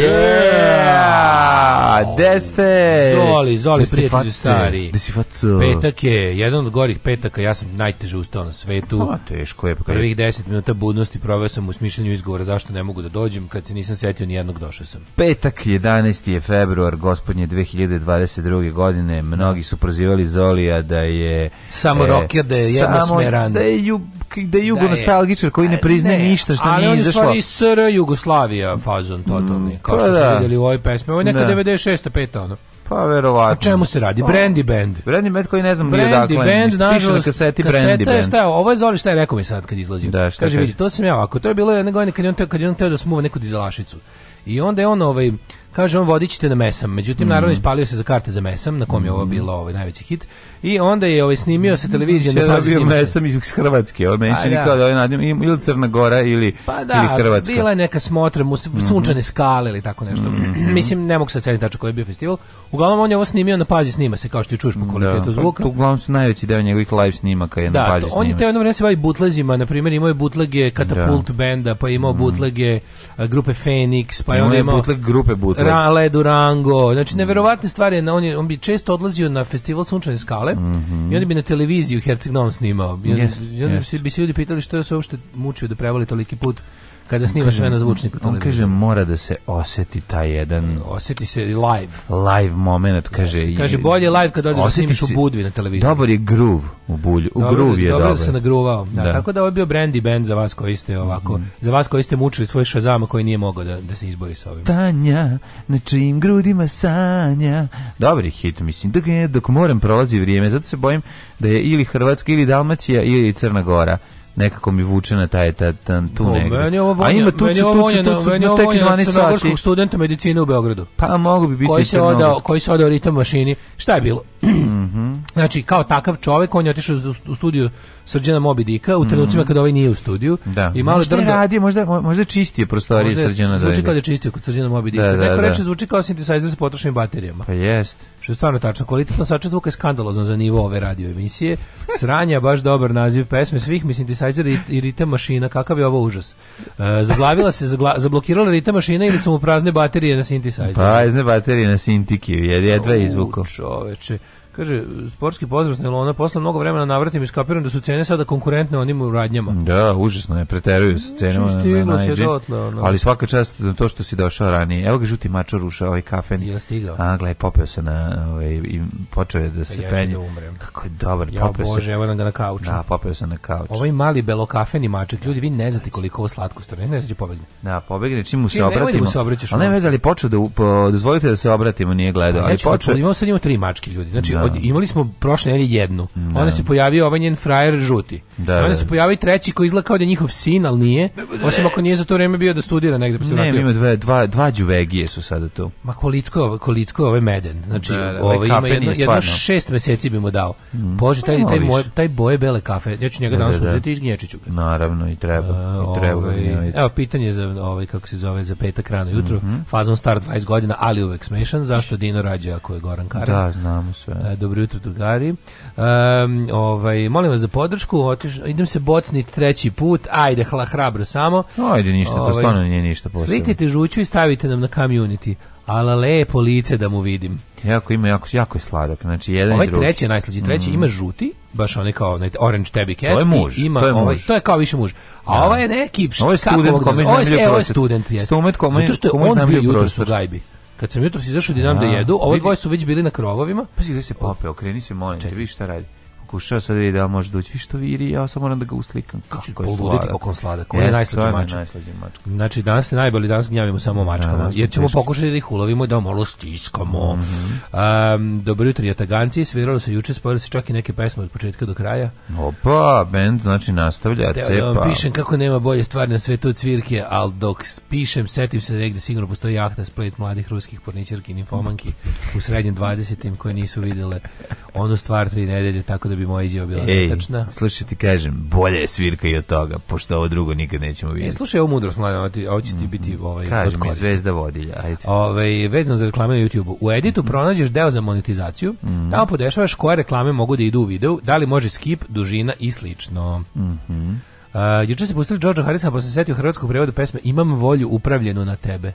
Yeah! Deste! Zoli, Zoli, prijatelji stari. Desifaco. Petak je, jedan od gorih petaka, ja sam najteže ustao na svetu. A, pa, teško je. Pa Prvih deset minuta budnosti proveo sam u smišljenju izgovora zašto ne mogu da dođem, kad se nisam setio ni jednog došao sam. Petak 11. je februar, gospodnje 2022. godine, mnogi su prozivali Zolija da je... Samo e, rocker, da je jednosmeran. Samo da je ju, da je da nostalgičar koji ne e, priznaje ništa što ali nije izašlo. Ali on je SR Jugoslavija fazon totalni, mm, kao što pa smo da. vidjeli u ovoj pesmi. Ovo je neka 96. Da. peta, ono. Pa verovatno. O čemu se radi? Pa, Brandy Band. Brandy Band koji ne znam gdje dakle. Brandy Band, piše na kaseti Brandy Band. Kaseta je šta, ovo je Zoli šta je rekao mi sad kad izlazi. Da, šta Kaže, vidi, to sam ja ovako, to je bilo jedne godine kad je on teo, kad je on teo da smuva neku dizelašicu. I onda je on ovaj, Kaže on vodičite na mesam. Međutim naravno mhm. ispalio se za karte za mesam, na kom je ovo mhm. bilo ovaj najveći hit. I onda je ovaj snimio sa televizijom da, da pazi snima mesam iz Hrvatske. Ovaj meni čini pa kao da ovaj nadim ili Crna Gora ili pa da, ili Hrvatska. bila je neka smotra, mu mhm. sunčane skale ili tako nešto. Mm -hmm. Mislim ne mogu se setiti tačno koji je bio festival. Uglavnom on je ovo snimio na pazi snima se kao što čuješ po da, kvalitetu da. zvuka. Pa, uglavnom su najveći deo njegovih live snimaka je na da, pazi. Da, on je te jedno vreme se bavi ovaj, butlezima, na primjer imao je butlege Katapult benda, pa imao butlege eh, grupe Phoenix, pa je on imao butlege grupe butlege Dakle, Ra, Ledu Rango. Znači, neverovatne stvari. On, je, on bi često odlazio na festival Sunčane skale mm -hmm. i onda bi na televiziju Herceg Novom snimao. I onda, yes, i onda yes. bi se ljudi pitali što je se uopšte mučio da prevali toliki put kada snimaš sve na zvučniku. On kaže, mora da se oseti taj jedan... Oseti se live. Live moment, kaže... Jeste. Kaže, bolje live kad odeš da snimiš si, u Budvi na televiziji. Dobar je groove u Bulju. U dobar, groove je dobar. Dobro da se nagruvao. Da, da. Tako da ovo je bio brandy band za vas koji ste ovako, mm. za vas koji ste mučili svoj šazama koji nije mogao da, da se izbori sa ovim. Tanja, na čim grudima sanja. Dobri hit, mislim. Dok, dok moram prolazi vrijeme, zato se bojim da je ili Hrvatska, ili Dalmacija, ili Crna Gora nekako mi vuče na taj ta, ta tu no, negde. Meni ovo vonja, A ima tu tu tu tu tu tu ovo vonja na crnogorskog studenta medicine u Beogradu. Pa mogu bi biti koji se odao, koji se odao ritam mašini. Šta je bilo? Mm -hmm. Znači, kao takav čovek, on je otišao u studiju Srđana Moby Dicka u trenucima mm -hmm. kada ovaj nije u studiju. Da. I malo možda drndo... je radio, možda, možda čistije prostorije možda je, Srđana Zajde. Zvuči kao da je čistio kod Srđana Moby da, Dicka. Da, da, Neko da. reče, zvuči kao sintesajzer sa potrošenim baterijama. Pa jest. Što je stvarno tačno, kvalitet nosača zvuka je skandalozan za nivo ove radio emisije. Sranja, baš dobar naziv pesme svih, mislim, synthesizer i, i mašina, kakav je ovo užas. E, zaglavila se, zagla, zablokirala ritam mašina ili su mu prazne baterije na synthesizer. Prazne baterije na sintiki, jedva je izvuko. Čoveče. Kaže, sportski pozdrav Snelona, posle mnogo vremena navratim i skapiram da su cene sada konkurentne onim u radnjama. Da, užasno je, preteruju s cenama na, na se dotle, ono. Ali svaka čast na to što si došao ranije. Evo ga žuti mačar ruša, ovaj kafen. Ja stigao. A, gledaj, popeo se na, ovaj, i počeo je da pa se penje. Ja da umrem. Kako je dobar, ja, popeo bože, se. evo nam ga na kauču. Da, popeo se na kauču. Ovaj mali belokafeni mačak, ljudi, vi ne znate znači. koliko ovo slatko stvarno. Ne znači pobegne. Da, pobegne, čim mu se Ti, obratimo. Da se obraćaš. Ali ne vezali, počeo da, dozvolite da se obratimo, nije gledao. Pa ali počeo. imamo sam njima tri mačke, ljudi. Znači, da. Da. Od, imali smo prošle nedelje jednu. Da. Onda se pojavio ovaj njen frajer žuti. Da, da, onda da. se pojavio i treći koji izgleda kao da je njihov sin, ali nije. Osim ako nije za to vrijeme bio da studira negde. Pa se ne, ima dve, dva, dva džuvegije su sada tu. Ma kolicko je, kolicko ovaj meden. Znači, da, da, ovaj, ovaj ima jedno, jedno šest meseci bi mu dao. Mm. Bože, taj, pa taj, moj, taj boje bele kafe. Ja ću njega da, danas uzeti i izgnječiću ga. Naravno, i treba. I ovaj, treba ovaj, evo, pitanje za ovaj, kako se zove, za petak rano jutro. Mm -hmm. Fazon star 20 godina, ali uvek smešan. Zašto Dino rađe ako je Goran Karan? Da, znamo sve. E, E, dobro jutro, drugari. Um, ovaj, molim vas za podršku, otiš, idem se bocnit treći put, ajde, hla, hrabro samo. Ajde, ništa, to ovaj, stvarno nije ništa posebno. Slikajte žuću i stavite nam na community ala lepo lice da mu vidim. Jako ima jako jako je sladak. Znači jedan ovaj i drugi. treći je najslađi, treći mm. ima žuti, baš onaj kao onaj orange tabby cat. To muž, ima to je ovaj, muž. Ovaj, to je kao više muž. A ja. Da. ovaj je neki, ovo je student, kome je, ovo je student, jeste. Student kome, Zato što je on bio jutros u gajbi. Kad sam jutros izašao dinam da jedu, ove dvoje su već bili na krovovima. Pazi gde se popeo, okreni se molim, te vidi šta radi pokušao sad vidi da može doći. što viri, ja samo moram da ga uslikam. Kako je sladak. kako on sladak. On je e, najslađi mačak. Najslađi mačak. Znači, danas ste najbolji, danas gnjavimo samo da, mačkama. jer ćemo pokušati da ih ulovimo i da malo stiskamo. Mm -hmm. um, dobro jutro, Jataganci. Sviralo se juče, spojili se čak i neke pesme od početka do kraja. Opa, bend znači nastavlja, Teo da cepa. Da pišem kako nema bolje stvari na svetu od svirke, ali dok pišem, setim se da negde sigurno postoji jahta splet mladih ruskih porničarki i u srednjem 20. koje nisu videle onu stvar tri nedelje, tako da bi bi moja izjava bila Ej, netačna. slušaj ti kažem, bolje je svirka i od toga, pošto ovo drugo nikad nećemo e, vidjeti. E, slušaj, ovo mudrost, mladen, a će ti biti mm, ovaj, Kaži mi, zvezda vodilja, ajde. Ove, vezano za reklame na YouTube-u. U editu mhm. pronađeš deo za monetizaciju, mm -hmm. tamo podešavaš koje reklame mogu da idu u videu, da li može skip, dužina i slično. Mm -hmm. Uh, juče se pustili George Harrisona pa se setio hrvatskog prevoda pesme Imam volju upravljenu na tebe.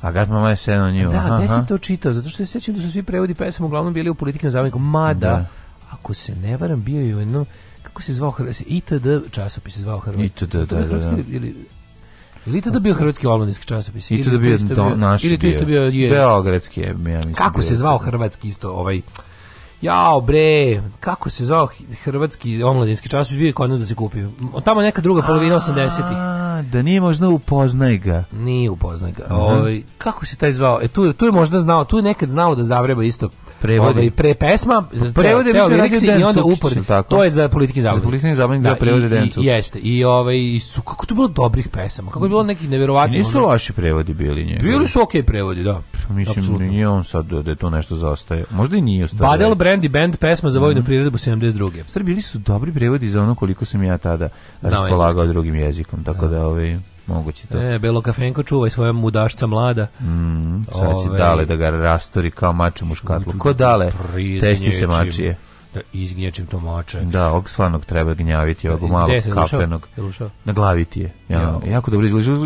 A kad mama je seno nju. Da, gde si to čitao? Zato što se sećam da su svi prevodi pesama uglavnom bili u politikom zavodniku. Mada, da ako se ne varam, bio je u jednom, kako se zvao, ITD časopis se zvao Hrvatski. ITD, da, da, da. Ili, ili to da bio hrvatski omladinski časopis? I to da bio to, naš ili to isto bio je beogradski, ja mislim. Kako se zvao hrvatski isto ovaj Jao bre, kako se zvao hrvatski omladinski časopis bio je kod nas da se kupio. Tamo neka druga polovina 80-ih da nije možda upoznaj ga. Nije upoznaj ga. Oj, ovaj, kako se taj zvao? E tu, tu je možda znao, tu je nekad znao da zavreba isto prevode i ovaj, pre pesma prevode ceo, ceo liriksi i onda upored to je za politički zabavnik za politički zabavnik da, da Dencu i, jeste i ovaj su kako to bilo dobrih pesama kako je bilo nekih neverovatnih nisu ono... loši prevodi bili nje bili su okej okay prevodi da mislim Absolutno. on sad da je to nešto zaostaje možda i nije ostaje Badel Brandy Band pesma za vojnu mm -hmm. 72 Srbi bili su dobri prevodi za ono koliko sam ja tada raspolagao drugim jezikom tako da, da ovaj moguće to. E, Belo kafenko čuvaj svoja mudašca mlada. Mm, sad će ovaj. dale da ga rastori kao mače u Ko dale? Testi se mačije. Da izgnječim to mače. Da, ovog svanog treba gnjaviti, ovog malo kafenog. Na Naglaviti je. Ja, jako dobro izgleda.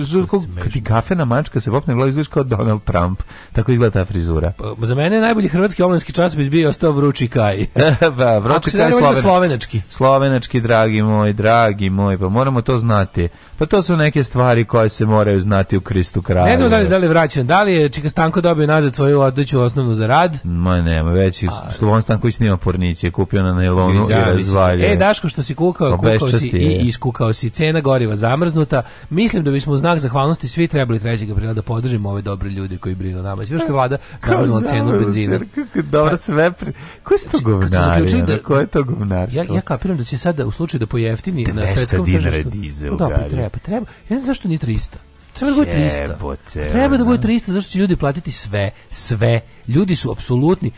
Kad ti kafena mačka se popne glavu, izgledaš kao Donald Trump. Tako izgleda ta frizura. Pa, za mene najbolji hrvatski omlenski časopis bio ostao Vruči Kaj. pa, da, Vruči Kaj slovenački. slovenački. Slovenački, dragi moj, dragi moj, pa moramo to znati. Pa to su neke stvari koje se moraju znati u Kristu kraju. Ne znam da li, da li vraćam, da li je Čika Stanko dobio nazad svoju odliču osnovnu za rad? Ma nema, već A... Slovan Stanković nema porniće, je kupio na nailonu i razvalje. E, Daško, što si kukao, pa kukao si i iskukao si. Cena goriva zamrznuta osvrta, mislim da bismo u znak zahvalnosti svi trebali 3. aprila da podržimo ove dobre ljude koji brinu o nama. Sve što vlada zamrzla cenu benzina. Kako dobro pa, sve... Pri... Ko je to znači, govnarija? Da, ko je to govnarstvo? Ja, ja kapiram da će sada u slučaju da pojeftini na svetskom tržištu... 200 dinara pa Da, pa treba, pa treba. Ja ne znam zašto nije 300. Treba da bude 300. Treba da bude 300, zašto će ljudi platiti sve, sve. Ljudi su apsolutni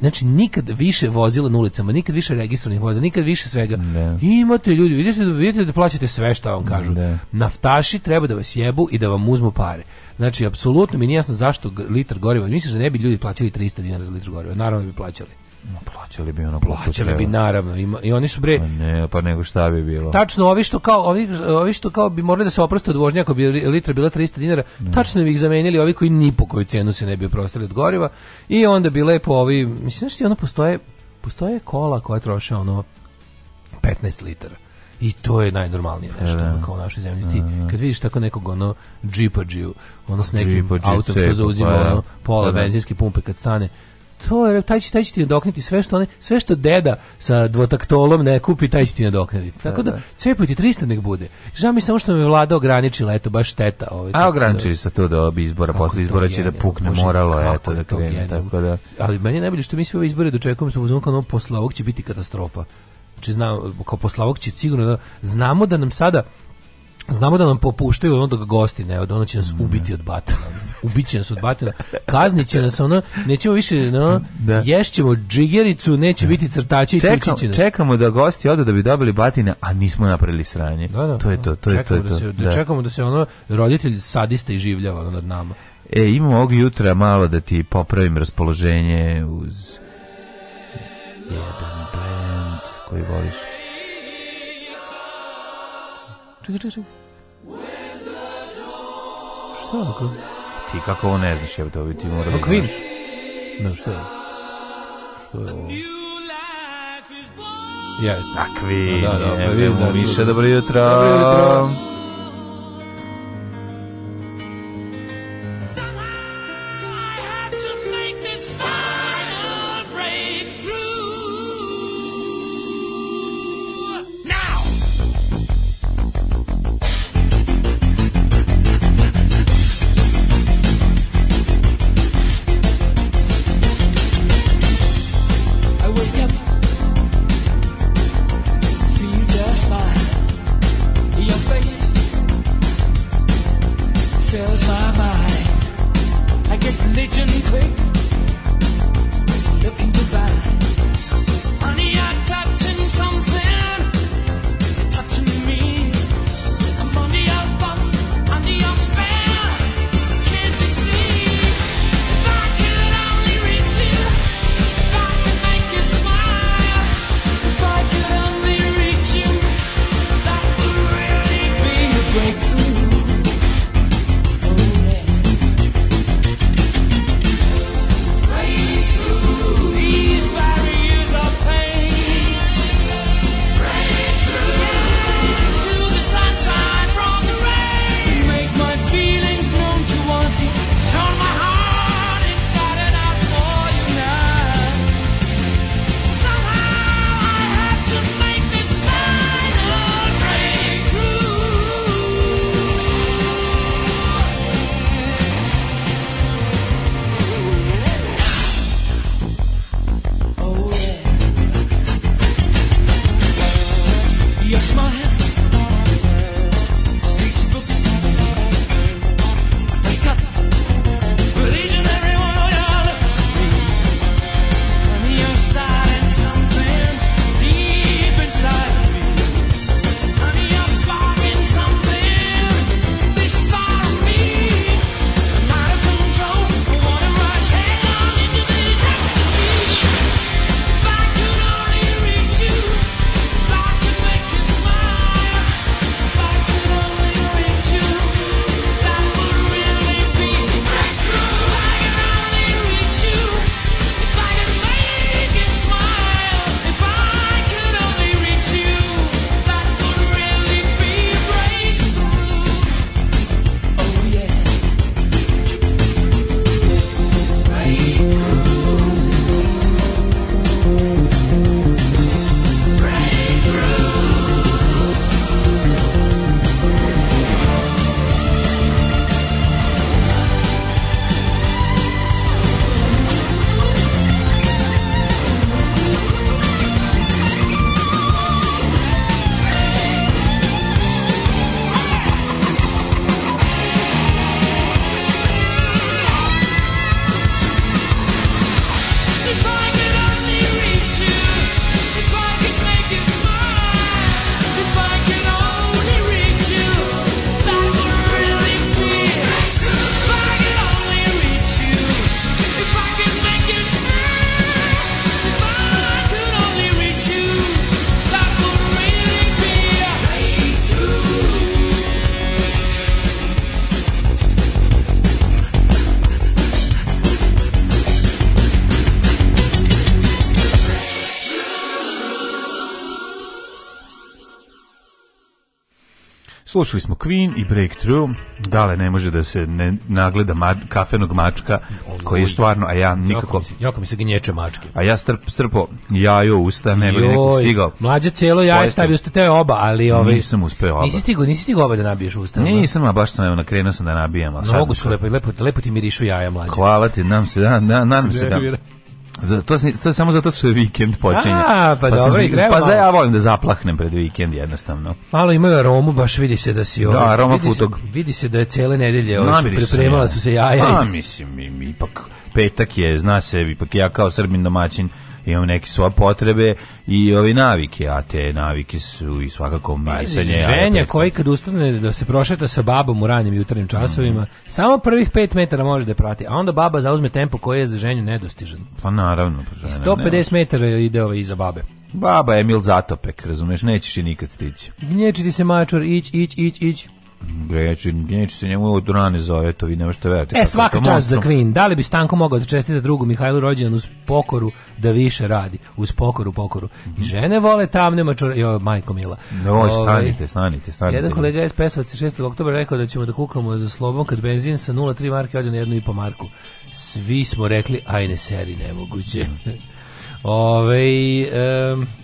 znači nikad više vozila na ulicama, nikad više registrovanih vozila, nikad više svega. Ne. Da. imate ljudi, vidite da vidite da plaćate sve što vam kažu. Ne. Da. Naftaši treba da vas jebu i da vam uzmu pare. Znači apsolutno mi nije jasno zašto litar goriva. Misliš da ne bi ljudi plaćali 300 dinara za litar goriva? Naravno da bi plaćali plaćali bi ono plaćali bi naravno i, i oni su bre pa ne pa nego šta bi bilo tačno ovi što kao ovi, ovi što kao bi morali da se oproste od vožnje ako bi litra bila 300 dinara ne. tačno bi ih zamenili ovi koji ni po koju cenu se ne bi oprostili od goriva i onda bi lepo ovi mislim da ono postoje postoje kola koja troše ono 15 litara i to je najnormalnije e, nešto da. kao u našoj zemlji ti e, da. kad vidiš tako nekog ono džipa džiju ono s nekim autom što zauzima pa ono da. pola da, benzinske pumpe kad stane to je taj će taj će ti nadoknaditi sve što oni sve što deda sa dvotaktolom ne kupi taj će ti nadoknaditi. Da, tako da, da cepuj 300 nek bude. Žao mi samo što me vlada ograničila, eto baš šteta ovaj. A ograničili sa to da do izbora, posle izbora će da pukne može, moralo eto da krene jedno. tako da. Ali meni najbolje što mi sve ove izbore dočekujemo sa uzmom posle ovog će biti katastrofa. Znači znam kao posle ovog će sigurno da, znamo da nam sada Znamo da nam popuštaju ono dok gosti ne, od ono će nas ubiti od batana. Ubiće nas od batana. Kazniće nas ono, nećemo više, no, da. ješćemo džigericu, neće da. biti crtači i Čekam, nas. Čekamo da gosti odu da bi dobili batine, a nismo napravili sranje. Da, da, to je to, to je to. Je da to, da se, da. Čekamo da se ono, roditelj sadista i življava ono nad nama. E, imam ovog jutra malo da ti popravim raspoloženje uz jedan brand koji voliš. Čekaj, čekaj, čekaj. Šta ako? Ti kako ovo ne znaš, ja to ti morao da znaš. No, da, šta je? Što je ovo? Jeste. Takvi, da, da, pa vidimo, Miša, dobro jutro. Dobro jutro. Slušali smo Queen i Breakthrough, dale ne može da se ne nagleda ma, kafenog mačka, koji je stvarno, a ja nikako... Jako mi se gnječe mačke. A ja strp, strpo jajo usta, ne bi neko stigao. Mlađe celo jaje stavio ste te oba, ali... Ovaj, nisam uspeo oba. Nisi stigao, nisi stigo oba da nabiješ usta. Da? Nisam, a baš sam, evo, nakrenuo sam da nabijam. A Mnogo su lepo, lepo, lepo ti mirišu jaja, mlađe. Hvala ti, nam se, da, na, da, nadam se da... To, to je samo zato što je vikend počinje. A, pa, pa dobro, i treba. Pa za ja volim da zaplahnem pred vikend jednostavno. Malo imaju aromu, baš vidi se da si ovo. Da, ovaj- aroma vidi futog. Se, vidi se da je cele nedelje ovo ovaj pripremala su se jaja. Pa, mislim, ipak petak je, zna se, ipak ja kao srbin domaćin imam neke svoje potrebe i ove navike, a te navike su i svakako pa, marisanje. Ženja koji kad ustane da se prošeta sa babom u ranim jutarnjim časovima, mm -hmm. samo prvih 5 metara može da prati, a onda baba zauzme tempo koji je za ženju nedostižan. Pa naravno. Pa žena, 150 metara ide ove ovaj iza babe. Baba je Emil Zatopek, razumeš, nećeš i nikad stići. Gnječi ti se mačor, ić, ić, ić, ić. Neće, neće se njemu od rane zove, to vi nema što verujete. E, svaka čast za Queen. Da li bi Stanko mogao da čestite drugu Mihajlu rođendan uz pokoru da više radi? Uz pokoru, pokoru. I Žene vole tamne mačure. Jo, majko mila. No, ovaj, stanite, stanite, stanite. Jedan kolega SPS-ovac 6. oktobra rekao da ćemo da kukamo za slobom kad benzin sa 0,3 marke ode na 1,5 marku. Svi smo rekli, ajne seri, nemoguće. Mm um,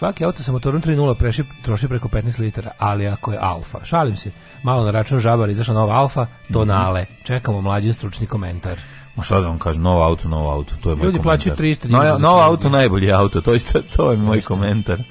Svaki auto sa motorom 3.0 preši, troši preko 15 litara, ali ako je alfa, šalim se, malo na račun žabara izašla nova alfa, donale. Mhm. Čekamo mlađi stručni komentar. Ma šta da vam kažem, novo auto, novo auto, to je moj Ljudi komentar. plaćaju 300 dinara. No, novo auto, najbolji auto, to, je, to je moj komentar.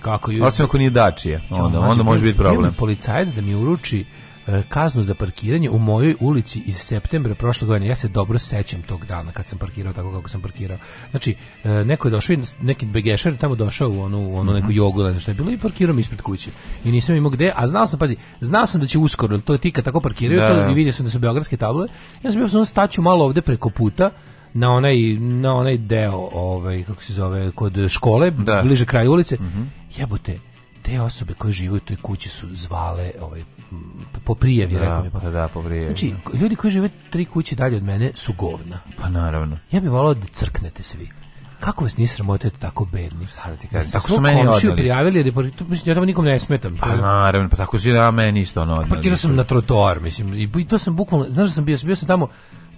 Kako ju... Osim ako nije dačije, onda, onda može biti problem. Jedan policajac da mi uruči E, kaznu za parkiranje u mojoj ulici iz septembra prošle godine. Ja se dobro sećam tog dana kad sam parkirao tako kako sam parkirao. Znači, e, neko je došao, neki begešar tamo došao u onu, u onu neku mhm. jogu, što je bilo i parkirao mi ispred kuće. I nisam imao gde, a znao sam, pazi, znao sam da će uskoro, to je ti kad tako parkiraju, da, to, da. i vidio sam da su beogradske table. Ja sam bio sam staću malo ovde preko puta, na onaj na onaj deo ovaj kako se zove kod škole da. bliže kraju ulice mm -hmm. jebote te osobe koje žive u toj kući su zvale ovaj po prijavi, da, rekao mi. Pa. Da, po prijavi. Znači, ljudi koji žive tri kuće dalje od mene su govna. Pa naravno. Ja bih volao da crknete svi kako vas nije sramota da tako bedni? Sada pa, ti kažem, tako su meni odneli. prijavili, jer, mislim, ja tamo nikom ne smetam. Pa naravno, pa tako si da meni isto ono odneli. Parkirao sam na trotoar, mislim, i, i to sam bukvalno, znaš da sam bio, bio sam tamo,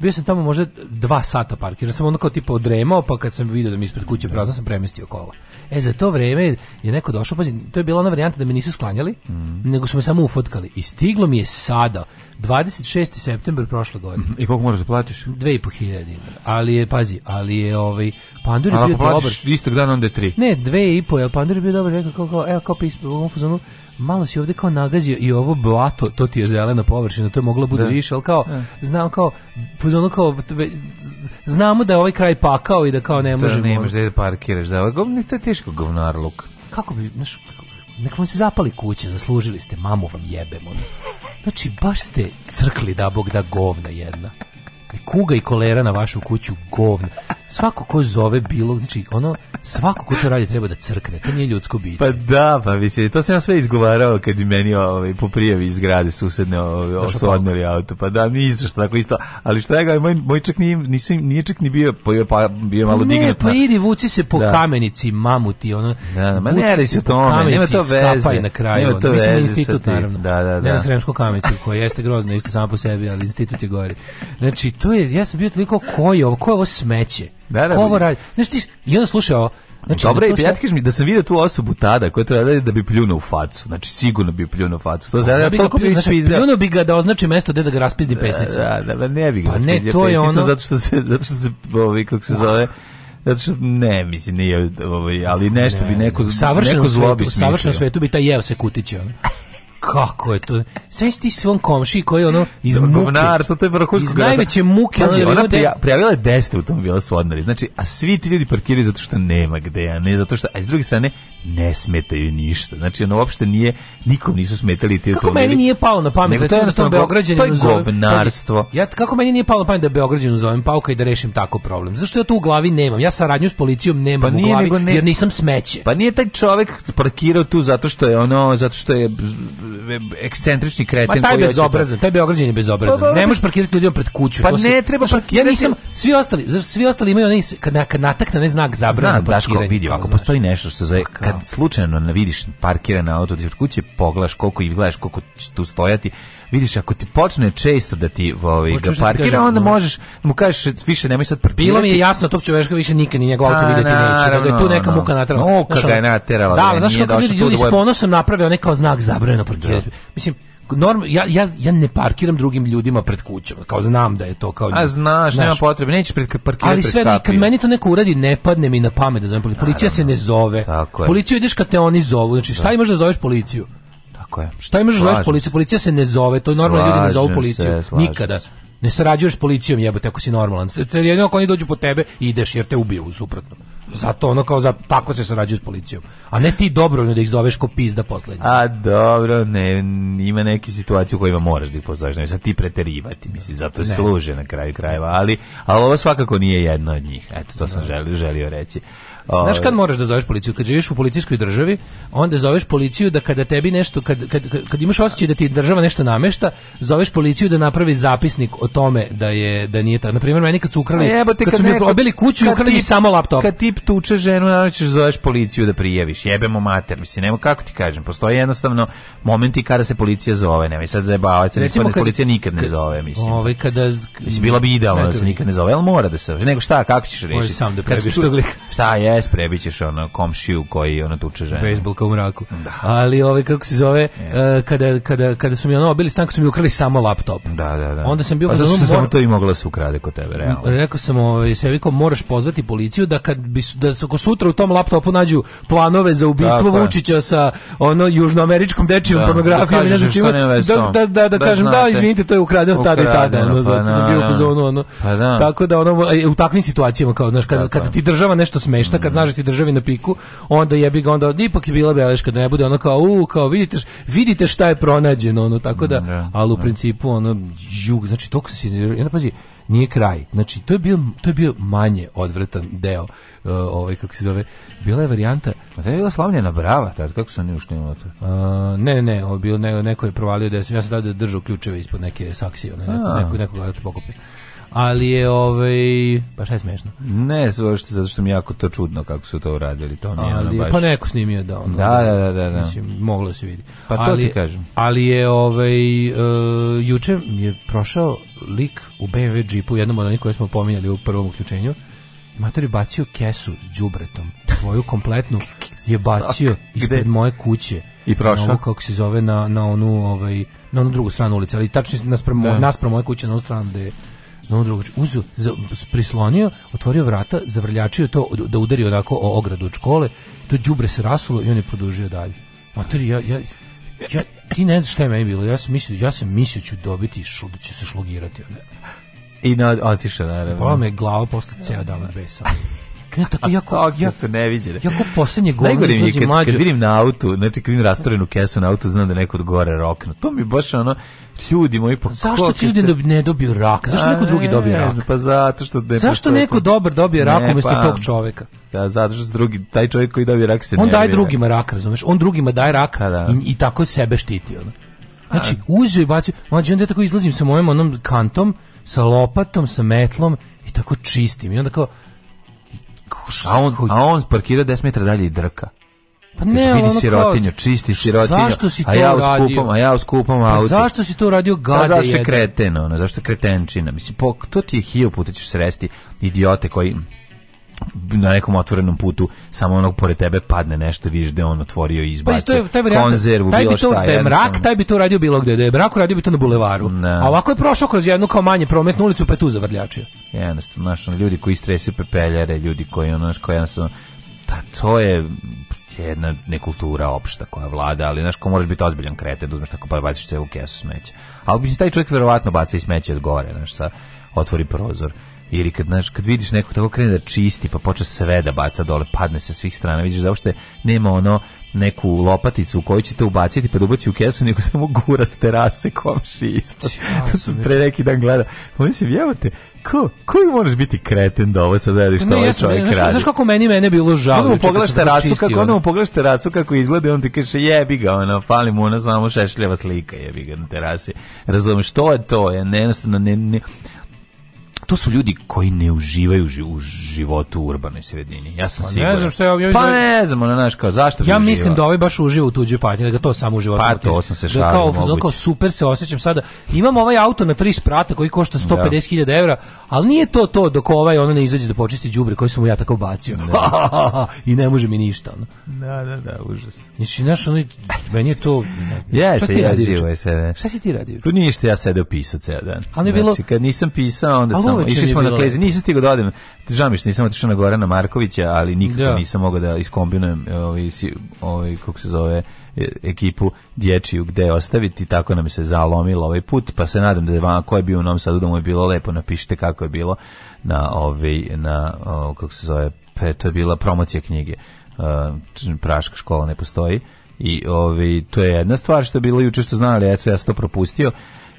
bio sam tamo možda dva sata parkiran, sam onda kao tipa odremao, pa kad sam vidio da mi ispred kuće prazno sam premestio kola. E, za to vreme je neko došao, pazi, to je bila ona varijanta da me nisu sklanjali, mm. nego su me samo ufotkali. I stiglo mi je sada, 26. september prošle godine. Mhm. I koliko moraš da platiš? 2.500 dinara. Ali je, pazi, ali je ovaj, pandur je bio dobar. Ali ako platiš istog dana, onda je 3. Ne, 2.500, pandur je bio dobar, rekao kao, evo, kao pismo, u ovom fazonu, malo si ovde kao nagazio i ovo blato, to ti je zelena površina, to je moglo bude da. više, ali kao, da. znam kao, ono kao, znamo da je ovaj kraj pakao i da kao ne da, možemo. Da, ne možeš da parkiraš, da, to je teško govnar luk. Kako bi, znaš, nek vam se zapali kuće, zaslužili ste, mamu vam jebemo. ono. Znači, baš ste crkli da bog da govna jedna. E, kuga i kolera na vašu kuću govno. Svako ko zove bilo, znači ono svako ko to radi treba da crkne. To nije ljudsko biće. Pa da, pa mislim, to se ja sve izgovarao kad mi meni ovaj po prijavi iz grade susedne ovaj odneli auto. Pa da, mi isto što tako isto. Ali što ja moj moj čak nije nisi nije čak ni bio pa pa bio malo dignut. Ne, pa idi vuci se po da. kamenici mamuti ono. Da, da ma ne radi se to, nema to veze. na kraju. Nema to ono. veze. Mislim institut naravno. Da, da, da. Ne na Sremsku kamenicu koja jeste grozna isto sama po sebi, ali institut je gori. Znači to je, ja sam bio toliko, ko ovo, ko je ovo smeće? Da, da, ko ovo da. radi? Znaš ti, i onda slušaj Znači, Dobro, i ja mi da sam vidio tu osobu tada koja to da, da bi pljunuo u facu. Znači, sigurno bi pljunuo u facu. To da, znači, ja toliko bi znači, Pljunuo bi ga da označi mesto gde da ga raspizdi pesnica. Da, da, da, ne bi ga pa ne, to je ono... zato što se, zato što se, ovi, ovaj, kako se zove, zato što ne, mislim, nije, ovaj, ali nešto ne, bi neko, savršeno neko zlobi bi smislio. U savršenom svetu bi taj jeo se kutiće, ono kako je to? Sve ti svom komši koji ono iz Dobar, muke. Govnar, to je vrhunsko. Iz najveće muke. Pazi, ona prija, prijavila je 10 automobila su odnali. Znači, a svi ti ljudi parkiraju zato što nema gde, a ne zato što... A iz druge strane, ne smetaju ništa. Znači, ono uopšte nije, nikom nisu smetali ti Kako meni nije palo na pamet, Nego, to je jednostavno Beograđaninu to je govnarstvo. Pazi, ja, kako meni nije palo na pamet da Beograđaninu zovem pauka i da rešim tako problem? Zašto ja to u glavi nemam? Ja saradnju s policijom nemam pa u glavi, ne, jer nisam smeće. Pa nije taj čovek parkirao tu zato što je ono, zato što je ekscentrični kreten koji je bezobrazan, taj beograđan je bezobrazan. Pa, pa, ne pa- možeš parkirati ljudima pred kuću. Pa ne treba parkirati. Ja nisam svi ostali, svi ostali imaju onaj kad kad natakne ne znak zabrane parkiranja. Daško vidio, ako postoji nešto što zove kad slučajno vidiš parkiran auto pred kuće, poglaš koliko i gledaš koliko tu stojati vidiš ako ti počne često da ti ovaj ga da parkira onda da. možeš mu kažeš više nemoj sad parkirati. Bilo mi je jasno tog čoveka više nikad ni njegov auto videti neće. Da ga tu neka muka naterala. Muka ga je naterala. Da, da znaš kako ljudi s ponosom naprave onaj kao znak zabranjeno parkirati. Mislim norm, ja, ja, ja ne parkiram drugim ljudima pred kućom, kao znam da je to kao... A znaš, nema potrebe, nećeš pred parkirati Ali sve, pred kad meni to neko uradi, ne padne mi na pamet da zovem policiju. Policija Naravno. se ne zove. Tako je. Policiju ideš kad te oni zovu, znači šta imaš da zoveš policiju? Tako je. Šta imaš zoveš policiju? Policija se ne zove, to je normalno ljudi ne zovu policiju. Se, Nikada. Se. Ne sarađuješ s policijom, jebote, ako si normalan. Jedino ako oni dođu po tebe, ideš jer te ubiju u suprotnom. Zato ono kao za tako se sarađuje s policijom. A ne ti dobrovoljno da ih zoveš ko pizda poslednje. A dobro, ne, ima neke situacije u kojima moraš da ih pozoveš, ne sad ti preterivati, misli, zato ne. služe na kraju krajeva, ali, ali ovo svakako nije jedna od njih. Eto, to sam da. želio, želio reći. Ovaj. Znaš kad moraš da zoveš policiju? Kad živiš u policijskoj državi, onda zoveš policiju da kada tebi nešto, kad, kad, kad imaš osjećaj da ti država nešto namešta, zoveš policiju da napravi zapisnik o tome da je da nije tako. Na primjer, meni kad su ukrali, kad, kad, su mi obili kuću i ukrali tip, samo laptop. Kad tip tuče ženu, naravno ćeš da zoveš policiju da prijeviš. Jebemo mater, mislim, nema kako ti kažem. Postoji jednostavno momenti kada se policija zove, nema i sad zajebavati, se Recimo, policija nikad ne zove, mislim. Ovaj kada mislim, bilo bi idealno da se nikad ne zove, ali mora da se. Nego šta, kako ćeš rešiti? Sam da prebiš šta, šta je, ples prebićeš ono komšiju koji ona tuče ženu. Bejsbolka u mraku. Da. Ali ovaj kako se zove uh, kada, kada, kada su mi ono bili stan, su mi ukrali samo laptop. Da, da, da. Onda sam bio pa zato što samo to i mogla da se ukrade kod tebe, realno. Rekao sam ovaj sve kao moraš pozvati policiju da kad bi da ako sutra u tom laptopu nađu planove za ubistvo da, Vučića sa ono južnoameričkom dečijom da, da pornografijom da ne znam čime da, da da da, da, kažem da izvinite to je ukradeno tada i tada ono pa zato sam bio u zonu ono pa tako da ono e, u takvim situacijama kao znaš kada kad ti država nešto smešta kad znaš da si državi na piku, onda jebi ga onda ipak je bila beleška da ne bude ono kao u kao vidite vidite šta je pronađeno ono tako da, mm, da ali u da. principu ono jug znači to se jedna pazi nije kraj. Znači to je bio to je bio manje odvratan deo uh, ovaj kako se zove. Bila je varijanta. A to je bila slavljena brava, tad kako su oni ušli unutra? E, uh, ne, ne, ovo bio ne, neko je provalio da sam ja sam tada držao ključeve ispod neke saksije, neko, neko, neko, neko, neko ali je ovaj pa šta je smešno ne što zato što mi jako to čudno kako su to uradili to nije ali, ono baš... pa neko snimio da ono da da da, da, da. Mislim, moglo se vidi pa to ali, ti kažem ali je ovaj uh, juče je prošao lik u BMW džipu jednom od onih koje smo pominjali u prvom uključenju Mater je bacio kesu s đubretom. Svoju kompletnu je bacio ispred moje kuće. I prošao. Na ovu, kako se zove na, na onu ovaj na onu drugu stranu ulice, ali tačno naspram da. naspram moje kuće na onu stranu gde na drugo uzu za, prislonio, otvorio vrata, zavrljačio to da udari onako o ogradu od škole, to đubre se rasulo i on je produžio dalje. Materi, ja, ja, ja, ti ne znaš šta je meni bilo, ja sam mislio, ja sam mislio da ću dobiti, šlo, da će se šlogirati. Onda. I na, otišao, naravno. Pa me glava postao ceo dan od besa. Kaj, tako jako, ja, su neviđene. Jako poslednje govno Najgore mi je kad, vidim na autu, znači kad vidim rastorenu kesu na autu, znam da neko od gore roknu. To mi baš ono, ljudi moji pa zašto ti ljudi ste... ne dobiju rak zašto A, neko drugi dobije rak pa zato što ne zašto neko dobar dobije rak umesto pa, tog čovjeka da zato što drugi taj čovjek koji dobije rak se on ne daje drugima rak razumeš on drugima daje rak da, da. I, i, tako sebe štiti ono. znači uzeo i bacio mlađi onda ja tako izlazim sa mojim onom kantom sa lopatom sa metlom i tako čistim i onda kao A on, a on parkira 10 metara dalje i drka. Pa ne, Kaži, vidi sirotinju, kao, čisti sirotinju. si a ja radio? Uskupam, a ja uskupam pa auto. zašto si to radio pa gade? Pa zašto je kreten, ono, zašto je kretenčina? Mislim, po, to ti je hiju puta ćeš sresti idiote koji na nekom otvorenom putu samo onog pored tebe padne nešto vidiš da on otvorio i pa izbacio pa taj konzervu taj bi to, šta mrak taj bi to radio bilo gde da je mrak radio bi to na bulevaru ne. Da. a ovako je prošao kroz jednu kao manje prometnu ulicu pa je tu zavrljačio jednostavno naš, ljudi koji stresu pepeljare ljudi koji ono koji jednostavno ta, to je jedna nekultura opšta koja vlada, ali znaš ko možeš biti ozbiljan krete da uzmeš tako pa baciš celu kesu smeća. Ali bi se taj čovjek verovatno baca i smeće od gore, znaš, sa otvori prozor ili kad, znaš, kad vidiš neko tako krene da čisti, pa počne sve da baca dole, padne sa svih strana, vidiš da uopšte nema ono neku lopaticu u koju ćete ubaciti pa da ubaci u kesu, nego samo gura s terase komši ispod. to sam pre neki dan gleda. Pa se jevate, ko, koji možeš biti kreten da ovo sad radiš pa što ovaj čovjek ne, radi? Znaš kako meni mene bilo žao? Onda mu pogledaš terasu, kako, onda mu pogledaš terasu kako izgleda on ti kaže jebi ga, ona fali mu ona samo šešljava slika jebi ga na terasi. Razumeš, to je to, je, ne, ne, ne, to su ljudi koji ne uživaju u životu u urbanoj sredini. Ja sam pa siguran. Pa ne znam što ja, ja Pa ne znam, ona znaš kao zašto Ja mislim da ovaj baš uživa u tuđoj patnji, da ga to samo uživa. Pa to sam se šalio. Da kao, znam, kao super se osjećam sada. Imam ovaj auto na tri sprata koji košta 150.000 da. evra, ali nije to to dok ovaj ona ne izađe da počisti đubre koji sam mu ja tako bacio. Da. I ne može mi ništa. Ono. Da, da, da, užas. Znači, znaš, ono, meni je to... Jeste, ja ti ja sebe. Šta si ti radio? Tu ništa, ja sedeo pisao ceo dan. Ali znači, bilo... kad nisam pisao, onda sam tamo. Išli smo na Klezi, nisam stigao da odem. Žao mi što nisam otišao na Gorana Markovića, ali nikako ja. Da. nisam mogao da iskombinujem ovaj, ovaj, kako se zove, e, ekipu dječiju gde ostaviti, tako nam se zalomilo ovaj put, pa se nadam da je vam, ko je bio u Novom Sadu, da mu je bilo lepo, napišite kako je bilo na, ovaj, na o, kako se zove, pa to je bila promocija knjige. E, Praška škola ne postoji i ovaj, to je jedna stvar što je bilo juče što znali, eto ja sam to propustio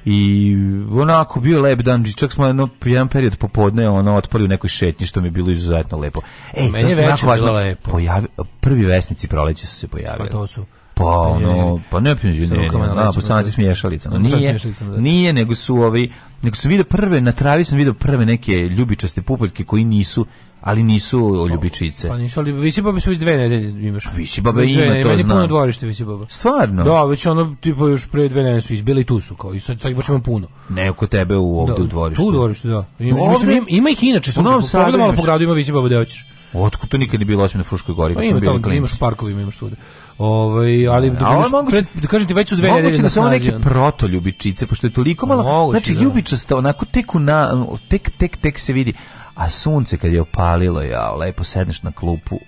i onako bio lep dan, čak smo jedno, jedan period popodne ono, otpali u nekoj šetnji, što mi je bilo izuzetno lepo. e, Meni to je bilo lepo. Pojavi, prvi vesnici proleće su se pojavili. Pa to su Pa, pa ono, pa ne penzioneri, da, bosanci pa da. smješalica. No, nije, da. nije, nego su ovi, nego sam vidio prve, na travi sam vidio prve neke ljubičaste pupoljke koji nisu ali nisu ljubičice. Pa nisu, ali visi babe su iz dve nedelje imaš. A pa visi babe ima, to znam. Meni puno dvorište visi baba. Stvarno? Da, već ono, tipa još pre dve nedelje su izbili i tu su, kao, i sad, sad baš imam puno. Ne oko tebe u ovde da, u dvorištu. Tu u dvorištu, da. Ima, ovde, mislim, ima, ima ih inače, sad, pogledaj malo po gradu, ima visi baba, gde hoćeš. Otkud to nikad nije bilo osim na Fruškoj gori? Pa ima tamo, imaš parkovi, imaš svuda. Ovaj da, ali da ono kažem ti već su dve nedelje da su neke proto ljubičice pošto je toliko malo. Moguće, znači da. ljubičasta onako tek na tek tek tek se vidi. A sunce kad je opalilo, ja, lepo sedneš na klupu,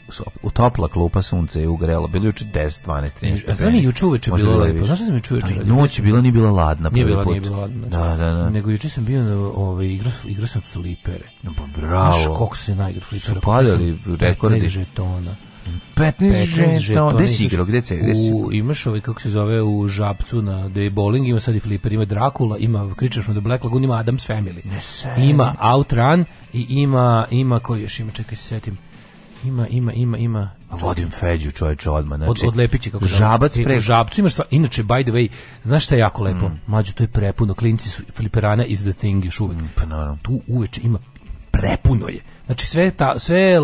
u topla klupa sunce je ugrelo, bilo juče 10, 12, 13 stepeni. Znam i juče uveče bilo da lepo, znaš da sam juče uveče? Noć je bila, nije bila ladna. Nije bila, nije bila ladna. Da, znači. da, da. Nego juče sam bio, na, ove, ovaj, igra, igrao sam flipere. Pa bravo. Znaš koliko se najgra flipera? Su padali rekordi. 15 žetona. 15, žetona. žetona. Gde si igrao? Gde se? Gde si? U, imaš ovaj, kako se zove, u Žapcu na, Day bowling, ima sad i Flipper, ima Dracula, ima Creature from the Black Lagoon, ima Adam's Family. Ne ima Outrun i ima, ima, koji još ima, čekaj se setim, ima, ima, ima, ima. Vodim feđu, čoveče, odmah. Znači, od, od Lepiće, kako žabac pre... Žabcu imaš sva... Inače, by the way, znaš šta je jako lepo? Mm. Mađo, to je prepuno. Klinci su fliperana is the thing još uvek. Mm, pa naravno. Tu uveče ima prepuno je. Znači sve ta sve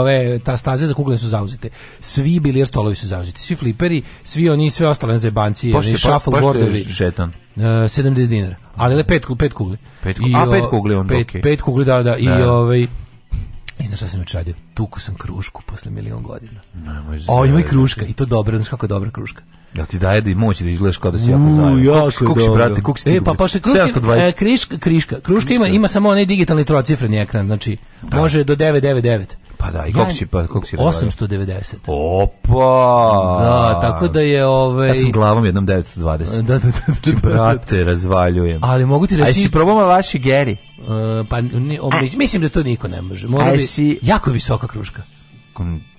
ove ta staze za kugle su zauzete. Svi bilijar stolovi su zauzeti, svi fliperi, svi oni sve ostale zebanci, oni shuffle boardovi. Žeton. 70 e, dinara. Ali le da. pet, pet kugli. Pet kugli. I, a pet kugli on, pet, okay. pet kugli, da, da. I, da. Ovaj, I znaš šta sam još radio? Tuko sam krušku posle milion godina. Nemoj Ovo ima i kruška, i to dobro, znaš kako je dobra kruška. Ja ti daje da i moći da izgledaš kao da si jako pa zajedno. Jako koliko, koliko brate, koliko si E, pa pošto kruška, e, kriška, kriška, kruška ima, ima samo onaj digitalni trocifreni ekran, znači da. može do 999. Pa da, i kako si, pa, kako si 890. Opa! Da, tako da je... Ovaj... Ja sam glavom jednom 920. Da, da, da. Da, znači, da, da, brate, razvaljujem. Ali mogu ti reći... Aj si probamo vaši Geri? Uh, pa, ne, ovaj, ob, mislim da to niko ne može. Mora e, bi, si... Jako visoka kruška.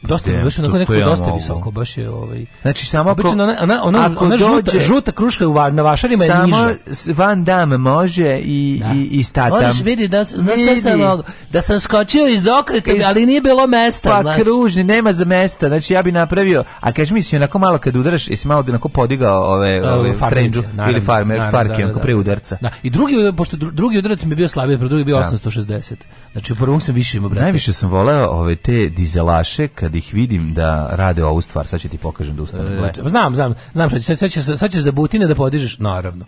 Dosta je, baš onako nekako dosta visoko, baš je ovaj. Znači samo ako, obično ona ona ona, ako ona žuta, dođe, žuta kruška u na vašarima je niža. Samo Van dame može i da. i i statam. Možeš vidi da da vidi. sam mogu, da sam skočio iz okreta, iz, ali nije bilo mesta. Pa znaš. kružni, nema za mesta. Znači ja bi napravio, a kažeš mi si onako malo kad udaraš, jesi malo onako podigao ove uh, ove trendžu ili farmer farke da, onako da, pre da. udarca. Da. I drugi pošto drugi udarac mi je bio slabiji, drugi bio 860. Znači u prvom sam više imao brate. Najviše sam voleo ove te dizelaše kad Da ih vidim da rade ovu stvar, sad ću ti pokažem da ustane. E, znam, znam, znam šta će, sad, sad, će, sad će za butine da podižeš, naravno.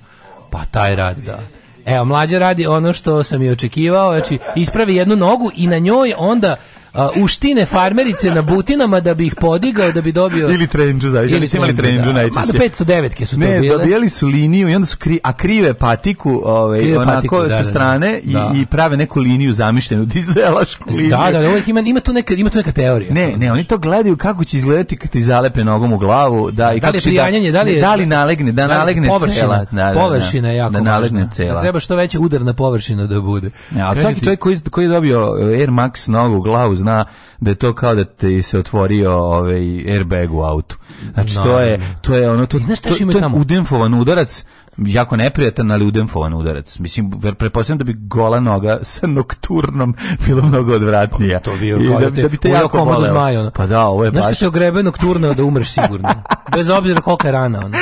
Pa taj rad, da. Evo, mlađa radi ono što sam i očekivao, znači ispravi jednu nogu i na njoj onda uh, uštine farmerice na butinama da bi ih podigao, da bi dobio... Ili trenđu, zavis, ili imali trenđu da. najčešće. Mada 509 su to bile. ne, bile. dobijali su liniju i onda su kri, a krive patiku ovaj, krive onako patiku, sa da, da, da. strane da. I, i, prave neku liniju zamišljenu, dizelašku liniju. Da, da, uvijek ima, ima, tu neka, ima tu neka teorija. Ne, ne, oni to gledaju kako će izgledati kad ti zalepe nogom u glavu. Da, i da li je prijanjanje, da li je... Da li nalegne, da, da nalegne površina, cela. površina je jako da nalegne cela. Treba što veća udarna površina da bude. Ja, svaki čovjek koji, koji je dobio Air Max nogu u glavu zna da je to kao da te se otvorio ovaj airbag u autu. Znači no, to je to je ono to, znaš šta to, to je udemfovan udarac jako neprijatan, ali udemfovan udarac. Mislim, pretpostavljam da bi gola noga sa nokturnom bilo mnogo odvratnija. To bi I da, da, da bi te jako bolelo. Zmaju, Pa da, ovo je Znaš baš... Znaš kad te ogrebe nokturno da umreš sigurno. Bez obzira kolika je rana. Ono.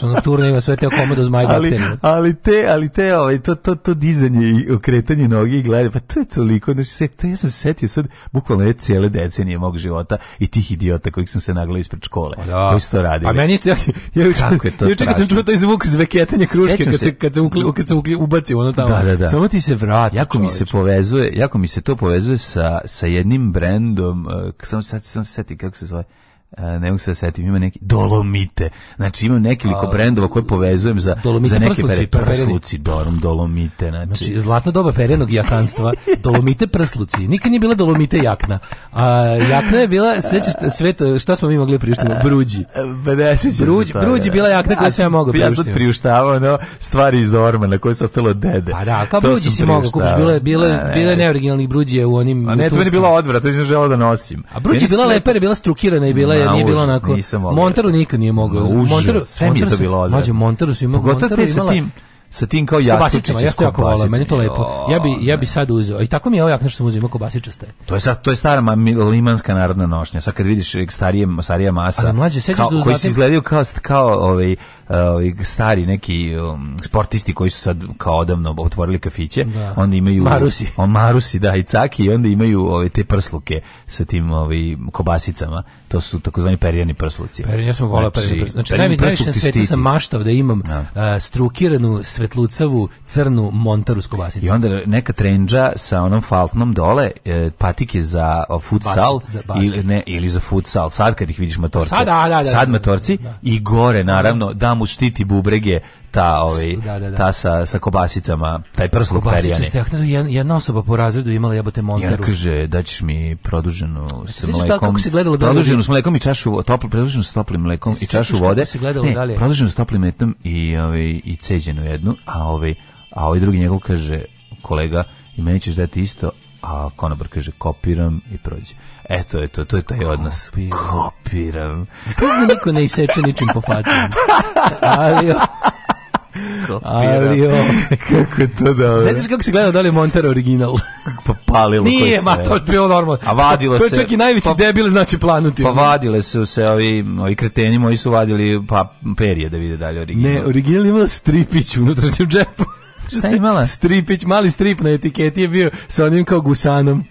znaš, ono turno ima sve te komodo zmaj ali, ali te, ali te, ovaj, to, to, to dizanje i okretanje noge i glede, pa to je toliko, znači, se, to ja sam se setio sad, bukvalno je cijele decenije mog života i tih idiota kojih sam se nagla ispred škole. Da. Koji su to radili. A meni isto, ja, ja juče, Kako je to ja, kad sam čuo taj zvuk iz veketanja kruške, Sjećam kad se, kad se, ukli, kad se ukli, ubaci ono tamo. Da, da, da. Samo ti se vrati. Jako čovječ. mi se povezuje, jako mi se to povezuje sa, sa jednim brendom, uh, eh, sam, sad sam se seti kako se zove, ne mogu se da setim, ima neki Dolomite. Znači imam nekoliko brendova koje povezujem za dolomite, za neke prsluci, prsluci, dorom, Dolomite, znači. znači zlatna doba perenog jakanstva, Dolomite prsluci. Nikad nije bila Dolomite jakna. A jakna je bila sećaš sve šta smo mi mogli da priuštiti, bruđi. Pa ne sećam. Bruđi, bruđi bila jakna koju sam ja mogao priuštiti. Ja priuštavao no, stvari iz Ormana koje su ostalo dede. Pa da, kao bruđi si mogao kupiš, bile bile bile neoriginalnih bruđije u onim. A ne, to je bila odvrat, to je želeo da nosim. A bruđi bila lepa, bila strukirana i bila je nije bilo onako. Montaru nikad nije mogao. Montaru, sve mi je to bilo. Mađo Montaru su imali. Pogotovo te sa tim sa tim kao jastučićima, ja to jako volim, meni to lepo. Ja bi ja bi sad uzeo. I tako mi je ovo ovaj jakna što sam kobasičaste. To je sad to je stara limanska narodna nošnja. Sad kad vidiš starije starija masa. Ali da mlađe sećaš da uzvati. Koji se izgledaju kao kao ovaj uh, stari neki um, sportisti koji su sad kao odavno otvorili kafiće, da. onda imaju Marusi. On Marusi, da, i Caki, i onda imaju ove te prsluke sa tim ovi kobasicama. To su takozvani perijani prsluci. Perijani su vola znači, perijani prsluci. Znači, najviše svetu sam maštao da imam ja. Da. uh, e, strukiranu, svetlucavu, crnu montaru s kobasicama. I onda neka trendža sa onom faltnom dole, e, patike za o, futsal ili ne ili za futsal. Sad kad ih vidiš motorci. Da, da, sad, da, da, da, sad matorci i gore naravno da mu štiti bubrege ta ovaj da, da, da. ta sa sa kobasicama taj prsluk perijane. Kobasice jedna osoba po razredu imala jebote monteru Ja kaže da ćeš mi produženu sa mlekom. kako se gledalo da produženu s mlekom i čašu toplo produženu s toplim mlekom i čašu vode. Se gledalo ne, dalje. Produženu s toplim mlekom i ovaj i ceđenu jednu, a ovaj a ovaj drugi njegov kaže kolega i meni ćeš dati isto, a konobar kaže kopiram i prođe. Eto, eto, to je taj odnos. Kopiram. Kopiram. Pa niko ne iseče ničim po facu. Ali... Ali o, kako to da... Sećaš kako se gleda da li je Montero original? Pa palilo Nije, ma to je bilo normalno. A vadilo se... To je čak i najveći pa, debil znači planuti. Pa vadile su se ovi, ovi kreteni moji su vadili pa perije da vide dalje original. Ne, original imala stripić u unutrašnjem džepu. Šta je imala? Stripić, mali strip na etiketi je bio sa onim kao gusanom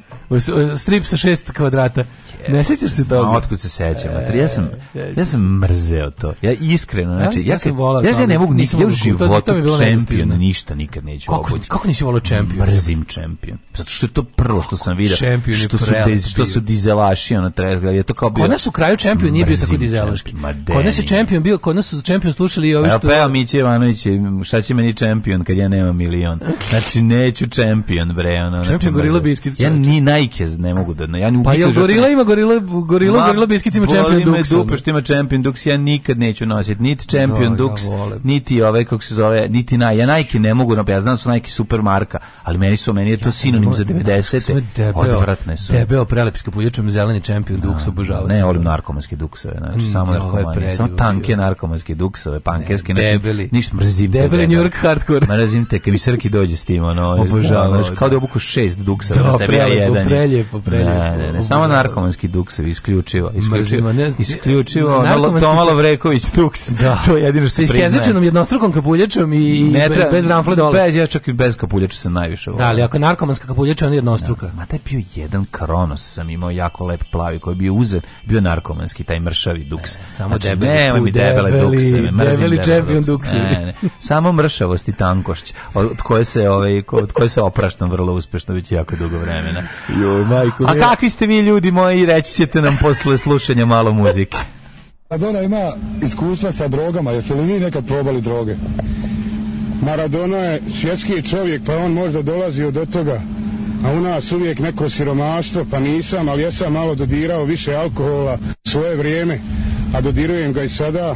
strip sa 6 kvadrata. Yeah. Ne sjećaš se toga? Ma, otkud se sećam? Znači, e, e, ja sam, ja sam mrzeo to. Ja iskreno, znači, ja, ja, sam volao, ja, ja ne mogu nikad, ja u životu čempion, ništa nikad neću kako, obući. Kako nisi volao čempion? Mrzim čempion. Zato što je to prvo što sam video. Čempion što su, dez, što su dizelaši, ono, treba, je to kao bio... Kod nas u kraju čempion nije bio tako dizelaški. Kod nas je čempion bio, kod nas su čempion slušali i ovi što... Peo Miće Ivanović, šta će meni čempion kad ja nemam milion? Znači, neću čempion, bre, ono. Čempion znači, gorila Biscuits. Ja ni naj majke ne mogu da... Ja ne pa jel gorila ima gorila, gorila, gorila biskic ima Champion Dux. Boli me dupe što ima Champion Dux, ja nikad neću nositi niti da, Champion da, Dux, niti ovaj, kako se zove, niti na, ja Nike ne mogu, na ja znam da su Nike super marka ali meni su, meni je to sinonim za 90. Debeo, odvratne su. Debeo prelepska puljučom zeleni Champion Dux da, obožavam Ne, volim narkomanske duksove, znači mm, samo ovaj narkomanske, samo tanke narkomanske duksove, pankerske, ne, znači, debeli. Ništa mrzim. Debeli New York hardcore. Mrzim te, kad mi Srki dođe s tim, ono, obožavaš, kao da obuku šest duksa, da, sebi jedan. Preljepo, preljepo. Ne, ne, ne, samo narkomanski duksev, isključivo. Isključivo, ne, isključivo narkomanski... Toma Lavreković duks. Da. To je jedino što se priznaje. Sa iskezičenom jednostrukom kapuljačom i ne bez ramfle dole. Bez, ja čak i bez kapuljača se najviše volim. Da, ali ako je narkomanska kapuljača, on je jednostruka. Da, ma da je bio jedan kronos, sam imao jako lep plavi koji je bio uzet, bio narkomanski, taj mršavi duks. E, samo znači, debeli, nema mi debele debeli, dukse. Mrzim debeli champion dukse. Ne, ne. Samo mršavost i tankošć, od koje se, ovaj, od koje se opraštam vrlo uspešno već jako dugo vremena. Jo, majko. A kakvi ste vi ljudi moji, reći ćete nam posle slušanja malo muzike. Maradona ima iskustva sa drogama, jeste li vi nekad probali droge? Maradona je svjetski čovjek, pa on možda dolazi do toga, a u nas uvijek neko siromaštvo, pa nisam, ali ja sam malo dodirao više alkohola svoje vrijeme, a dodirujem ga i sada.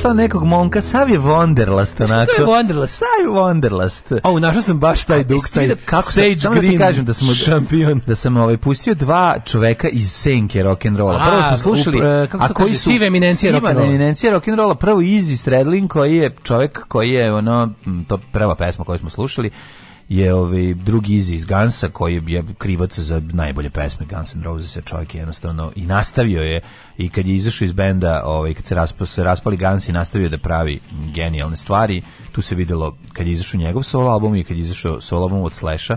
našla nekog momka, sav je Wonderlast, onako. Kako je Wonderlast? Sav je Wonderlast. O, našao sam baš taj duk, taj da, kako Sage sam, Green, da kažem da smo, šampion. Da sam ovaj, pustio dva čoveka iz senke rock'n'rolla. Prvo smo slušali, upra, kako a koji kaže, su... Sive eminencije rock'n'rolla. Sive eminencije rock'n'rolla, prvo Easy Stradlin, koji je čovek koji je, ono, to prva pesma koju smo slušali, je ovaj drugi iz iz Gansa koji je krivac za najbolje pesme Guns N' Roses, čovjek jednostavno i nastavio je i kad je izašao iz benda, ovaj kad se raspao, se raspali Guns i nastavio da pravi genijalne stvari. Tu se videlo kad je izašao njegov solo album i kad je izašao solo album od Slasha,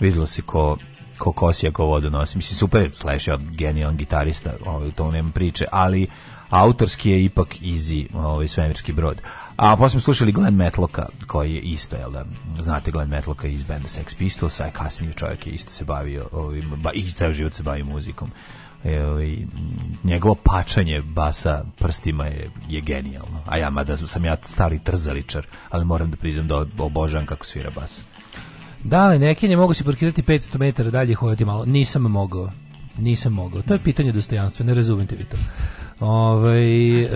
videlo se ko ko kosija ko vodu nosi. Mislim, super Slash je genijalan gitarista, ovaj, to nema priče, ali autorski je ipak izi ovaj svemirski brod. A posle smo slušali Glenn Metloka, koji je isto, jel da, znate Glenn Metloka iz benda Sex Pistols, a kasnije čovjek je isto se bavio, ovim, ba, i ceo život se bavi muzikom. E, ovaj, njegovo pačanje basa prstima je, je genijalno. A ja, mada sam ja stari trzaličar, ali moram da priznam da obožavam kako svira bas. Da li neki ne mogu se parkirati 500 metara dalje i hodati malo? Nisam mogao. Nisam mogao. To je pitanje dostojanstva, ne razumijem vi to. Ovaj uh,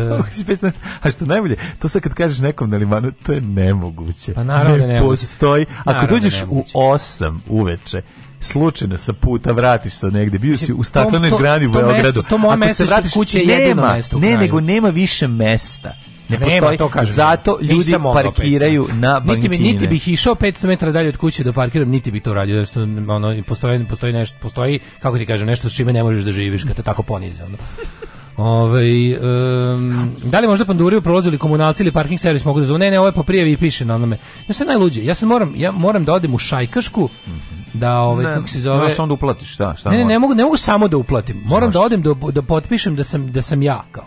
a što najbolje, to sad kad kažeš nekom na da limanu, to je nemoguće. Pa naravno da ne, ne postoji. Ako da dođeš u 8 uveče, slučajno sa puta vratiš se negde, bio si u staklenoj zgrani u Beogradu. To moje mesto vratiš, kuće je jedino mesto u kraju. Ne, nego nema više mesta. Ne nema, postoji, to kažem. Zato ljudi parkiraju na bankine. Niti, niti bih išao 500 metara dalje od kuće da parkiram, niti bi to radio. Jer Ono, postoji, postoji nešto, postoji, kako ti kažem, nešto s čime ne možeš da živiš kad te tako ponize. Ono. Ove, um, da li možda panduri prolazili komunalci ili parking servis mogu da zove? Ne, ne, ovo je po prijavi i piše na onome. Ja sam najluđe. Ja sam moram ja moram da odem u Šajkašku mhm. da ove, ovaj, ne, kako se zove. Moraš onda uplatiš, šta, da, šta Ne, ne, ne mogu, ne mogu samo da uplatim. Moram da Znaš. da odem da da potpišem da sam da sam ja kao.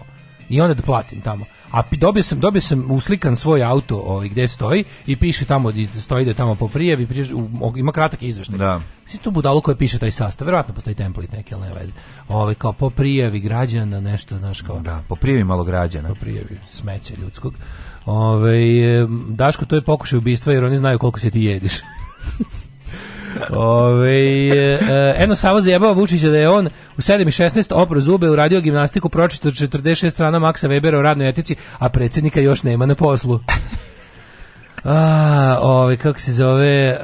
I onda da platim tamo a dobio sam, dobio sam uslikan svoj auto ovaj, gde stoji i piše tamo, stoji da tamo po prijavi, prije, u, ima kratak izveštaj. Da. Si tu budalo koja piše taj sastav, verovatno postoji template neke, ali ne veze. Ove, ovaj, kao po prijavi građana, nešto, znaš kao... Da, po prijavi malo građana. Po prijavi smeće ljudskog. Ove, ovaj, Daško, to je pokušaj ubistva jer oni znaju koliko se ti jediš. Ove, e, e eno Sava zajebava Vučića da je on u 7.16 opro zube uradio gimnastiku, pročito 46 strana Maksa Webera o radnoj etici, a predsjednika još nema na poslu. A, ove, kako se zove,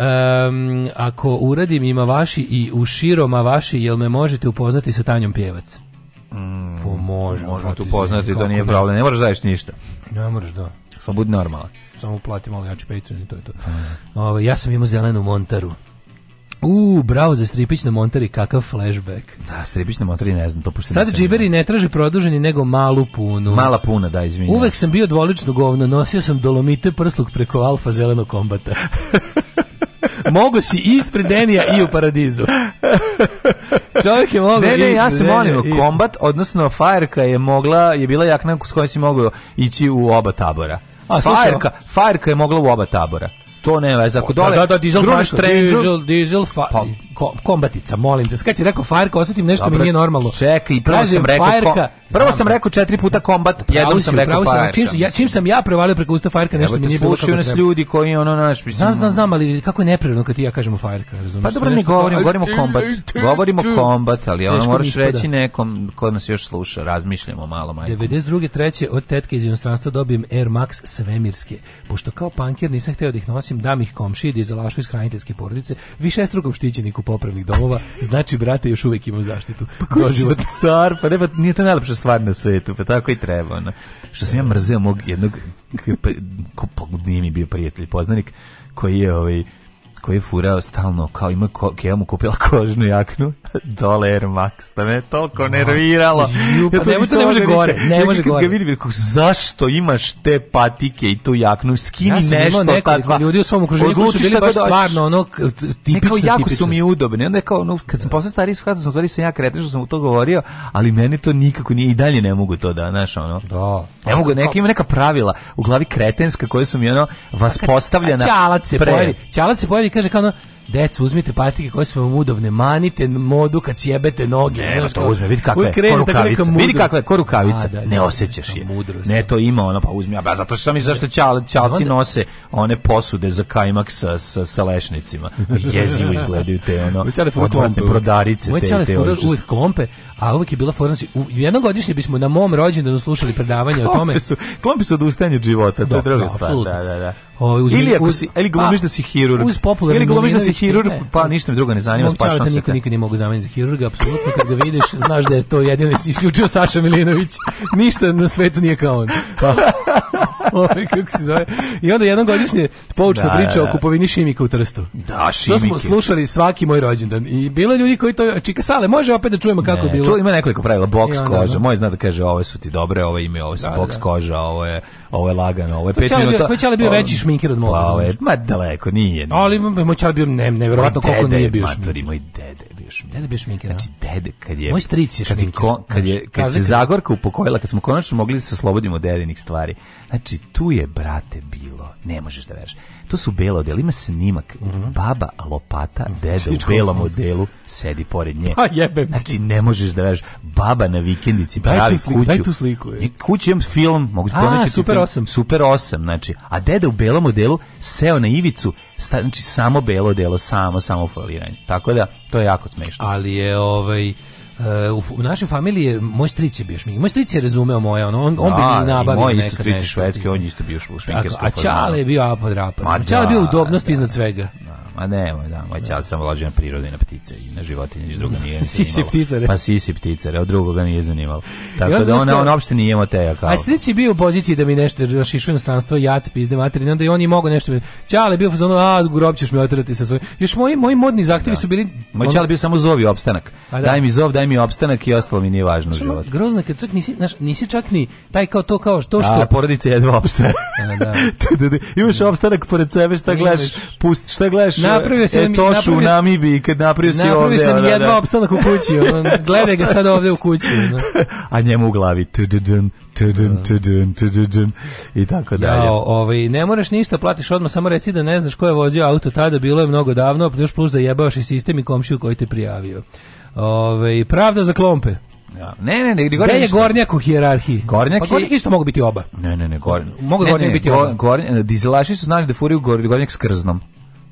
um, ako uradim ima vaši i u široma vaši, jel me možete upoznati sa Tanjom Pjevac? Mm, po, možemo. Možemo te pa upoznati, to nije problem, ne moraš da daješ ništa. Ne moraš da. Samo budi normalan. Samo plati malo jači Patreon i to je to. Mm. Ove, ja sam imao zelenu montaru. U, bravo za Stripić na Monteri, kakav flashback. Da, Stripić na Monteri, ne znam, to pošto Sad džiberi ne traži produženi, nego malu punu. Mala puna, da, izvini. Uvek sam bio dvolično govno, nosio sam dolomite prsluk preko alfa zelenog kombata. Mogu si ispred Denija i u paradizu. Čovjek je mogao. Ne, ne, ja se molim, i... kombat, odnosno Fajerka je mogla, je bila jakna s kojom si mogao ići u oba tabora. A, Fajerka, Fajerka je mogla u oba tabora to ne veze. Ako da, dole, da, da, da, diesel, grubiš dizel, diesel, pa, ko, kombatica, molim te. Kad rekao Fajerka, osetim nešto Dobre, mi nije normalno. Čekaj, prvo Tražim sam rekao Fajerka. prvo sam da. rekao četiri puta kombat, jednom sam rekao Fajerka. Čim, ja, čim sam ja prevalio preko usta Fajerka, nešto mi nije bilo kako nas ljudi koji ono naš, mislim. Znam, znam, znam, ali kako je neprirodno kad ti ja kažemo Fajerka, razumiješ? Pa dobro, ne govorimo, govorimo kombat. Govorimo kombat, ali ono moraš reći nekom ko nas još sluša, razmišljamo malo manje. 92. treće od tetke iz inostranstva dobijem Air Max svemirske. Pošto kao panker nisam hteo da ih nosim, dam ih komšiji da izalašu iz hraniteljske porodice, više strukom štićeniku popravnih domova, znači, brate, još uvek imam zaštitu. Pa doživot. Car, pa ne, pa nije to najlepša stvar na svetu, pa tako i treba. Ono. Što sam ja mrzeo mog jednog, pa, ko, nije mi bio prijatelj, poznanik, koji je ovaj, koji je furao stalno, kao ima ko, ja mu kupila kožnu jaknu, dole Air Max, da me toliko no. nerviralo. Ju, pa ja to ne, to ne može da gore, ne može gore. Ga vidim, kako, zašto imaš te patike i tu jaknu, skini ja sam nešto. Ja nekoliko ta ljudi u svom okruženju koji su bili baš stvarno ono tipično. Nekao jako su mi udobne, onda je kao, no, kad sam postao stariji shvatio sam, stvari sam ja kretiš, što sam u to govorio, ali meni to nikako nije, i dalje ne mogu to da, znaš, ono. Da. Ne mogu, neka ima neka pravila u glavi kretenska koje su mi ono vas postavljena. Ćalac se pojavi. Ćalac se pojavi i kaže kao ono, decu, uzmite patike koje su vam udobne, manite modu kad sjebete noge. Ne, pa da, da, ne to uzme, vidi kakve, ko rukavica, vidi kakve, ko rukavica, ne osjećaš je. Mudrost. Ne, to ima ona, pa uzmi, a zato što mi zašto čal, čalci nose one posude za kajmak sa, sa, sa lešnicima. Jezivo izgledaju te, ono, da odvrtne prodarice. Moje čale fura uvijek klompe, a uvijek je bila fora, znači, jednogodišnje bismo na mom rođendanu slušali predavanje o tome. Klompe su, klompe su odustajanje života, to je druga stvar. Da, da, da. Ovaj uzmi ili ako si, ili glumiš da si pa, hirurg. Uz popularni ili glumiš da si hirurg, pa ništa mi drugo ne zanima, spašaš se. Niko nikad ne mogu zameniti za hirurga, apsolutno kad ga vidiš, znaš da je to jedino isključio Saša Milinović. Ništa na svetu nije kao on. Pa. Ove, ovaj, kako se zove. I onda jednom godišnje poučna da, priča da, da. o kupovini šimika u Trstu. Da, šimike. To smo slušali svaki moj rođendan. I bilo ljudi koji to... Čika sale, može opet da čujemo kako ne, je bilo. Ču, ima nekoliko pravila, boks onda, koža. Da. Moj zna da kaže ove su ti dobre, ove ime, ove su da, boks da. koža, ovo je, ovo je lagano, ovo je pet minuta. Koji čale bio pa, veći šminker od pa, moga? Pa, ove, ma daleko, nije. nije. Ali moj čale bio ne, nevjerovatno koliko nije bio šminker. Matori, moj dede, Da bio šminkiran. Dede bio šminkiran. Znači, dede, kad je... Moj stric je kad šminkiran. Kad, je, kad se Zagorka upokojila, kad smo konačno mogli da se oslobodimo dedinih stvari. Znači, tu je, brate, bio Ne možeš da veruješ. To su bela odela, ima snimak. Mhm. Baba lopata, deda u belom odelu sedi pored nje. Pa mi. Znači ne možeš da veruješ. Baba na vikendici daj pravi tu sliku, kuću. Daj tu sliku. Je. I kuću imam film, mogu ti pomeći. Super 8. Super 8, znači. A deda u belom modelu seo na ivicu, sta, znači samo belo delo, samo, samo foliranje. Tako da, to je jako smešno. Ali je ovaj Eh, u, našoj familiji moj stric je bio šmink. Moj stric je razumeo moje, ono, on, on bi da, mi nabavio moj neka nešto. Moj isto švedski, on isto bio šminkerstvo. A Čale je bio apod da, rapor. Čale je bio udobnost da. iznad svega. A ne, da, moj da, moj čal sam ložio na i na ptice i na životinje, niš druga pa nije zanimalo. si pticare. Pa sisi pticare, od drugoga nije zanimalo. Tako da on, on uopšte nije imao teja kao. A slici bio u poziciji da mi nešto, da šišu ja jat, pizde materine, onda i oni mogu mogao nešto. Čale bio fazonu, a, grob ćeš me otrati sa svojim. Još moji, moji modni zahtjevi da. su bili... Moj čale bio samo zovi opstanak. Pa da. Daj mi zov, daj mi opstanak i ostalo mi nije važno u životu. Grozno, kad čak nisi, znaš, nisi čak ni taj kao to kao što što... A, porodica jedva da, da. Imaš opstanak pored sebe, šta gledaš, pusti, šta gledaš, E, napravio sam e, tošu u Namibiji kad napravio si napravio ovde. Napravio sam jedva da. opstanak u kući. Gleda ga sad ovde u kući. No. A njemu u glavi tududun, tudun, da. tudun, tudun, i tako dalje. Ja, ovaj, ne moraš ništa, platiš odmah, samo reci da ne znaš ko je vozio auto tada, bilo je mnogo davno, još plus zajebaoš i sistem i komšiju koji te prijavio. Ove, ovaj, pravda za klompe. Ja. Ne, ne, ne, Gde je gornjak u hijerarhiji? Gornjak pa gornjak je... isto mogu biti oba. Ne, ne, ne, gornjak. Mogu gornjak biti oba. Gornjak, dizelaši su znali da furaju gornjak s krznom.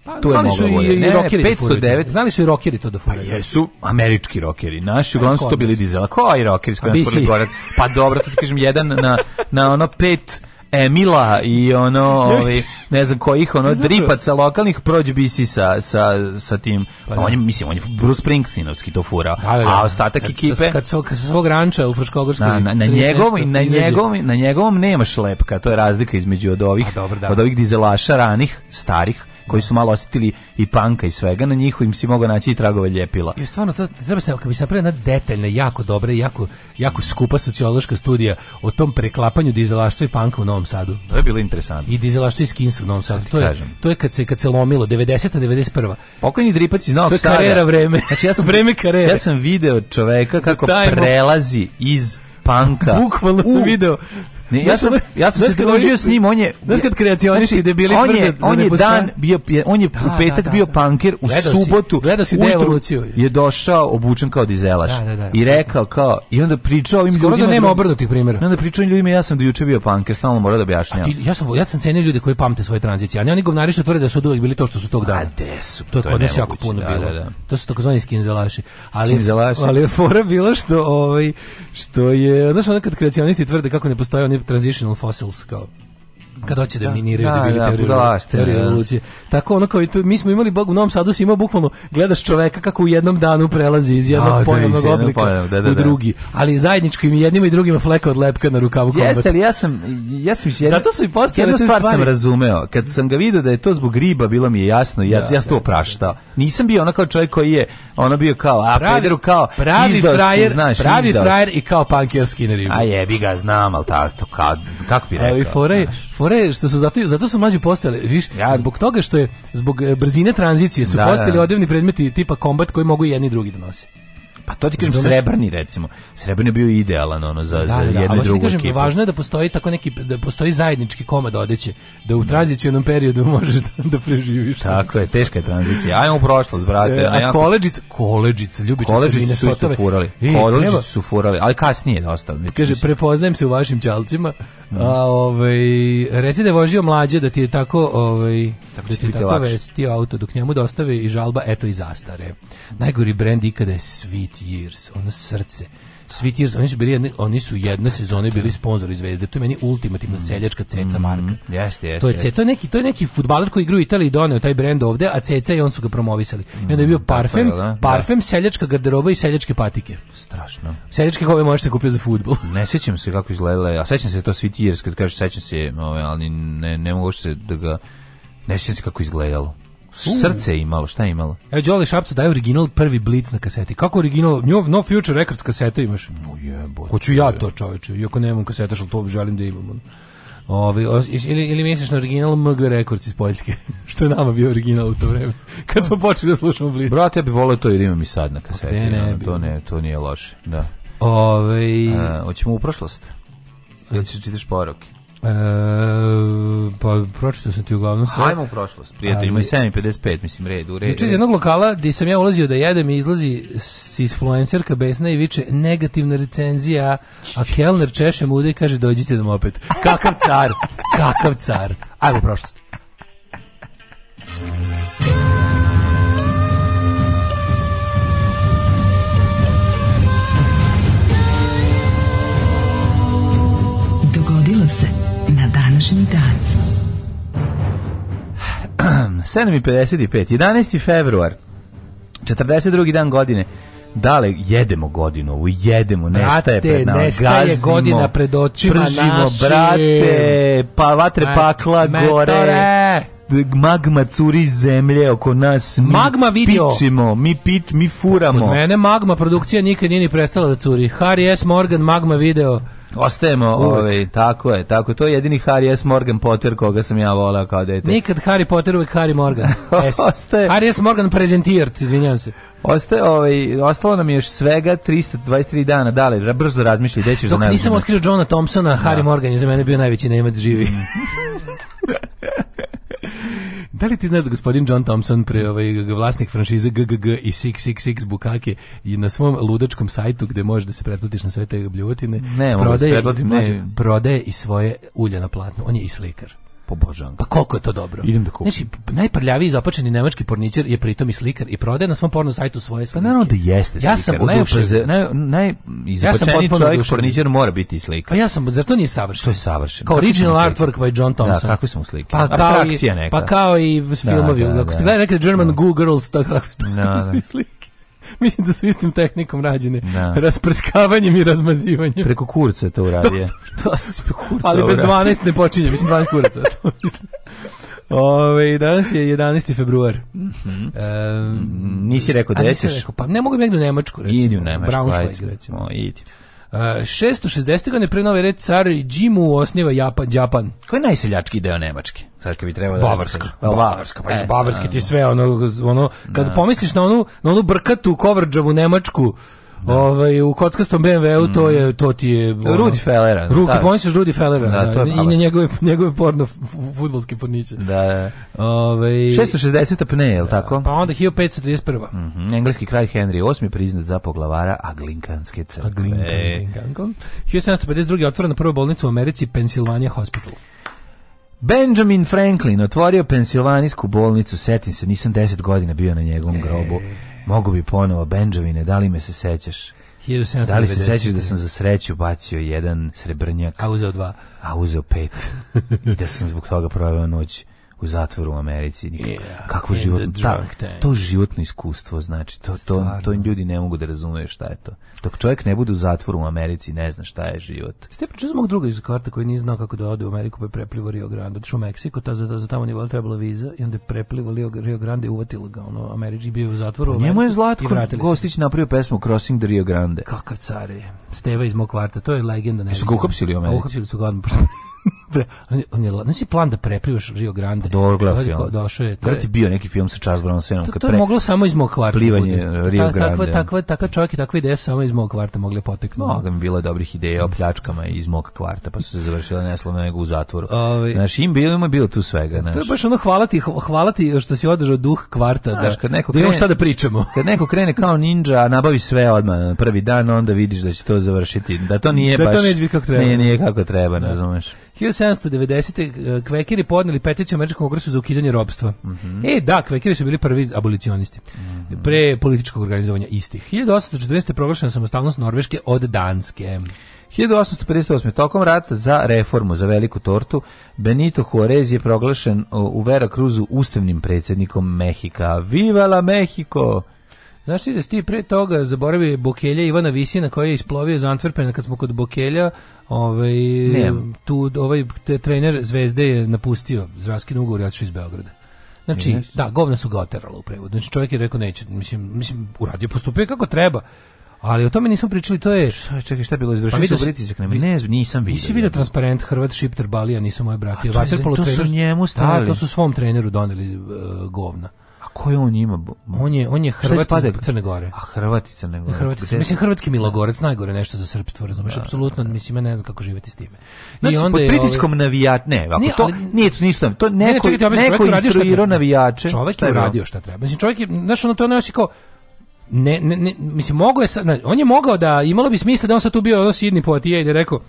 Pa, tu da znali su i, i rokeri 509. znali su i rokeri to da furaju. Pa da jesu američki rokeri. Naši pa uglavnom su to bili dizela. Ko i rokeri? Pa, pa dobro, to ti kažem, jedan na, na ono pet Emila i ono, ovi, ne znam kojih, ono, dripaca lokalnih prođe bisi sa, sa, sa tim, pa, pa da. on je, mislim, on je Bruce Springsteenovski to furao, a ostatak ekipe... Kad sa svog ranča u Frškogorskoj... Na, na, na, njegovom, na, njegovom, na njegovom nema šlepka, to je razlika između od ovih, dobro, da. od ovih dizelaša ranih, starih, koji su malo osjetili i panka i svega, na njihovim se mogu naći i tragove ljepila. I stvarno, to treba se, kako bi se napravila detaljna, jako dobra jako, jako skupa sociološka studija o tom preklapanju dizelaštva i panka u Novom Sadu. To je bilo interesantno. I dizelaštva i skinsa u Novom Sadu. To je, kažem. to je kad se, kad se lomilo, 90. 91. Pokojni Dripac iz Novog Sada. To je karera vreme. Znači, ja sam, vreme karere. Ja sam video čoveka kako prelazi iz panka. Bukvalno sam video Ne, ja sam ja sam se družio s njim, on je Znaš kad kreacionisti znači, debili on je, on je dan bio on je u da, petak da, bio da, panker u subotu. Gleda se devoluciju. Je došao obučen kao dizelaš i rekao kao i onda pričao ovim ljudima. Skoro da nema obrnutih primera. Onda pričao ljudima ja sam do juče bio panker, stalno mora da objašnjavam. Ja sam ja sam cenio ljude koji pamte svoje tranzicije, a ne oni govnari što tvrde da su uvek bili to što su tog dana. A de su, to, to je kod jako puno bilo. To su takozvani skinzelaši. Ali ali fora bila što ovaj što je, znaš, onda kad kreacionisti tvrde kako ne postoje oni transitional fossils kao kad hoće da, da miniraju da, da bili da, teoriju, da, revolucije. Tako ono kao i tu, mi smo imali Bog u Novom Sadu, si imao bukvalno, gledaš čoveka kako u jednom danu prelazi iz jednog oh, pojavnog oblika pojavnog, da, da, u drugi. Ali zajedničko im jednima i drugima fleka od lepka na rukavu kombat. Jeste, li, ja sam, ja sam jedno, Zato sam i postavio jednu stvar sam razumeo. Kad sam ga vidio da je to zbog riba, bilo mi je jasno, ja, ja sam to opraštao. Nisam bio ono kao čovjek koji je, ono bio kao, a pravi, Pederu kao, pravi frajer, znaš, pravi frajer i kao punker skinner. A jebi ga, znam, ali tako, kako bi rekao. Ali fore, fore fore što su zato zato su mlađi postali, viš, ja. zbog toga što je zbog e, brzine tranzicije su da, da postali da. odjevni predmeti tipa kombat koji mogu jedni i drugi da nose. Pa to ti kažem Zumeš? srebrni recimo. Srebrni je bio idealan ono za da, za da, jednu da, drugu kažem, ekipu. Važno je da postoji tako neki da postoji zajednički komad odeće da u tranzicionom periodu možeš da, da preživiš. Tako je, teška je tranzicija. Ajmo u prošlost, brate. A ja koleđic, koleđic, ljubičić koleđic su isto furali. E, koleđic su furali, ali kasnije dosta. Kaže prepoznajem se u vašim ćalcima. A, ovaj, reci da je vožio mlađe da ti je tako, ovaj, da ti je tako vestio auto dok njemu dostavi i žalba, eto i zastare. Najgori brend ikada je Sweet Years, ono srce Svi ti, oni su bili jedne, oni su jedne sezone bili sponzori Zvezde. To je meni ultimativna mm. seljačka ceca marka. Jeste, mm-hmm. jeste. To je ceca, to je neki, to je neki fudbaler koji igra u Italiji doneo taj brend ovde, a ceca i on su ga promovisali. I onda je bio mm-hmm. parfem, da, da. parfem, seljačka garderoba i seljačke patike. Strašno. Seljačke kove možeš da kupiš za fudbal. Ne sećam se kako izgledala, a sećam se to Svitijers kad kažeš sećam se, ovaj, ali ne, ne mogu se da ga ne sećam se kako izgledalo. Srce je imalo, šta je imalo? Evo, Đole Šapca daje original prvi blic na kaseti. Kako original? No Future Records kaseta imaš? No jebote. Hoću ja to, čoveče. Iako nemam kaseta, što to želim da imam. Ovi, ili, ili misliš na original MG Records iz Poljske, što je nama bio original u to vreme, kad smo počeli da slušamo Blitz. Brate, ja bih volio to jer imam i sad na pa kaseti, ne, ne, to, ne, to nije loše, da. Ove... A, hoćemo u prošlost? Ili ćeš da čitaš poruke? E, pa pročitao sam ti uglavnom sve. Hajmo u prošlost, prijateljima i 7.55, mislim, red u redu. Juče iz jednog lokala gdje sam ja ulazio da jedem i izlazi s influencerka besna i viče negativna recenzija, a Kellner češe mude i kaže dođite nam da opet. Kakav car, kakav car. Ajmo u prošlost. današnji dan. 7.55, 11. februar, 42. dan godine, Dale, jedemo godinu, ovu jedemo, nestaje brate, pred nama, nestaje gazimo, godina pred očima pržimo, našim. brate, pa vatre Met, pakla metore. gore magma curi iz zemlje oko nas mi magma video. pičimo, mi pit, mi furamo. Kod mene magma produkcija nikad nije ni prestala da curi. Harry S. Morgan magma video Ostajemo, ovaj, tako je, tako je. To je jedini Harry S. Morgan Potter koga sam ja volao kao dete. Nikad Harry Potter, uvek Harry Morgan. S. Ostaje. Harry S. Morgan prezentirt, izvinjavam se. Ostaje, ovaj, ostalo nam je još svega 323 dana. da Dale, brzo razmišljaj, gde ćeš Dok za najbolje. Dok nisam otkrio Johna Thompsona, Harry da. Morgan je za mene bio najveći nemac živi. Da li ti znaš da gospodin John Thompson, pre, ovaj, vlasnik franšize GGG i 666 Bukake, i na svom ludačkom sajtu gde možeš da se pretplatiš na sve te bljuvotine, ne, da prodaje, ne, prodaje i svoje ulje na platnu. On je i slikar. Pobožavam. Pa koliko je to dobro. Idem da kupim. Znači, najprljaviji zapačeni nemački porničar je pritom i slikar i prodaje na svom porno sajtu svoje slike. Pa naravno da jeste slikar. Ja sam odušen. Naj, naj, ja sam čovjek porničar mora biti slikar. Pa ja sam, zar to nije savršeno? To je savršeno. Kao original artwork by John da, Thompson. Da, kakve su mu slike? Pa kao, i, neka. pa kao i da, filmovi. Da, da, da, Ako ste da. gledali neke German Goo Girls, tako, tako su slike. Mislim da su istim tehnikom rađene. Da. Rasprskavanjem i razmazivanjem. Preko kurca to uradio. to se preko kurca Ali bez 12 ne počinje, mislim 12 kurca Ove, danas je 11. februar. Mm -hmm. e, nisi rekao da jesiš? Pa ne mogu da u Nemačku, recimo. Idi u Nemačku. Braunschweig, recimo. O, idi. 660. godine pre nove red car Džimu osniva Japan. Japan. Koji je najseljački deo Nemačke? Sad kad bi trebalo da Bavarska. Da Bavarska, pa e, Bavarski ti da, sve da. ono ono kad da. pomisliš na onu na onu brkatu kovrđavu Nemačku Da. Ovaj u kockastom BMW-u to mm. je to ti je ono, da, da. Rudi Fellera. Ruki pomisliš Rudi Fellera, da, to je i na njegove njegove porno fudbalske porniče. Da, da. Ovaj 660 apne, je l' tako? Pa onda 1531. Mhm. Mm Engleski kralj Henry VIII priznat za poglavara Aglinkanske crkve. Aglinkan, e. 1752 otvorena prva bolnica u Americi Pennsylvania Hospital. Benjamin Franklin otvorio pensilvanijsku bolnicu, setim se, nisam 10 godina bio na njegovom e. grobu. E. Mogu bi ponovo, Benjamine, da li me se sećaš? 1790. Da li se sećaš da sam za sreću bacio jedan srebrnjak? A uzeo dva. A uzeo pet. I da sam zbog toga proveo noć u zatvoru u Americi. Yeah, Kako život, da, ta, to životno iskustvo, znači, to, to, to, ljudi ne mogu da razumeju šta je to. Dok čovjek ne bude u zatvoru u Americi, ne zna šta je život. Ste pričali za mog druga iz kvarta koji nije znao kako da ode u Ameriku, pa je preplivo Rio Grande. Otišao u Meksiko, ta, za, za tamo nije valjda trebala viza i onda je preplivo Rio Grande i uvatilo ga. Ono, Američki bio u zatvoru u pa Njemu je Zlatko Gostić napravio pesmu Crossing the Rio Grande. Kakav car je. Steva iz mog kvarta, to je legenda. Ne su ga uhapsili u Americi. Uhapsili su ga odmah, pre, on je, on je, znači plan da preplivaš Rio Grande. Dobro, gledao Došao je. Gledao ti bio neki film sa Charles Brown Senom. To, to je moglo samo iz mog kvarta. Plivanje Rio Grande. Takva, takva, takva čovjek i takve ideje samo iz mog kvarta mogle poteknuti. Mnogo mi bilo dobrih ideja o pljačkama iz mog kvarta, pa su se završile neslavno nego u zatvoru. Ovi, ovaj, znaš, im bilo, ima bilo tu svega. Znaš. To je baš ono hvala ti, hvala ti što si održao duh kvarta. Da znaš, da, kad neko da krene, šta da pričamo. Kad neko krene kao ninja, nabavi sve odmah prvi dan, onda vidiš da će to završiti. Da to nije da baš... Da to neće biti kako treba. Nije, nije kako treba, ne razumeš. 1790. Eh, kvekeri podneli peticiju američkom kongresu za ukidanje robstva. Mm -hmm. E, da, kvekeri su bili prvi abolicionisti. Mm -hmm. Pre političkog organizovanja istih. 1840. je proglašena samostalnost Norveške od Danske. 1858. tokom rata za reformu za veliku tortu Benito Juarez je proglašen u Vera Cruzu ustavnim predsjednikom Mehika. la Mehiko! Znaš ti da si ti pre toga zaboravi Bokelja Ivana Visina koji je isplovio za Antwerpena kad smo kod Bokelja ovaj, Nijem. tu, ovaj te, trener Zvezde je napustio zdravstveni ugovor i otišao iz Beograda. Znači, Nijem. da, govna su ga oterala u prevodu. Znači, čovjek je rekao neće, mislim, mislim uradio, postupio kako treba. Ali o tome nismo pričali, to je... Šta, čekaj, šta je bilo izvršio pa pritisak na Ne, nisam vidio. Nisi vidio transparent Hrvat Šipter Balija, nisu moje brati. A to, je, to su njemu stavili. Da, to su svom treneru doneli uh, govna. A ko on ima? On je, on je Hrvat iz Crne Gore. A Hrvat iz Crne Gore. Hrvat, mislim, Hrvatski da. Milogorec, najgore nešto za srpstvo, razumiješ? Da, Apsolutno, da, mislim, ja ne znam kako živeti s time. Znači, I onda pod pritiskom ovaj... navijat, ne, ovako, nije, to, ali, nije, to nisu to neko, ne, čekajte, neko instruirao navijače. Čovek je uradio šta treba. Mislim, čovek je, znaš, ono, to je kao, ne, ne, ne, mislim, mogo je, on je mogao da, imalo bi smisla da on sad tu bio ono sidni poetija i da je rekao,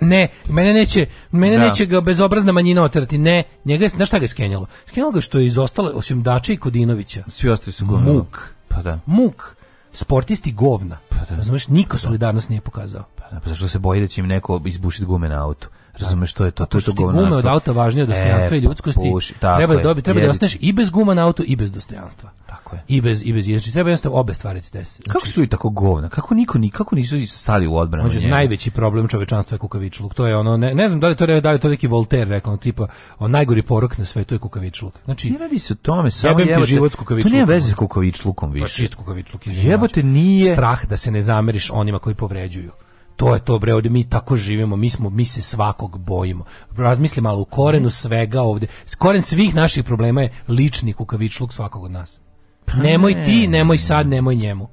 Ne, mene neće, mene da. neće ga bezobrazna manjina oterati. Ne, njega je, znaš šta ga je skenjalo? Skenjalo ga što je izostalo, osim Dača i Kodinovića. Svi ostali su govna. Muk. Pa da. Muk. Sportisti govna. Pa da. Razumeš, niko da. solidarnost nije pokazao. Pa da, pa zašto se boji da će im neko izbušiti gume na auto? Razumeš što je to? To je gume od auta važnije od e, dostojanstva e, i pa ljudskosti. Puš, treba da dobi, treba je, da ostaneš i bez guma na auto i bez dostojanstva. Tako je. I bez i bez znači treba jednostavno obe stvari da se. Kako znači- su i tako govna? Kako niko nikako nisu stali u odbranu? Može najveći problem čovečanstva je kukavičluk. To je ono ne, ne znam da li to da li to neki Volter rekao, tipa on najgori porok na svetu je kukavičluk. Znači ne radi se o tome, samo je život kukavičluk. To nije veze kukavičlukom pa više. Pa čist kukavičluk. Jebote nije strah da se ne zameriš onima koji povređuju to je to bre, ovde mi tako živimo, mi smo mi se svakog bojimo. Razmisli malo u korenu svega ovde. Koren svih naših problema je lični kukavičluk svakog od nas. Pa nemoj ti, nemoj sad, nemoj njemu.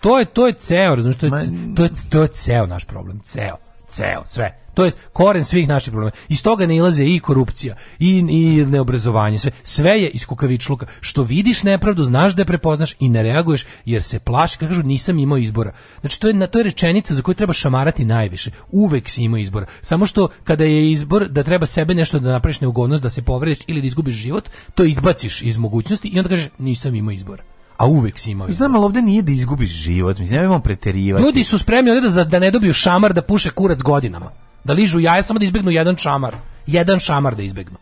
To je to je ceo, razumiješ, to je to je, to je ceo naš problem, ceo, ceo, sve to je koren svih naših problema. Iz toga ne ilaze i korupcija, i, i neobrazovanje, sve. Sve je iz kukavičluka. Što vidiš nepravdu, znaš da je prepoznaš i ne reaguješ, jer se plaši, kažu, nisam imao izbora. Znači, to je, na to je rečenica za koju treba šamarati najviše. Uvek si imao izbora. Samo što kada je izbor da treba sebe nešto da napraviš neugodnost, da se povrediš ili da izgubiš život, to izbaciš iz mogućnosti i onda kažeš, nisam imao izbora a uvek si imao. Znam, ali ovde nije da izgubiš život, mislim, nemojmo preterivati. Ljudi su spremni ovde da, da ne dobiju šamar da puše kurac godinama da ližu jaja samo da izbegnu jedan čamar. Jedan šamar da izbegnu.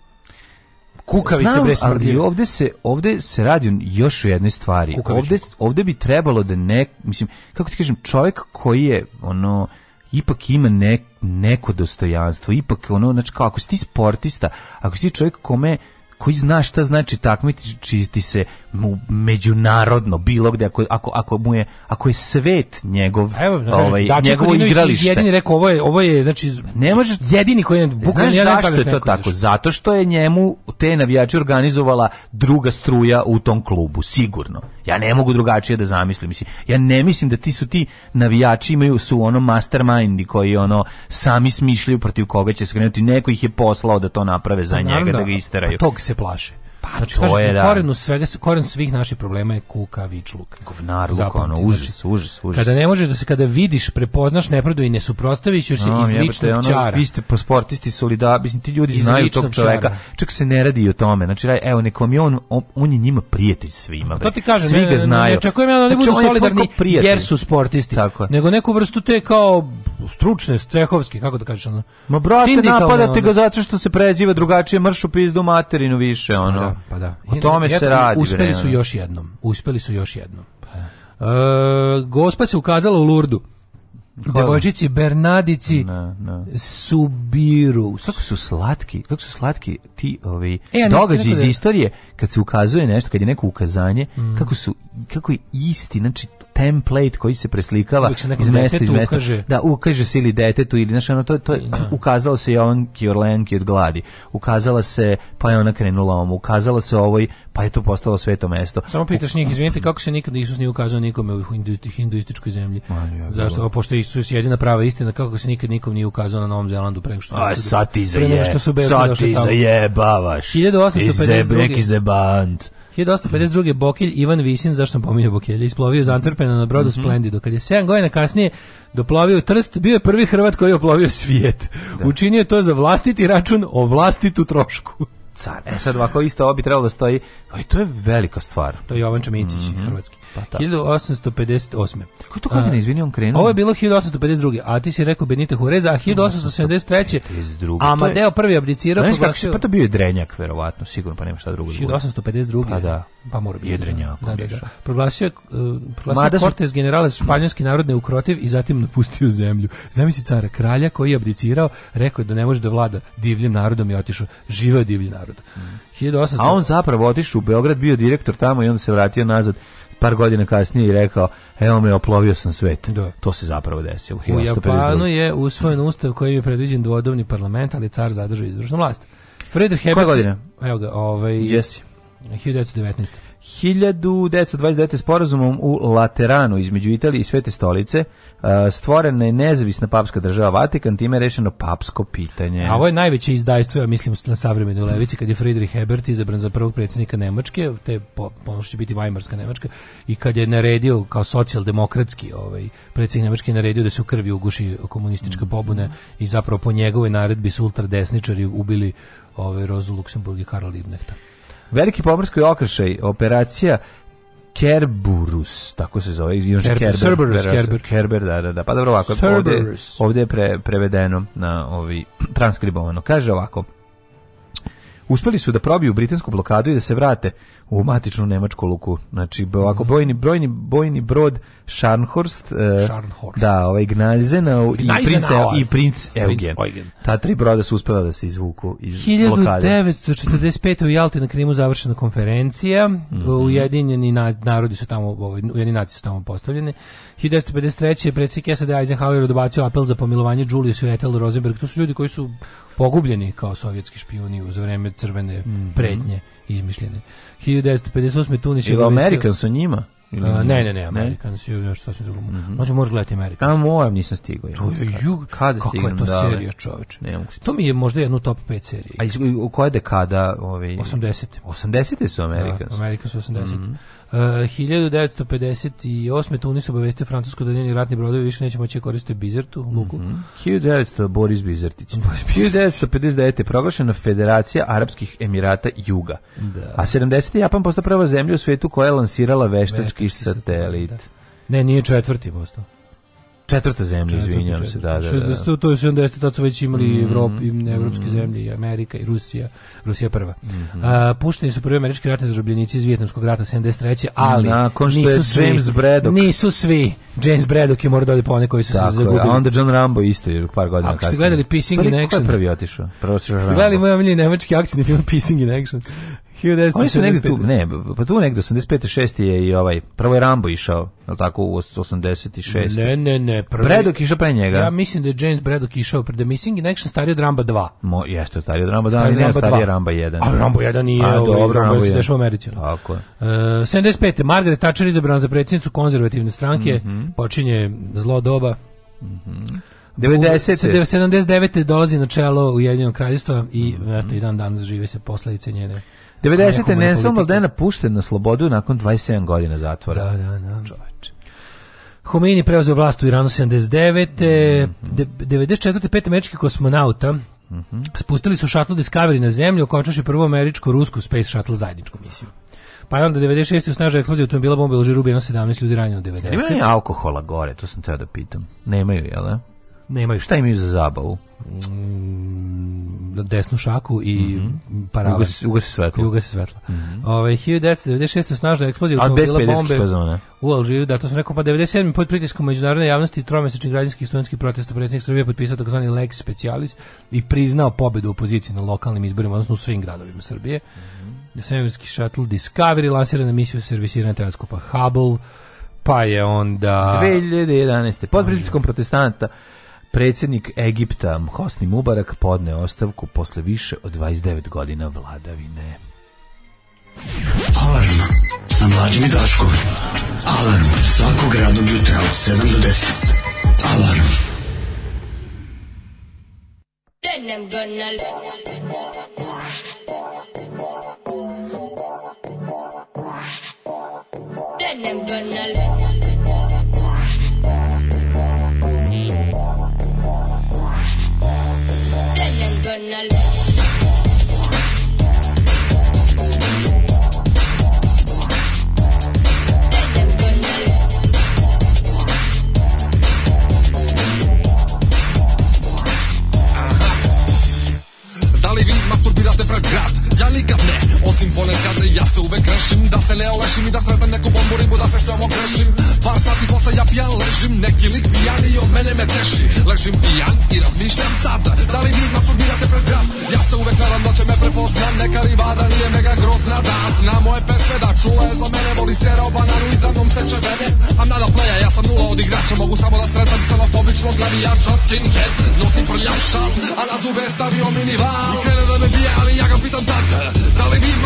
Kukavice Znam, bre ali ovde se ovde se radi još o jednoj stvari. Kukaviču. Ovde ovde bi trebalo da ne mislim kako ti kažem čovjek koji je ono ipak ima ne, neko dostojanstvo, ipak ono znači kako ako si ti sportista, ako si ti čovjek kome koji zna šta znači takmičiti se mu međunarodno bilo gde ako, ako, ako mu je ako je svet njegov Evo, znači, ovaj Dači njegovo igralište jedini rekao ovo je ovo je znači ne možeš jedini koji je bukvalno znaš zašto je to tako izaš. zato što je njemu te navijači organizovala druga struja u tom klubu sigurno ja ne mogu drugačije da zamislim mislim ja ne mislim da ti su ti navijači imaju su ono mastermindi koji ono sami smišljaju protiv koga će se krenuti neko ih je poslao da to naprave za pa njega da, da ga isteraju pa tog se plaše Pa znači, to je, da. Koren, svega, koren svih naših problema je kukavičluk. Govnar, ono, užas, užas, užas. Kada ne možeš da se, kada vidiš, prepoznaš nepravdu i ne suprostaviš, još se no, iz ličnog ono, čara. Vi ste sportisti solidarni, mislim, ti ljudi iz znaju tog čoveka. Čara. Čak se ne radi o tome. Znači, evo, nekom je on, on je njima prijatelj svima. Bre. To ti kažem, Svi ga znaju. Ne, očekujem ja da ne budu znači, solidarni jer su sportisti. Tako. Nego neku vrstu te kao stručne, cehovske, kako da kažeš ono. Ma brate, napadate ga zato što se preziva drugačije, mršu pizdu materinu više, ono. Pa da. O tome se radi. Uspeli su još jednom. Uspeli su još jednom. Pa da. E, gospa se ukazala u Lurdu. Pa da. Devojčici Bernadici ne, ne. Subiru. Kako su slatki, kako su slatki ti ovi e, ja događaji iz da istorije kad se ukazuje nešto, kad je neko ukazanje, mm. kako su kako je isti, znači template koji se preslikava iz mesta iz mesta. Ukaže. Da, ukaže se ili detetu ili znači ono to to je, da. ukazalo se Jovan Orlenki od gladi. Ukazala se pa je ona krenula ovom, ukazala se ovoj pa je to postalo sveto mesto. Samo pitaš njih, izvinite kako se nikad Isus nije ukazao nikome u hinduističkoj zemlji. Man, ja, Zašto? A pošto Isus je jedina prava istina, kako se nikad nikom nije ukazao na Novom Zelandu pre što. Aj, sad ti za je. Sad ti zajebavaš. 1852. Iz Zeband. 1852. Bokilj Ivan Visin, zašto sam pominjao Bokilj, isplovio iz Antwerpena na brodu mm -hmm. Splendido. Kad je 7 godina kasnije doplovio Trst, bio je prvi Hrvat koji je oplovio svijet. Da. Učinio to za vlastiti račun o vlastitu trošku. Car. E sad ovako isto obi trebalo da stoji. Aj, to je velika stvar. To je Jovan Čemicić, mm -hmm. hrvatski 1858. Pa da. Kako to godine, izvini, on krenuo? Ovo je bilo 1852. A ti si rekao Benita Hureza, a 1873. 1852. Amadeo prvi abdicirao. Znaš kako se, pa to bio je drenjak, verovatno, sigurno, pa nema šta drugo. 1852. Pa da. Pa mora biti. Je da- drenjak. Da, da, da. Proglasio, eh, proglasio Mada Cortes su... generale španjolski narodne ukrotiv i zatim napustio zemlju. Zamisli cara kralja koji je abdicirao, rekao je da ne može da vlada divljim narodom i otišao. Živeo divlji narod. 1800... Mm. A on zapravo otišao u Beograd, bio direktor tamo i onda se vratio nazad par godina kasnije i rekao evo me oplovio sam svet. Da. To se zapravo desilo. U Japanu je usvojen ustav koji je predviđen dvodovni da parlament, ali car zadržao izvršnu vlast. Frederick Herbert... Koja godina? Evo ga, ovaj... Jesse. 1919. 1929. sporazumom u Lateranu između Italije i Svete stolice e, stvorena je nezavisna papska država Vatikan, time je rešeno papsko pitanje. A ovo je najveće izdajstvo, ja mislim, na savremenoj levici, kad je Friedrich Ebert izabran za prvog predsjednika Nemačke, te po, ono biti Weimarska Nemačka, i kad je naredio, kao socijaldemokratski ovaj, predsjednik Nemačke, naredio da se u krvi uguši komunistička mhm. pobuna mm -hmm. i zapravo po njegove naredbi su ultradesničari ubili ovaj, Rozu Luksemburg i Karla Liebnehta. Veliki pomorski okršaj, operacija Kerberus, tako se zove, Kerber, Kerber, Kerber. Kerber, da, da, da. Pa dobro ovako, ovdje, ovdje, je pre, prevedeno na ovi, transkribovano. Kaže ovako, uspeli su da probiju britansku blokadu i da se vrate u matičnu nemačku luku. Znači, ovako, bojni, mhm. brojni, bojni brod Scharnhorst, e, Scharnhorst. da, ovaj Gnajzenau i, prince, i princ Eugen. Ta tri broda su uspela da se izvuku iz 1945. 1945. u Jalti na Krimu završena konferencija, mm -hmm. ujedinjeni narodi su tamo, ovaj, ujedinjeni nacije su tamo postavljene. 1953. je predsjednik SAD Eisenhower odbacio apel za pomilovanje Juliusu i Ethel Rosenberg. To su ljudi koji su pogubljeni kao sovjetski špijuni uz vreme crvene mm -hmm. prednje izmišljene. 1958. Tunis je... Ili Amerikan sa njima? A, ne, ne, ne, Amerikan si još sasvim drugo. Mm -hmm. Noću možeš gledati Amerikan. A moram, nisam stigao. To je ju... Kada Kako stignem, je to dale? serija, da. čoveče? Ne mogu To mi je možda jednu top 5 serija. A iz, u koja dekada? Ovaj... 80. 80. su Amerikan? Da, Amerikan su 80. Mm -hmm. Uh, eh, 1958. Tunis obavestio Francusku da njeni ratni brodovi više neće moći da koristiti Bizertu, Luku. Mm -hmm. 1900. Boris Bizertić. Boris Bizertić. 1959. proglašena Federacija Arapskih Emirata Juga. Da. A 70. Japan postao prva zemlja u svetu koja je lansirala veštački, veštački satelit. Da. Ne, nije četvrti postao. Četvrta zemlja, izvinjavam se, da, da. da. 60, to je 70, tad su već imali mm, Evropi, mm, evropske mm. zemlje, i Amerika i Rusija, Rusija prva. Mm -hmm. A, pušteni su prvi američki ratni zarobljenici iz Vjetnamskog rata 73. Ali Nakon što nisu svi, James Braddock. Nisu svi. James Braddock je morao da po one koji su Tako se zagubili. a onda John Rambo isto je par godina kasnije. Ako ste gledali Pissing in Action. Ko je prvi otišao? Prvo otišao Rambo. Ste gledali moj omiljeni nemački akcijni film Pissing in Action. Oni su negde tu, ne, pa tu negde 85. 6. je i ovaj, prvo je Rambo išao, je li tako, u 86. Ne, ne, ne. Prvi, Bredok išao pre njega. Ja mislim da je James Bredok išao pre The Missing Connection stariji od Ramba 2. Mo, jeste, stariji od Ramba 2, ali ne, stariji je Ramba 1. A Rambo 1 nije, A, ovaj, dobro, Rambo se dešava u Americi. Tako je. Uh, e, 75. Margaret Thatcher izabrana za predsjednicu konzervativne stranke, mm -hmm. počinje zlo doba. Mm -hmm. 90. 79. dolazi na čelo Ujedinjenog kraljevstva i mm -hmm. eto, i dan danas žive se posledice njene 90. Nesel Mladena pušten na slobodu nakon 27 godina zatvora. Da, da, da. Čoveč. Khomeini preuzeo vlast u Iranu 79. Mm -hmm. 94. pet američki kosmonauta Mm -hmm. Spustili su Shuttle Discovery na zemlju, okončaši prvu američko-rusku Space Shuttle zajedničku misiju. Pa je onda 96. snaža eksplozija automobila bomba u Žirubi, jedno 17 ljudi ranjeno 90. Ima alkohola gore, to sam teo da pitam. Nemaju, jel da? Nemaju, šta imaju za zabavu? Mm, desnu šaku i mm -hmm. parale. Ugasi, ugasi svetlo. I ugasi svetla. Mm -hmm. Ove, 1996. snažna eksplozija automobila bombe fazona. u Alžiru, da, to sam rekao, pa 97. pod pritiskom međunarodne javnosti tromesečnih građanskih studentskih protesta predsjednik Srbije potpisao takozvani Lex Specialis i priznao pobedu opozicije na lokalnim izborima, odnosno u svim gradovima Srbije. Mm -hmm. Svemirski shuttle Discovery lansirana misija servisirana teleskopa Hubble, pa je onda... 2011. pod pritiskom protestanta predsjednik Egipta Hosni Mubarak podne ostavku posle više od 29 godina vladavine. Alarm sa mlađim i Daškom. Alarm svakog radnog jutra od 7 do 10. Alarm. Then I'm gonna Then I'm gonna criminal. Da li vi masturbirate pred grad? Ja nikad Osim ponekad ja se uvek grešim Da se ne olešim i da sretam neku bombu ribu Da se s njom ogrešim Par sati posle ja pijan ležim Neki lik pijan i od mene me teši Ležim pijan i razmišljam tada Da li vi masturbirate pred grad Ja se uvek nadam da će me prepozna Neka rivada nije mega grozna Da zna moje pesme da čula je za mene Voli stereo bananu i za mnom seče vene I'm not a player ja sam nula od igrača Mogu samo da sretam celofobičnog glavijača Skinhead, nosim prljav šal A na zube je stavio minival I krene da me bija, ali ja ga pitam tad Da li vi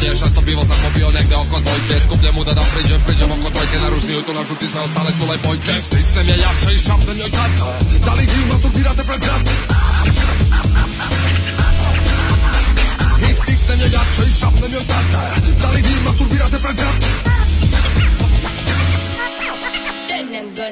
Wiesza tobie wosa kopionego oko dojkę Skupnemu dada prydziem, prydziem oko dojkę Na różni tu narzuci se ostale sulej bojkę Z tej stemie ja przejrzam na nią kartą Dalej gim, masz tu piratę, prebraty Istnieje istnienie ja przejrzałem ją tatę Dalej wi masturbira te pregraty Tenem go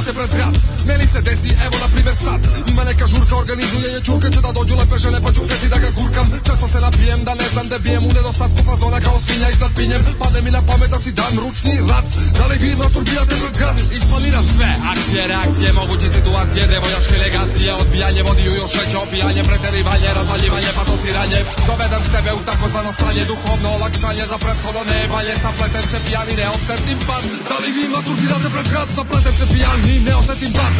até teatro. Meni se desi, evo na primer sad Ima neka žurka, organizuje je čurka Će da dođu lepe žene pa ćurkati da ga gurkam Često se napijem da ne znam da bijem U nedostatku fazona kao svinja iznad pinjem Pade mi na pamet da si dan ručni rad Da li vi masturbirate pred grani? Isplaniram sve, akcije, reakcije, moguće situacije Devojačke legacije, odbijanje vodiju još veće opijanje Preterivanje, razvaljivanje, patosiranje Dovedem sebe u takozvano stanje Duhovno olakšanje za prethodno nebalje Sapletem se pijani, ne osetim pad Da li vi masturbirate pred grad? Sapletem se pijani, ne osetim pad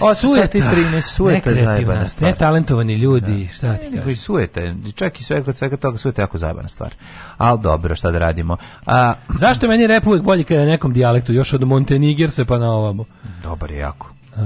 O, sujeta. Sati 13, sueta zajebana stvar. talentovani ljudi, da. šta ti kažeš? Sujeta, čak i sve kod svega toga sujeta je jako zajebana stvar. Ali dobro, šta da radimo. A, Zašto meni rep uvijek bolji kada je nekom dijalektu, još od Montenigirse pa na ovamo? Dobar je jako. Uh,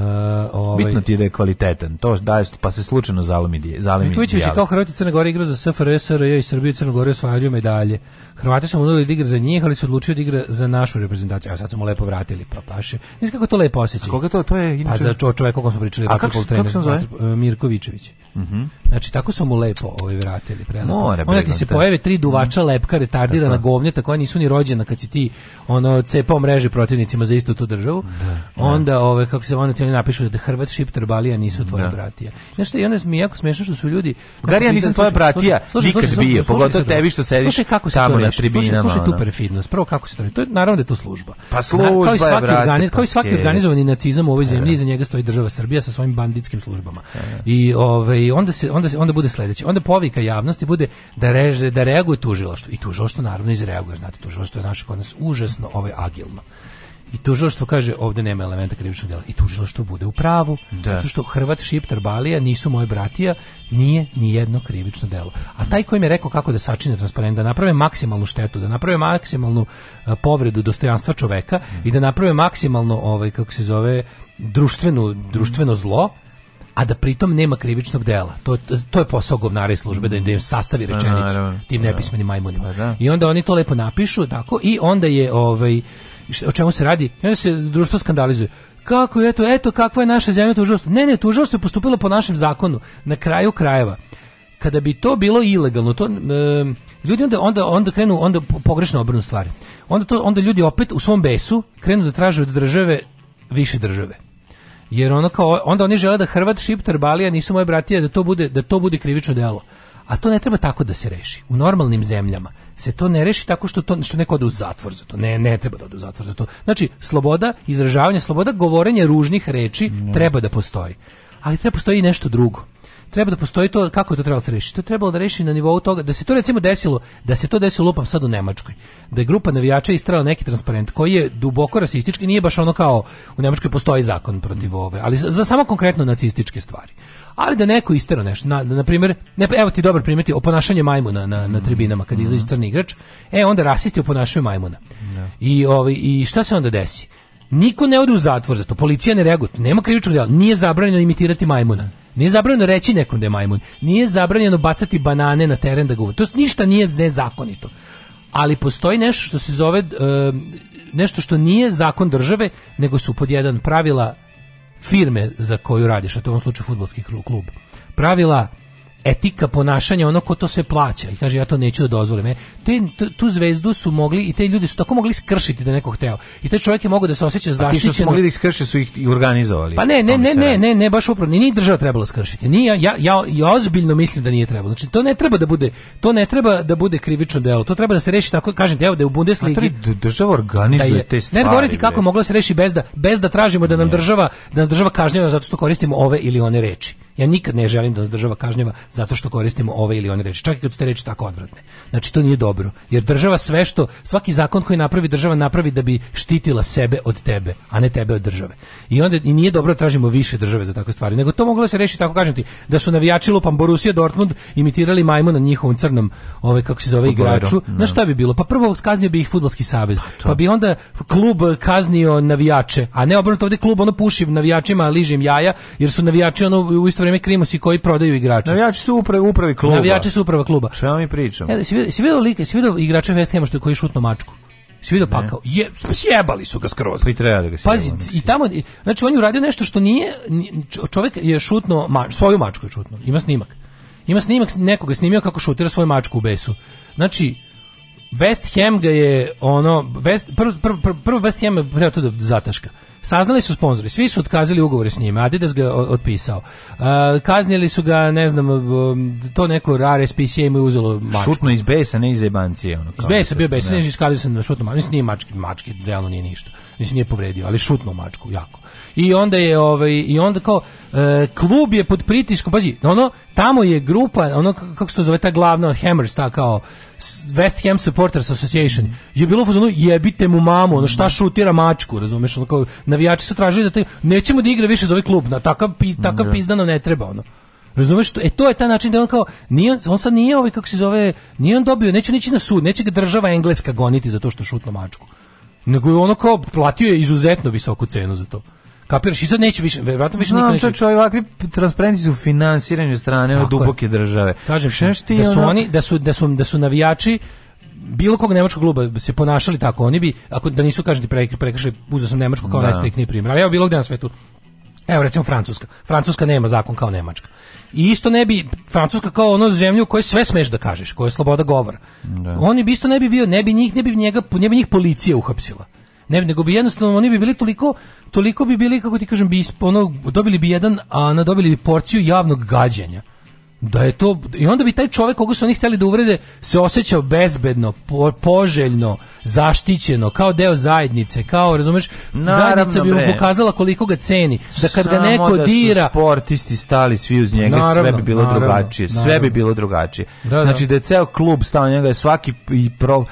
ovaj... Bitno ti je da je kvalitetan. To daješ pa se slučajno zalimi zalimi. Mikovićević je kao Hrvati Crne Gore igrao za SFRJ, SRJ i Srbiju Crnu Goru osvajaju medalje. Hrvati su nudili da igra za njih, ali su odlučili da igra za našu reprezentaciju. A sad smo lepo vratili, pa paše. Nisi kako to lepo osjećaj. Koga to? To je pa inače. Pa za čo, čoveka koga smo pričali, pa kako, trener, kako zove? E, Mirko Vičević. Mm -hmm. Znači, tako su mu lepo ovaj vratili. Prelepo. More, Onda ti se te... Da. pojave tri duvača mm lepka, retardirana tako. govnja, tako nisu ni rođena kad si ti ono, cepao mreže protivnicima za istu tu državu. Da, da. onda, ove, kako se oni ti oni napišu da Hrvat, Šipter, Balija nisu tvoje da. bratija. Znaš što, i onda mi jako smešno što su ljudi... Garija, nisam tvoja bratija, nikad bio, pogotovo tebi što sediš kako se Znači, tribinama. Slušaj, slušaj tu perfidnost. Prvo kako se to to je naravno da je to služba. Pa služba Na, pa kao i svaki, brate, organiz, kao i svaki organizovani nacizam u ovoj zemlji, e. za njega stoji država Srbija sa svojim banditskim službama. E. I ovaj onda se onda se onda bude sledeće. Onda povika javnosti bude da reže da reaguje tužilaštvo. I tužilaštvo naravno izreaguje, znate, tužilaštvo je naše kod nas užasno ovaj agilno. I tužilaštvo kaže ovde nema elementa krivičnog dela I tužilaštvo bude u pravu. Da. Zato što Hrvat, Šiptar, Balija nisu moje bratija, nije ni jedno krivično delo. A taj koji mi je rekao kako da sačini transparent, da naprave maksimalnu štetu, da naprave maksimalnu povredu dostojanstva čoveka mm. i da naprave maksimalno ovaj kako se zove društvenu, društveno zlo, a da pritom nema krivičnog dela. To, to je posao govnara i službe da im da sastavi pa rečenicu tim pa da. nepismenim majmunima. Pa da. I onda oni to lepo napišu tako i onda je ovaj šta, o čemu se radi, i onda se društvo skandalizuje. Kako je to, eto kakva je naša zemlja tužnost? Ne, ne, tužnost je postupila po našem zakonu, na kraju krajeva. Kada bi to bilo ilegalno, to, e, ljudi onda, onda, onda krenu, onda pogrešno obrnu stvari. Onda, to, onda ljudi opet u svom besu krenu da traže od države više države jer ono kao onda oni žele da Hrvat Šiptar Balija nisu moje bratije da to bude da to bude krivično delo. A to ne treba tako da se reši. U normalnim zemljama se to ne reši tako što to što neko ode u zatvor za to. Ne, ne treba da ode u zatvor za to. Znači, sloboda izražavanja, sloboda govorenja ružnih reči mm. treba da postoji. Ali treba postoji i nešto drugo treba da postoji to kako je to trebalo da se rešiti. To je trebalo da reši na nivou toga da se to recimo desilo, da se to desilo lupam sad u Nemačkoj. Da je grupa navijača istrala neki transparent koji je duboko rasistički, nije baš ono kao u Nemačkoj postoji zakon protiv ove, ali za, za samo konkretno nacističke stvari ali da neko istero nešto. Na, na primjer, ne, evo ti dobar primeti, ponašanje majmuna na, na tribinama kad mhm. izađe crni igrač, e onda rasisti oponašaju majmuna. Yeah. Da. I, ovaj, I šta se onda desi? Niko ne ode u zatvor zato policija ne reaguje, nema krivičnog dela nije zabranjeno imitirati majmuna. Nije zabranjeno reći nekom da je majmun. Nije zabranjeno bacati banane na teren da govori. To ništa nije nezakonito. Ali postoji nešto što se zove um, nešto što nije zakon države, nego su pod jedan pravila firme za koju radiš, a to je u ovom slučaju futbolski klub, pravila etika ponašanja, ono ko to sve plaća i kaže ja to neću da dozvolim. E, te, tu zvezdu su mogli i te ljudi su tako mogli skršiti da je neko hteo. I te čovjek je mogao da se osjeća zaštićeno. A ti su mogli da ih skrše su ih i organizovali. Pa ne, ne, ne, ne, ne, ne, baš upravo, nije država trebalo skršiti. Nije, ja, ja, ja, ja ozbiljno mislim da nije trebalo. Znači to ne treba da bude, to ne treba da bude krivično delo. To treba da se reši tako, kažem, evo da je u Bundesligi država organizuje da je, te stvari. Ne govoriti kako bre. moglo da se reši bez da bez da tražimo da nam ne. država da nas država kažnjava zato što koristimo ove ili one reči. Ja nikad ne želim da nas država kažnjava zato što koristimo ove ili one reči. Čak i kad su te reči tako odvratne. Znači to nije dobro. Jer država sve što svaki zakon koji napravi država napravi da bi štitila sebe od tebe, a ne tebe od države. I onda i nije dobro da tražimo više države za takve stvari, nego to moglo da se rešiti tako kažem ti, da su navijači lupam Borussia Dortmund imitirali majmu na njihovom crnom, ovaj kako se zove igraču. Da. Na šta bi bilo? Pa prvo kaznio bi ih fudbalski savez. Pa, pa bi onda klub kaznio navijače, a ne obrnuto ovde klub ono puši navijačima, ližim jaja, jer su navijači ono u isto vrijeme krimosi koji prodaju igrače. Navijači su upravi, upravi kluba. Navijači su uprava kluba. Šta mi pričam? E, si, si vidio like, si vidio igrača West Hama što koji šutno mačku. Si vidio pakao? Je, sjebali su ga skroz. Pri pa treba da ga Pazi, i tamo, znači on je uradio nešto što nije, čovjek je šutno, svoju mačku je šutno, ima snimak. Ima snimak, nekoga snimio kako šutira svoju mačku u besu. Znači, West Ham ga je ono, West, prvo, prvo, prvo West Ham je to da zataška. Saznali su sponzori, svi su otkazali ugovore s njima, Adidas ga otpisao. Uh, kaznili su ga, ne znam, to neko rare RSPCA mu je uzelo mačku. Šutno iz besa, ne iz jebancije. Ono, iz besa da bio besa, ne, ne. Da. iskadili sam na šutno mačku. nije mački, mački, realno nije ništa mislim nije povredio, ali šutno mačku jako. I onda je ovaj i onda kao e, klub je pod pritiskom, pazi, ono tamo je grupa, ono kako se to zove ta glavna Hammers ta kao West Ham Supporters Association. Je bilo fuzonu jebite mu mamu, ono šta šutira mačku, razumeš, ono kao navijači su tražili da te, nećemo da igra više za ovaj klub, na takav takav mm, pizda ne treba ono. Razumeš što? E to je taj način da on kao nije on sad nije ovaj kako se zove, nije on dobio, neće nići na sud, neće ga država engleska goniti zato što šutno mačku. Nego je ono kao platio je izuzetno visoku cenu za to. Kapiraš? I sad neće više, verovatno više nikad neće. Znam, ovakvi transparenti su finansirani od strane od duboke države. Kažem ti, da su ono... oni, da su, da su, da su navijači bilo kog nemačkog kluba se ponašali tako, oni bi, ako da nisu, kažem kažete, prekršili, uzeo sam nemačko kao da. najstojkniji primjer, ali evo bilo gde na svetu, Evo recimo Francuska. Francuska nema zakon kao Nemačka. I isto ne bi Francuska kao ono zemlju kojoj sve smeš da kažeš, koja je sloboda govora. Da. Oni bi isto ne bi bio, ne bi njih, ne bi njega, ne bi njih policija uhapsila. Ne nego bi jednostavno oni bi bili toliko toliko bi bili kako ti kažem bi ispono, dobili bi jedan a na dobili bi porciju javnog gađanja da je to i onda bi taj čovjek koga su oni htjeli da uvrede se osjećao bezbedno, po, poželjno, zaštićeno, kao deo zajednice, kao razumeš, zajednica bi mu pokazala koliko ga ceni, da kad ga neko da dira, sportisti stali svi uz njega, naravno, sve bi bilo naravno, drugačije, sve bi bilo drugačije. Da, da, Znači da je ceo klub stao njega, je svaki i pro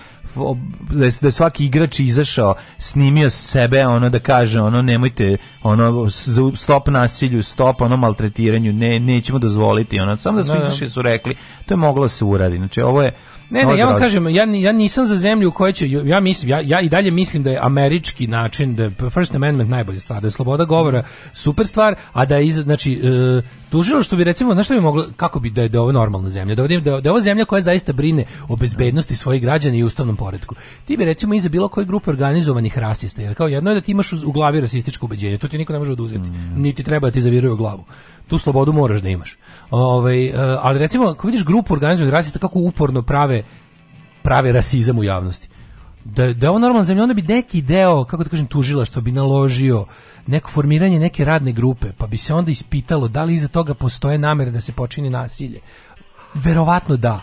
da je, da je svaki igrač izašao, snimio sebe, ono da kaže, ono nemojte, ono stop nasilju, stop ono maltretiranju, ne nećemo dozvoliti, ono samo da su da, da. izašli su rekli, to je moglo da se uraditi. Znači ovo je Ne, ne, ja vam kažem, ja, ja nisam za zemlju u kojoj će, ja, mislim, ja, ja i dalje mislim da je američki način, da First Amendment najbolja stvar, da je sloboda govora super stvar, a da je, iz, znači, e, tužilo što bi recimo, znaš što bi moglo, kako bi da je, da je ovo normalna zemlja, da, ovdje, da, da je ovo zemlja koja zaista brine o bezbednosti svojih građana i ustavnom poredku. Ti bi recimo iza bilo koje grupe organizovanih rasista, jer kao jedno je da ti imaš u glavi rasističko ubeđenje, to ti niko ne može oduzeti, mm. niti treba da ti zaviruje u glavu tu slobodu moraš da imaš. Ovaj, e, ali recimo, ako vidiš grupu organizovanih rasista kako uporno prave prave rasizam u javnosti. Da, da je ovo normalna zemlja, onda bi neki deo, kako da kažem, tužilaštva bi naložio neko formiranje neke radne grupe, pa bi se onda ispitalo da li iza toga postoje namere da se počini nasilje. Verovatno da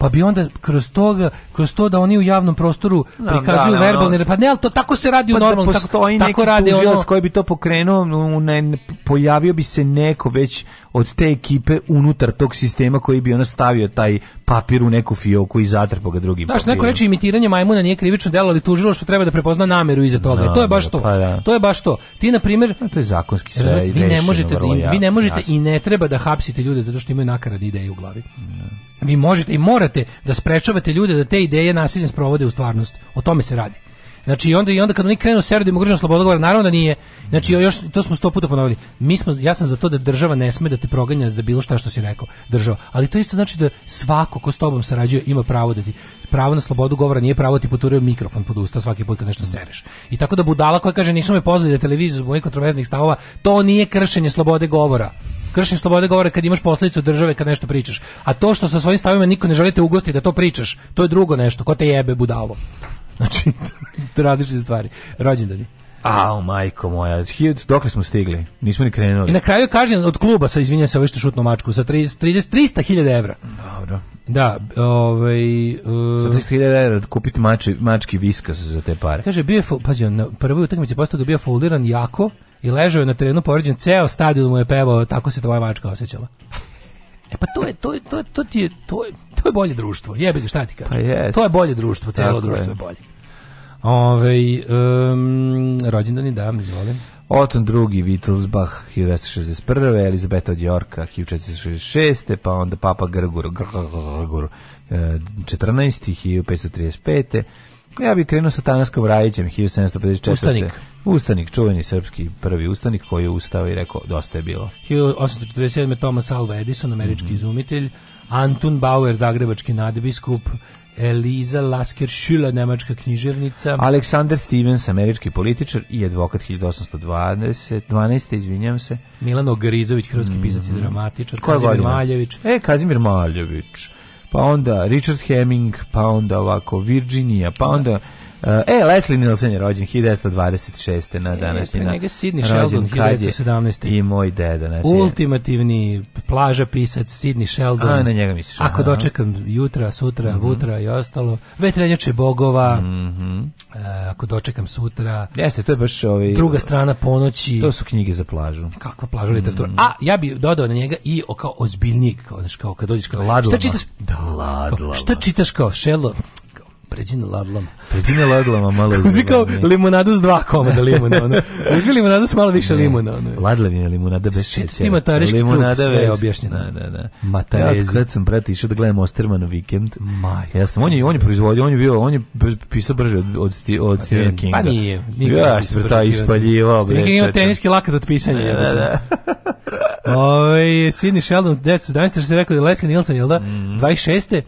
pa bi onda kroz to, kroz to da oni u javnom prostoru da, da, prikazuju da, verbalne, pa ne, al to tako se radi pa u da normalnom, da tako, tako radi ono... koji bi to pokrenuo, ne, pojavio bi se neko već od te ekipe unutar tog sistema koji bi ono stavio taj papir u neku fioku i zatrpao ga drugim. Znaš, neko reče imitiranje majmuna nije krivično delo, ali tužilo što treba da prepozna nameru iza toga. No, to je baš to. Pa, da. To je baš to. Ti na primer, no, to je zakonski sve razumije, vi, ne možete, vrlo, da vi ne možete jasno. i ne treba da hapsite ljude zato što imaju nakaradne ideje u glavi. No. Da. Vi možete i morate da sprečavate ljude da te ideje nasiljem sprovode u stvarnost. O tome se radi. Znači i onda i onda kad oni krenu seru demokratska sloboda govora, naravno da nije. Znači još to smo 100 puta ponovili. Mi smo ja sam za to da država ne sme da te proganja za bilo šta što si rekao, država. Ali to isto znači da svako ko s tobom sarađuje ima pravo da ti pravo na slobodu govora nije pravo da ti poturaju mikrofon pod usta svaki put kad nešto sereš. I tako da budala koja kaže nisu me pozvali da televiziju zbog mojih kontroverznih stavova, to nije kršenje slobode govora kršenje slobode govora kad imaš posledicu države kad nešto pričaš. A to što sa svojim stavovima niko ne želite ugosti da to pričaš, to je drugo nešto. Ko te jebe budalo. Znači, da različite stvari. Rođendani. A, majko moja, Hiljad, dokle smo stigli? Nismo ni krenuli. I na kraju je od kluba sa, izvinja se, ovo što šutno mačku, sa 30, 300.000 evra. Dobro. Da, ovaj... Uh, sa 300.000 evra kupiti mači, mački viskas za te pare. Kaže, bio je, pazi, na prvoj utakmici postao bio fauliran jako i ležao je na terenu povređen, ceo stadion mu je pevao, tako se tvoja mačka osjećala. E pa to je, to je, to, je, to ti je, to je, to je bolje društvo, jebi ga, šta ti kažeš? Pa to je bolje društvo, celo tako društvo je, je bolje. Ove, um, rođendan i dan, izvolim. Oton II, Wittelsbach, 1961. Elizabeth od Jorka, 1466. Pa onda Papa Grgur, Grgur, 14. 1535. Ja bih krenuo sa Tanaskom Rajićem, 1754. Ustanik. Ustanik, čuveni srpski prvi ustanik koji je ustao i rekao dosta je bilo. 1847. Thomas Alva Edison, američki mm -hmm. izumitelj. Anton Bauer, zagrebački nadbiskup. Eliza Lasker Schüler, nemačka književnica. Alexander Stevens, američki političar i advokat 1812, 12. izvinjam se. Milano Grizović, hrvatski mm -hmm. pisac i dramatičar. Koja Kazimir Maljević. E, Kazimir Maljević. Pa onda Richard Hemming, pa onda ovako Virginia, pa onda e, Leslie Nielsen je rođen 1926. na e, današnji e, dan. Sidney Sheldon 1917. I moj deda. Znači, Ultimativni plaža pisac Sidney Sheldon. A, na njega misliš. Ako dočekam jutra, sutra, mm vutra i ostalo. Vetrenjače bogova. Mm ako dočekam sutra. Jeste, to je baš ovi... Ovaj- Druga strana ponoći. To su knjige za plažu. Kakva plaža literatura. Mhm. A, ja bih dodao na njega i kao ozbiljnik. Kao, kao kad dođeš kao... Ladlama. Šta čitaš? Da, Ladlama. Šta čitaš kao Sheldon? pređi na ladlama. Pređi ladlama, malo uzmi. Uzmi kao limonadu s dva komada limuna. Ono. Uzmi limonadu s malo više ne. limuna. Ono. limonada bez šećera. Ti matariški limonada klub, sve je objašnjeno. Da, da, da. Matarezi. Ja kad sam prati išao da gledam Osterman vikend. Majka. Ja sam, on je, on je proizvodio, on je bio, on je pisao brže od, od, od pa Stephen Kinga. Pa nije. nije ja, što ta ispaljivao. Stephen King ima teniski lakat od pisanja. Da, da, da. da. Ove, Sidney Sheldon, 1917, što se rekao, Leslie Nielsen, jel da? Mm. 26.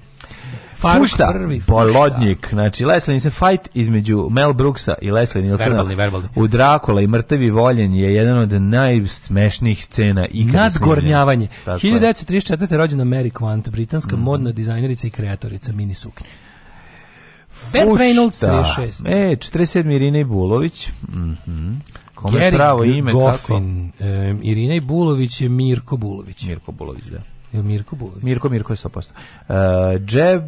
Faruk pušta prvi, bolodnjik. Znači, Leslie Nielsen fight između Mel Brooksa i Leslie Nielsena. Verbalni, verbalni. U Drakula i mrtvi voljen je jedan od najsmešnijih scena ikada Nadgornjavanje. 1934. rođena Mary Quant, britanska mm modna dizajnerica i kreatorica mini suknje. Ben Reynolds 36. E, 47. Irina Ibulović. Mhm. Mm Kome je pravo ime Goffin, kako? E, Irina Bulović je Mirko Bulović. Mirko Bulović, da. Jel Mirko Bović? Mirko, Mirko je 100%. Uh, Džeb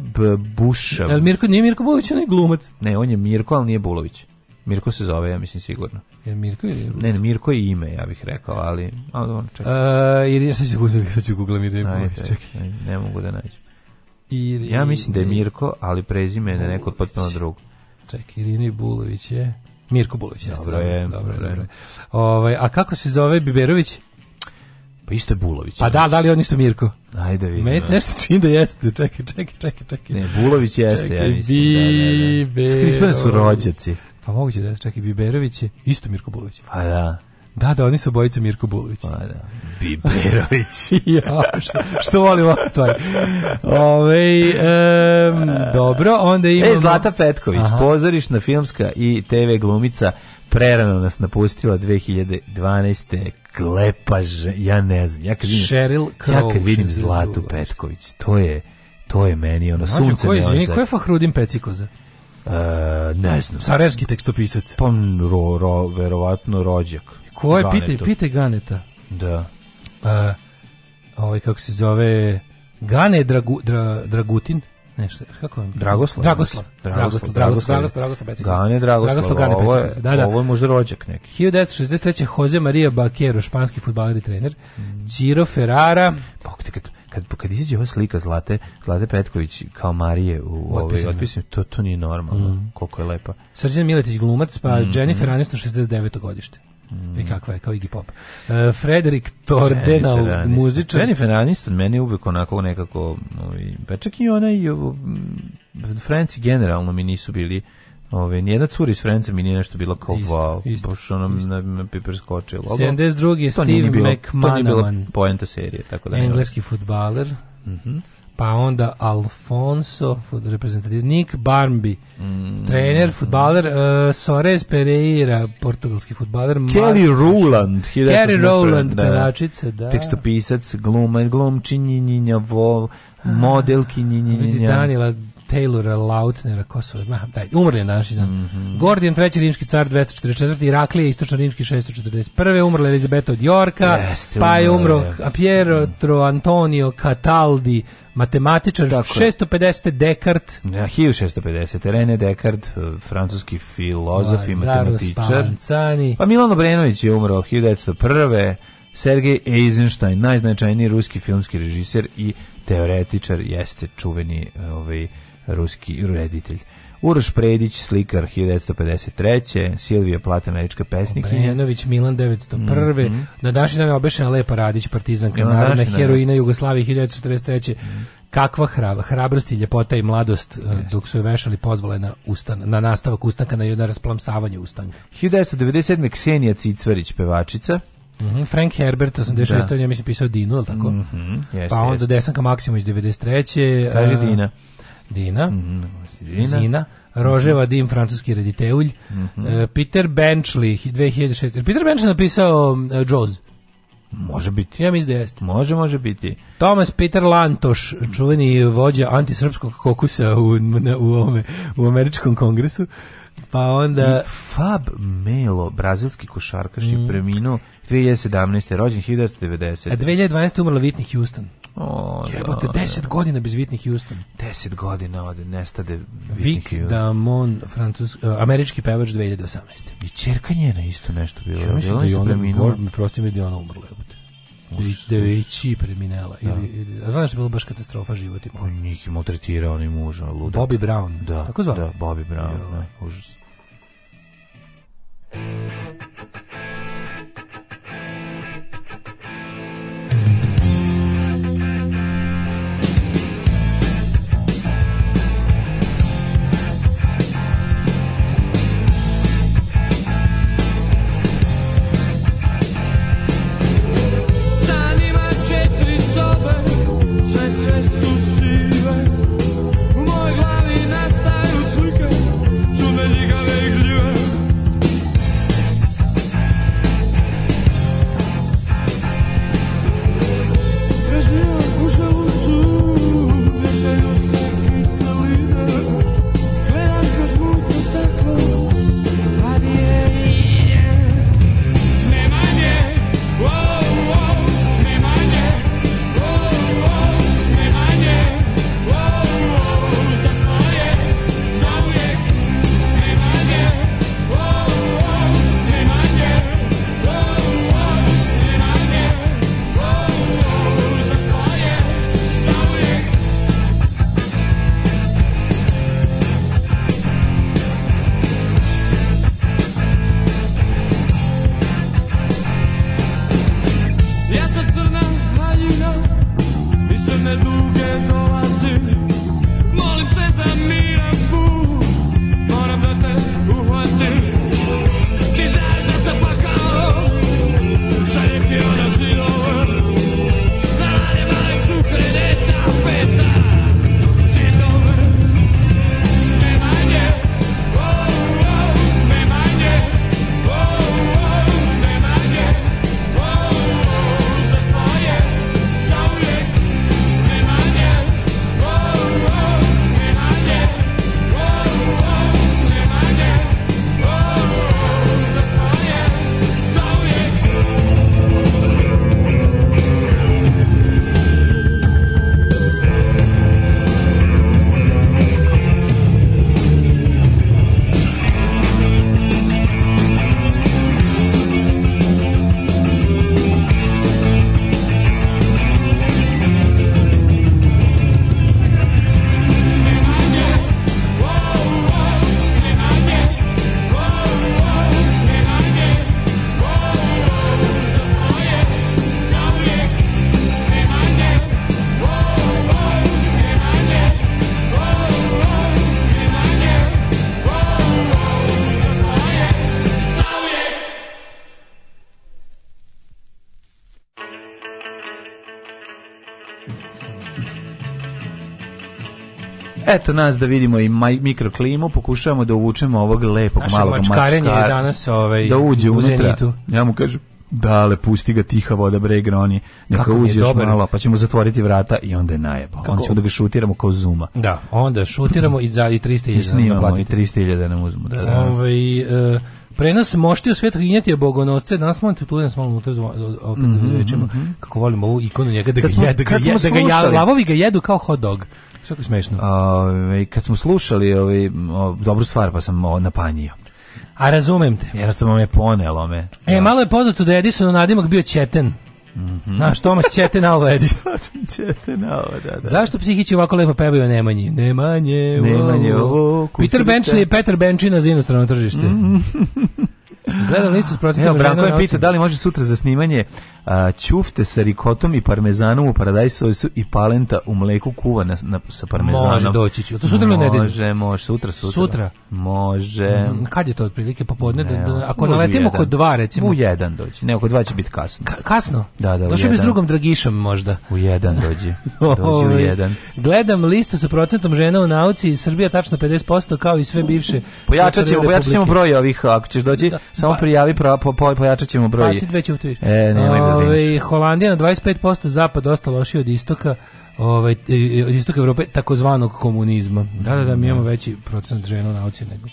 Bušev. Jel Mirko, nije Mirko Bović, on je glumac. Ne, on je Mirko, ali nije Bulović. Mirko se zove, ja mislim sigurno. Jel Mirko ili Ne, ne, Mirko je ime, ja bih rekao, ali ali on čeka. Uh, Irina, sad ću uzeti, sad ću googlam Mirko da Bulović, čekaj. Ne, ne mogu da nađem. Iri... Ja mislim da je Mirko, ali prezime je da neko potpuno drugo. Čekaj, Irina Bulović je... Mirko Bulović, jeste. Da. Dobro je. Dobro je, dobro je. Ovaj, a kako se zove Biberović? Pa isto je Bulović. Pa da, da li on isto Mirko? Ajde vidimo. Mes nešto čini da jeste. Čekaj, čekaj, čekaj, čekaj. Ne, Bulović jeste, čekaj, ja mislim. Biberović. Da, da, da. da. su rođaci. Pa moguće da čekaj, Biberović je isto Mirko Bulović. Pa da. Da, da, oni su obojica Mirko Bulović. Pa da. Biberović. ja, što, što volim ove stvari. Ove, um, dobro, onda e, imamo... E, Zlata Petković, Aha. pozorišna filmska i TV glumica prerano nas napustila 2012. Klepaž, ja ne znam. Ja kad vidim, Crow, ja kad vidim Zlatu Petković, to je, to je meni ono Mlađo, sunce. Ko je, izvini, ko je Fahrudin Pecikoza? E, ne znam. Sarajevski tekstopisac. Pa ro, ro, verovatno rođak. Ko je, pite, pite Ganeta. Da. E, ovaj, kako se zove, Gane Dragu, Dra, Dragutin nešto, kako je? Dragoslav. Dragoslav. Znači. Dragoslav, Dragoslav, Dragoslav, Dragoslav, Gane Dragoslav, Gane ovo je, da, da. ovo je možda rođak neki. 1963. Jose Maria Baquero, španski fudbaler i trener, mm. Ciro Ferrara. Pa, kad, kad, kad izađe ova slika Zlate, Zlate Petković kao Marije u ovoj otpisim to, to nije normalno, mm. koliko je lepa. Srđan Miletić glumac, pa mm, Jennifer mm. Aniston 69. godište. Mm. I kakva je, kao Iggy Pop. Uh, Frederik Tordenau, muzičar. Jennifer Aniston, meni je uvek onako nekako, ovi, ovaj, pa čak i ona i Franci generalno mi nisu bili Ove, ovaj, nijedna cura iz Franca mi nije nešto bilo kao wow, isto, baš ono na, na pi preskočilo. 72. Steve McManaman. To nije bilo poenta serije, tako da. Engleski futbaler. Mhm. Mm pa onda Alfonso reprezentativni Nik Barmbi mm. trener fudbaler uh, eh, Soares Pereira portugalski fudbaler Kelly Mark, Roland Kelly Roland pevačica da, da. tekstopisac glumac glumčinjinja vo ah. model kinjinjinja Daniela Taylora Lautnera, ko su, ma, daj, umrli je naši dan. Mm -hmm. Gordijan, treći rimski car, 244. Iraklije, istočno rimski, 641. Umrla Elizabeta od Jorka, Jeste, pa je umro a Piero mhm. Tro Antonio Cataldi, matematičar, Tako 650. Descartes. Ja, 1650. René Descartes, e, francuski filozof Ma, i matematičar. Spancani. Pa Milano Brenović je umro 1901. Sergej Eisenstein, najznačajniji ruski filmski režiser i teoretičar, jeste čuveni ovaj, ruski reditelj. Uroš Predić, slikar 1953. Silvija Plata, američka pesnikinja. Brenović, Milan 901. Mm -hmm. Na današnji dan je obešena Lepa Radić, partizanka, no, narodna da. heroina Jugoslavije 1943. Mm -hmm. Kakva hrab, hrabrost i ljepota i mladost yes. E, dok su je vešali pozvale na, ustan, na nastavak ustanka, na, na rasplamsavanje ustanka. 1997. Ksenija Cicvarić, pevačica. Mm -hmm. Frank Herbert, 86. Da. On mislim, pisao Dinu, ali tako? Mm -hmm. Jeste, pa onda jeste. Desanka Maksimović, 93. Kaže e, Dina. Dina, mm, Dina. Zina, Roževa mhm. Dim, francuski rediteulj, mm -hmm. E, Peter Benchley, 2006. Peter Benchley napisao uh, Jaws. Može biti. Ja mislim da jeste. Može, može biti. Thomas Peter Lantoš, čuveni vođa antisrpskog kokusa u, u, ovome, u američkom kongresu. Pa onda... I Fab Melo, brazilski košarkaš mm. je preminuo 2017. rođen 1990. A 2012. umrla Whitney Houston. O, Jebote, 10 godina bez Whitney Houston. 10 godina od nestade Houston. Vic Damon, francus, e, američki pevač 2018. I čerka njena isto nešto bilo. Ja mislim da, da je ona preminula. Prosto mi je da ona umrla, jebote. Da je ići preminela. Da. Ili, ili, a znaš da je bila baš katastrofa život. On pa njih je maltretirao, on je muža, luda. Bobby Brown, da, tako zvao? Da, Bobby Brown, da, užas. Thank eto nas da vidimo i maj, mikroklimu, pokušavamo da uvučemo ovog lepog malog Naše malog mačkarenje mačkara. je danas ovaj, da uđe u unutra. Zenitu. Ja mu kažem, dale, pusti ga tiha voda bre groni, neka uđe još malo, pa ćemo zatvoriti vrata i onda je najebo. Kako? Onda ćemo da ga šutiramo kao zuma. Da, onda šutiramo i za i 300.000 da I snimamo i 300.000 nam uzmu. Da, da. Ove, ovaj, e, Prenos moštio svetog Injetija bogonosce, danas smo tu nas malo unutra opet mm -hmm. kako volimo ovu ikonu njega da ga, kad jede, smo, kad jede, da ga, ja, da lavovi ga jedu kao hot dog. Što je smešno? Ove, ovaj, kad smo slušali ovi, ovaj, o, dobru stvar pa sam o, napanjio. A razumem te. Jednostavno me ponelo me. E, ja. malo je poznato da je Edison nadimak bio Četen. Mm -hmm. Naš Tomas Četen Alva Edison. Četen Alva, da, da. Zašto psihići ovako lepo pevaju o Nemanji? Nemanje, Nemanje, ovo, ovo Peter Benchley i Peter Benčina za inostrano tržište. Mm -hmm. Gledam listu s protiv. Evo, Branko je pita da li može sutra za snimanje ćufte sa rikotom i parmezanom u paradajsu i palenta u mleku kuvana na, sa parmezanom. Može doći ću. To sutra ili nedelje? Može, može, sutra, sutra. Sutra? Može. Mm, kad je to otprilike popodne? Ne, da, da, ako naletimo kod dva, recimo. U jedan dođi. Ne, oko dva će biti kasno. Ka, kasno? Da, da, u Došli bi s drugom Dragišom možda. U jedan dođi. dođi u ovaj, jedan. Gledam listu sa procentom žena u nauci i Srbija tačno 50% kao i sve bivše. Pojačat ćemo, pojačat ćemo broj ovih, ako ćeš doći, da, samo pa- prijavi, pra, po, po, pojačat ćemo broj. Bacit već u E, nemoj ovaj, ovaj Holandija na 25%, zapad dosta loši od istoka ovaj, od istoka Evrope takozvanog komunizma. Da, da, da, mi da. imamo veći procenat žena u nauci nego.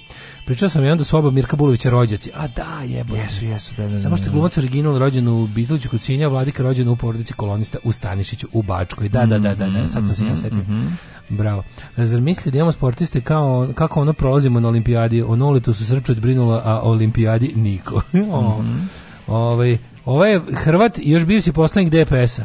Pričao sam jedan da su oba Mirka Bulovića rođaci. A da, jebo. Jesu, jesu, da, da, da. Samo što da, je da. glumac original rođen u Bitliću kod Sinja, vladika rođen u porodici kolonista u Stanišiću u Bačkoj. Da, da, da, da, da, sad sam se ja mhm, setio. Mhm, mhm. Bravo. E, zar mislite da imamo sportiste kao, kako ono prolazimo na olimpijadi? O noletu su Srpčat brinula, a olimpijadi niko. o, ovaj, Ovo ovaj je Hrvat i još bio si poslanik DPS-a.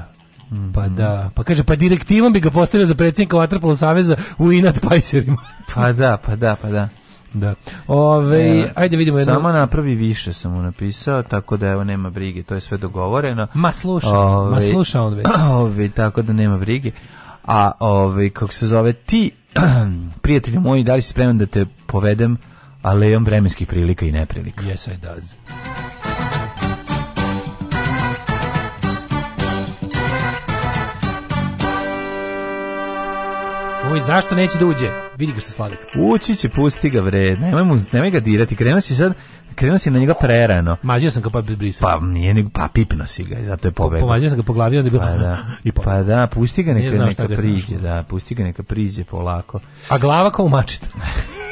Mm -hmm. Pa mhm. da, pa kaže, pa direktivom bi ga postavio za predsjednika Vatrpolo Saveza u inat pajserima. pa da, pa da, pa da. Da. Ove, ovaj, e, ajde vidimo jedno. Samo napravi više sam mu napisao, tako da evo nema brige, to je sve dogovoreno. Ma slušaj, ove, ma ovaj, sluša on već. Ove, tako da nema brige. A ove, kako se zove, ti, prijatelji moji, da li si spreman da te povedem alejom vremenskih prilika i neprilika? Yes, I does. Uj, zašto neće da uđe? Vidi ga što sladak. Ući će, pusti ga bre, nemoj, mu, nemoj ga dirati, krenuo si sad, krenuo si na njega prerano. Mađio sam ga pa brisao. Pa nije nego pa pipno si ga, zato je pobegao. Po, pomađio sam ga po glavi, onda je bilo pa da, i pa. da, pusti ga neka, neka priđe, znaš. da, pusti ga neka priđe polako. A glava kao mačita.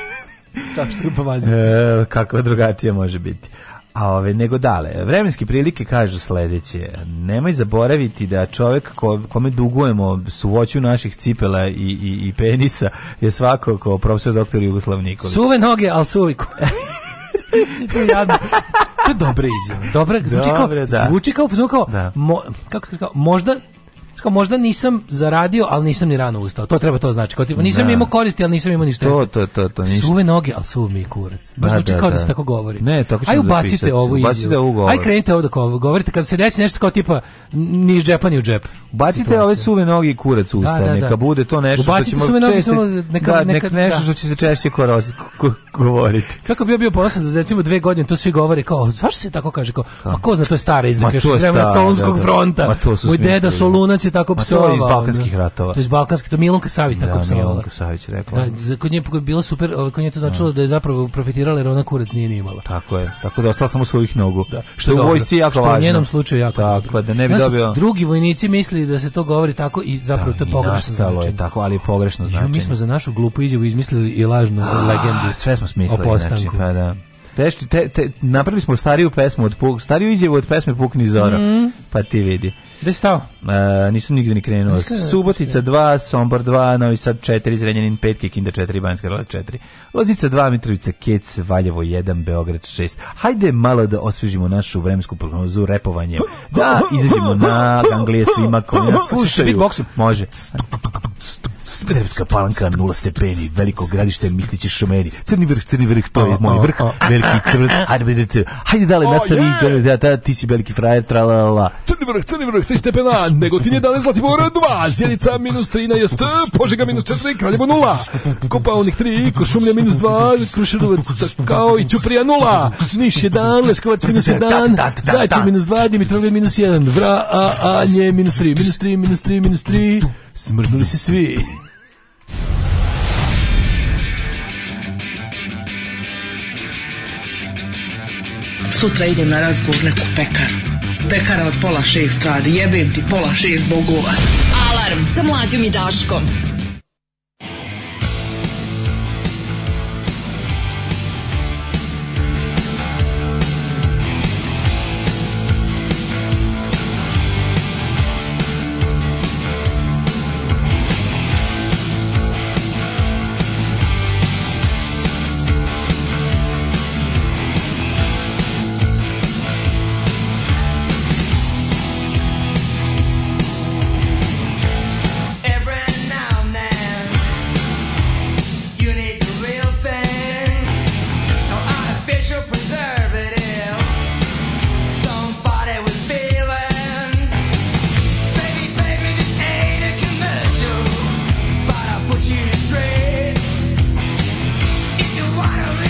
Tačno pomazio. E, kako drugačije može biti. A ove, nego dale, vremenske prilike kažu sledeće. Nemoj zaboraviti da čovjek ko, kome dugujemo suvoću naših cipela i, i, i penisa je svako ko profesor doktor Jugoslav Nikolić. Suve noge, ali suvi kurac. to je dobra izjava. Dobra, zvuči Dobre, kao, da. zvuči kao, kao, da. mo, kako se kao, možda kao možda nisam zaradio, ali nisam ni rano ustao. To treba to znači. Kao tipa nisam da. imao koristi, ali nisam imao ništa. To to to to ništa. Suve noge, al suv mi kurac. Baš da, znači da, kao da, da. se tako govori. Ne, tako se. Aj da ubacite ovu izjavu. Ubacite ovu govor. Aj krenite ovde kao govorite kad se desi nešto kao tipa ni iz džepa ni u džep. Ubacite ove suve noge i kurac da, usta, neka bude to nešto ubacite što ćemo suve noge, samo neka, neka, nešto što će se češće govoriti. Kako bi ja bio poslan da recimo dve godine to svi govore kao zašto se tako kaže kao a ko zna to je stara izreka još vremena Solunskog fronta. Moj deda Solunac je tako psovala. To je iz da. balkanskih ratova. To je iz balkanskih, to Milonka Savić da, tako psovala. Da, Milonka Savić rekla. Da, kod nje je bilo super, ali ovaj, kod nje to značilo da. da je zapravo profitirala jer ona kurac nije ni imala. Tako je. Tako da ostala samo svojih nogu. Da. Što je u vojsci jako važno. Što u njenom slučaju jako Tako da ne bi dobio. Drugi vojnici misli da se to govori tako i zapravo to je pogrešno značenje. je tako, ali je pogrešno značenje. Mi smo za našu glupu izjavu izmislili i lažnu legendu. Sve smo smislili, znači, pa da. Teški, te, te, napravili smo stariju pesmu od Puk, stariju izjavu od pesme Pukni Zoro. Mm. Pa ti vidi. Gde si stao? E, nisam nigde ni krenuo. Subotica 2, Sombor 2, Novi Sad 4, Zrenjanin 5, Kikinda 4, Banjska Rola 4, Lozica 2, Mitrovica Kec, Valjevo 1, Beograd 6. Hajde malo da osvežimo našu vremensku prognozu repovanjem. Da, izađemo na ganglije svima koji nas da slušaju. Može. Smederevska palanka, nula stepeni, veliko gradište, mislići šomeri, crni vrh, crni vrh, to je moj vrh, veliki crn, hajde, hajde dale, nastavi, da, da, ti si veliki frajer, tra la la. Crni vrh, crni vrh, 3 stepena, Negotin 11, Zlatibor 2, Zjenica minus 13, Požega minus 4, Kraljevo 0, Kopavnik 3, Košumlja minus 2, Krušerovac kao i Ćuprija 0, Niš 1, Leskovac minus 1, da, da, da, Zajče minus 2, Dimitrovlje minus 1, Vra, a, a, nje minus 3, minus 3, minus 3, minus 3, smrznuli se svi. Sutra idem na razgovor neku pekaru. Pekara od pola šest radi, jebem ti pola šest bogova. Alarm sa mlađom i Daškom.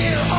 in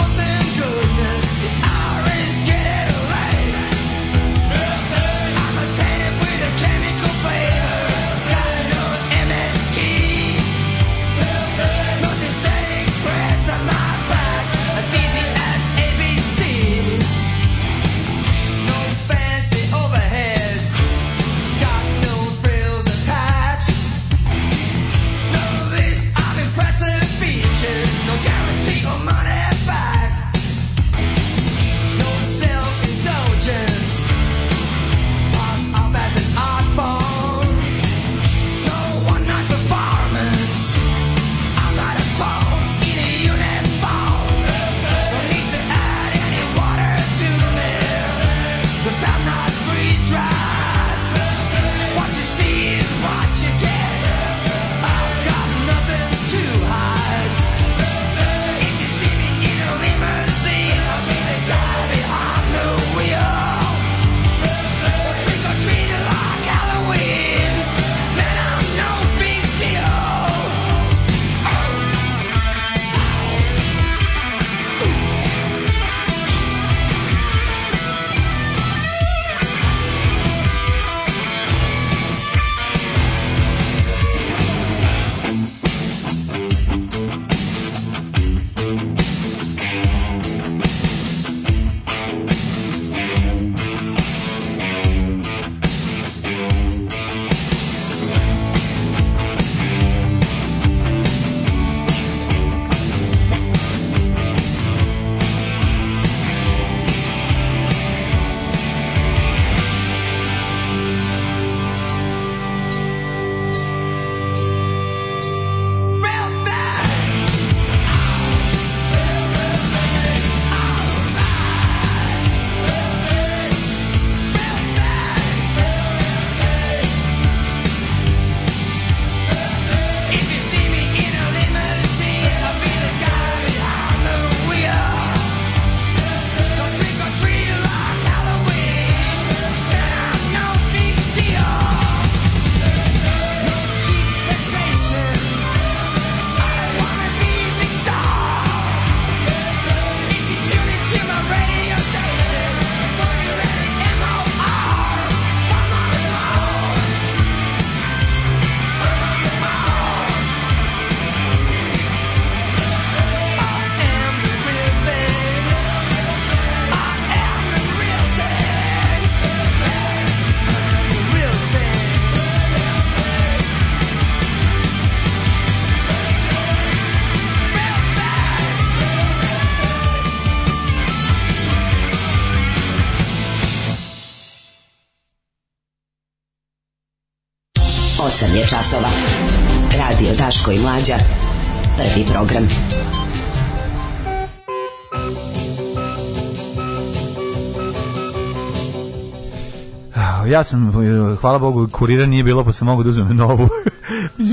8 je časova. Radio Daško i Mlađa. Prvi program. Ja sam, hvala Bogu, kurira nije bilo, pa sam mogu da uzmem novu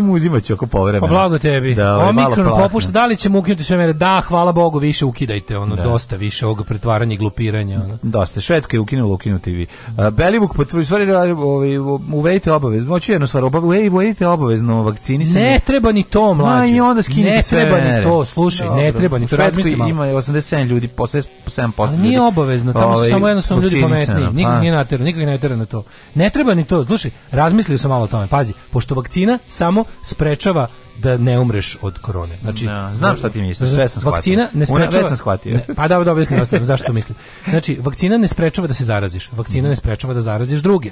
mislim uzimaću oko povremena. Pa blago tebi. Da, ovaj, Omikron popušta, da li ćemo ukinuti sve mere? Da, hvala Bogu, više ukidajte, ono, da. dosta više ovog pretvaranja i glupiranja. Ono. Dosta, Švedska je ukinula ukinuti vi. Uh, Belivuk potvrđuje, pa stvari, da, ovaj, uvedite obavezno, moću jednu stvar, obave, uvedite obavezno vakcinisanje. Ne treba ni to, mlađe. Ma, i onda skinite sve Ne treba ni to, slušaj, Dobro. ne treba ni to. Švedska ima 87 ljudi, po 7% ljudi. Nije obavezno, tamo su ovaj, samo jednostavno ljudi pametniji. Pa. Nikog nije natjerano, nikog ne natjerano na to. Ne treba ni to, slušaj, razmislio sam malo o tome, pazi, pošto vakcina samo sprečava da ne umreš od korone. Znači, no, da, znam šta ti misliš, sve sam shvatio. Vakcina ne sprečava, sam shvatio. Ne, pa da, dobro, zašto mislim. Znači, vakcina ne sprečava da se zaraziš, vakcina ne sprečava da zaraziš druge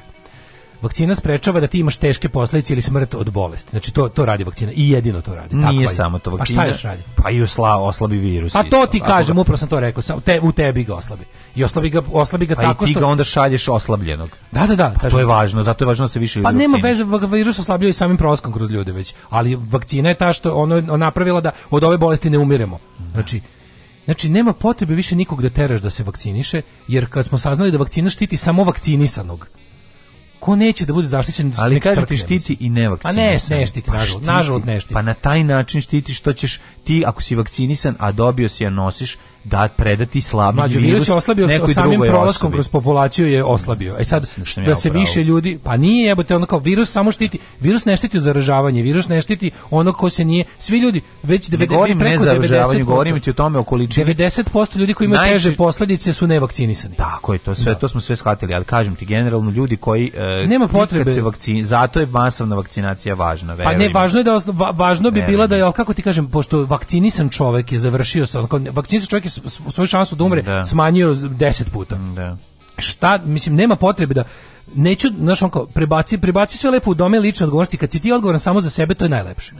vakcina sprečava da ti imaš teške posledice ili smrt od bolesti. Znači to to radi vakcina i jedino to radi. Nije Tako samo to vakcina. A šta još radi? Pa i osla, oslabi virus. A pa to ti isto. kažem, ga... upravo sam to rekao, sa, te, u tebi ga oslabi. I oslabi ga, oslabi ga pa tako što... Pa i ti ga onda šalješ oslabljenog. Da, da, da. Pa to je važno, zato je važno da se više ljudi Pa nema veze, virus oslabljuje i samim prolaskom kroz ljude već, ali vakcina je ta što ono, je napravila da od ove bolesti ne umiremo. Znači, Znači, nema potrebe više nikog da teraš da se vakciniše, jer kad smo saznali da vakcina štiti samo vakcinisanog, ko neće da bude zaštićen ali kad ti štiti i nevakcinisan a ne, ne štiti, pa nažalost, nažalost ne štiti pa na taj način štiti što ćeš ti ako si vakcinisan a dobio si a nosiš da predati slavni virus. virus oslabio nekoj samim prolaskom kroz populaciju je oslabio. E sad što da, da se pravo. više ljudi, pa nije jebote ono kao virus samo štiti, virus ne štiti zaražavanje, virus ne štiti ono ko se nije. Svi ljudi već da govorim ne zaražavanju, govorim ti o tome o količini. 90% ljudi koji imaju najče... teže posledice su nevakcinisani. Tako je to sve, da. to smo sve shvatili, ali kažem ti generalno ljudi koji e, nema potrebe se vakcin, zato je masovna vakcinacija važna, verujem. Pa ne, važno je da va, važno bi bila da je kako ti kažem pošto vakcinisan čovek je završio sa vakcinisan čovjek je svoju šansu da umre da. smanjio 10 puta. Da. Šta, mislim, nema potrebe da neću, znaš, on kao, prebaci, prebaci sve lepo u dome lične odgovornosti, kad si ti odgovoran samo za sebe, to je najlepše.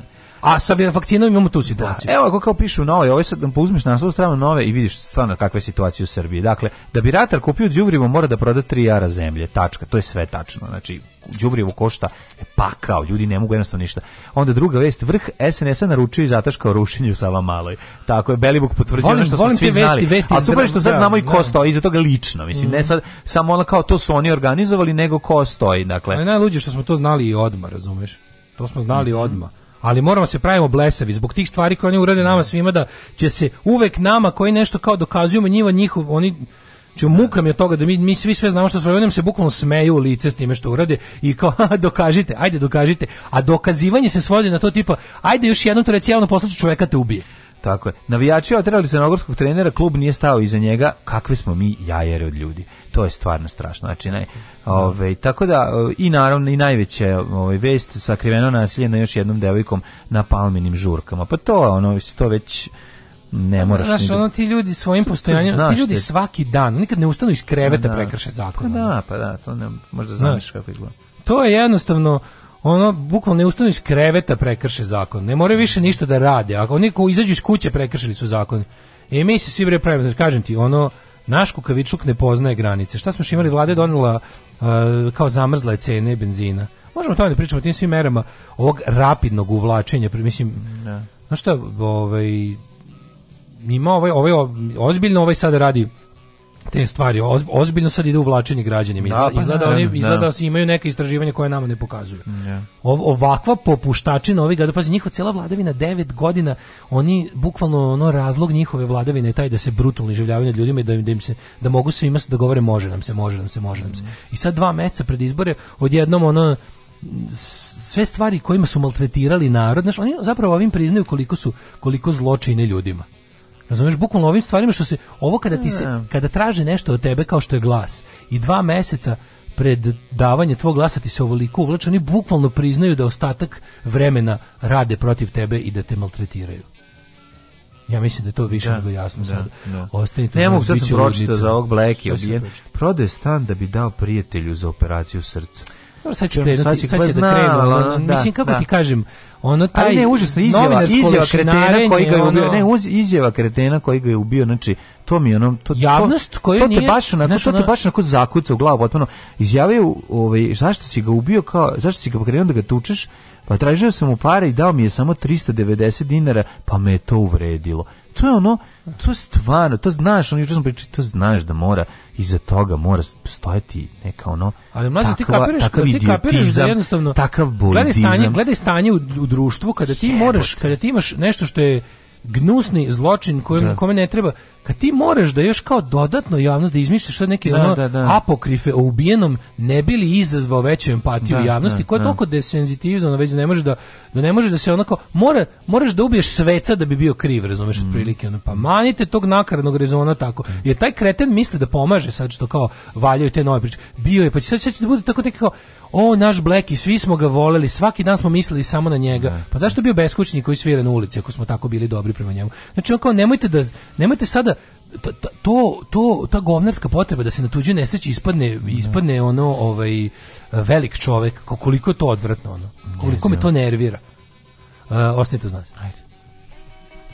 A sa vakcinom imamo tu situaciju. Da, evo ako kao pišu nove, ovo ovaj pa da uzmeš na svu stranu nove i vidiš stvarno kakva je situacija u Srbiji. Dakle, da bi ratar kupio đubrivo mora da proda 3 ara zemlje. Tačka, to je sve tačno. Znači, đubrivo košta e, pakao, ljudi ne mogu jednostavno ništa. Onda druga vest, vrh SNS-a naručio i zataškao rušenje u Savamaloj. Tako je, Belivuk potvrđuje ono što smo svi vesti, znali. Vesti, A super što sad znamo i ko da. stoji iza toga lično. Mislim, mm. ne mhm. sad samo ona kao to su oni organizovali, nego ko stoji. Dakle. Ali najluđe što smo to znali i odmah, razumeš? To smo znali mm. odmah ali moramo se pravimo blesavi zbog tih stvari koje oni urade nama svima da će se uvek nama koji nešto kao dokazujemo njima njihov oni Znači, mukam je toga da mi, mi svi sve znamo što su radili, se bukvalno smeju u lice s time što urade i kao, ha, dokažite, ajde dokažite. A dokazivanje se svodi na to tipa, ajde još jednom to reći javno poslaću čoveka te ubije. Tako je. Navijači oterali crnogorskog trenera, klub nije stao iza njega. Kakvi smo mi jajere od ljudi. To je stvarno strašno. Znači, ne, da. ove, tako da, i naravno, i najveća ove, vest sakriveno nasilje na još jednom devojkom na palminim žurkama. Pa to, ono, to već ne da, moraš znaš, da- ono ti ljudi svojim postojanjem ti ljudi te... svaki dan nikad ne ustanu iz kreveta pa da, prekrše zakon pa da pa da to ne možda znaš kako izgleda to je jednostavno ono bukvalno ne ustanu iz kreveta prekrše zakon. Ne more više ništa da rade. Ako oni ko izađu iz kuće prekršili su zakon. E mi se svi bre pravimo, znači, kažem ti, ono naš kukavičuk ne poznaje granice. Šta smo imali vlade donela uh, kao je cene benzina. Možemo o tome da pričamo o tim svim merama ovog rapidnog uvlačenja, mislim. Da. No šta, ovaj ima ovaj, ovaj ozbiljno ovaj sad radi te stvari Oz, ozbiljno sad ide uvlačenje građanima izgleda, da, pa, izgleda, oni, izgleda da. Da imaju neka istraživanja koje nama ne pokazuju yeah. o, ovakva popuštačina ovih gada pazi njihova cela vladavina 9 godina oni bukvalno ono razlog njihove vladavine je taj da se brutalno življavaju nad ljudima i da, da im se da mogu svima da govore može nam se može nam se može nam se i sad dva meca pred izbore odjednom ono sve stvari kojima su maltretirali narod, znaš, oni zapravo ovim priznaju koliko su koliko zločine ljudima. Razumeš, bukvalno ovim stvarima što se ovo kada ti se kada traže nešto od tebe kao što je glas i dva meseca pred davanje tvog glasa ti se ovoliko uvlače, oni bukvalno priznaju da ostatak vremena rade protiv tebe i da te maltretiraju. Ja mislim da je to više da, nego jasno da, sad. Da. Ostanite ne mogu sad pročitati za ovog Bleki obijen. Prode stan da bi dao prijatelju za operaciju srca. Dobro, sad će krenuti, sad će, sad će da krenu. Mislim, da, kako da. ti kažem, ono taj Ali ne užasno izjava, izjava kretena koji ga je ubio, ono... ne uz, izjava kretena koji ga je ubio, znači to mi ono to javnost koja to, to nije, te baš onako, znaš, te baš onako zakuca u glavu potpuno. Izjavio ovaj zašto si ga ubio kao zašto si ga pokrenuo da ga tučeš? Pa tražio sam mu pare i dao mi je samo 390 dinara, pa me je to uvredilo to je ono, to je stvarno, to znaš, ono juče sam pričao, to znaš da mora iza toga mora stojati neka ono Ali mlađi ti kapiraš, takav ti kapiraš da jednostavno takav bolidizam. Gledaj stanje, gledaj stanje u, u društvu kada ti Jebote. moraš, kada ti imaš nešto što je gnusni zločin kojem da. kome ne treba kad ti moraš da još kao dodatno javnost da izmišljaš što neke da, ono da, da. apokrife o ubijenom ne bi li izazvao veću empatiju da, javnosti da, koja je da. toliko desenzitivizovana već da ne može da, da ne može da se onako mora, moraš da ubiješ sveca da bi bio kriv razumeš mm. otprilike ono pa manite tog nakaradnog rezona tako jer taj kreten misli da pomaže sad što kao valjaju te nove priče bio je pa će sad, će da bude tako kao o, naš Blacky, svi smo ga voleli, svaki dan smo mislili samo na njega. Da. Pa zašto bio beskućnik koji svira na ulici ako smo tako bili dobri prema njemu? Znači, on kao, nemojte, da, nemojte sada, to, to, ta govnarska potreba da se na tuđoj nesreći ispadne, da. ispadne ono, ovaj, velik čovjek koliko je to odvratno, ono, koliko me to nervira. Uh, ostanite uz nas. Ajde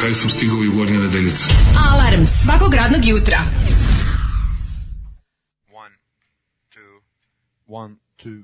kraju sam stigao i u Gornje nedeljice. Alarm svakog radnog jutra. 1, 2, 1, 2,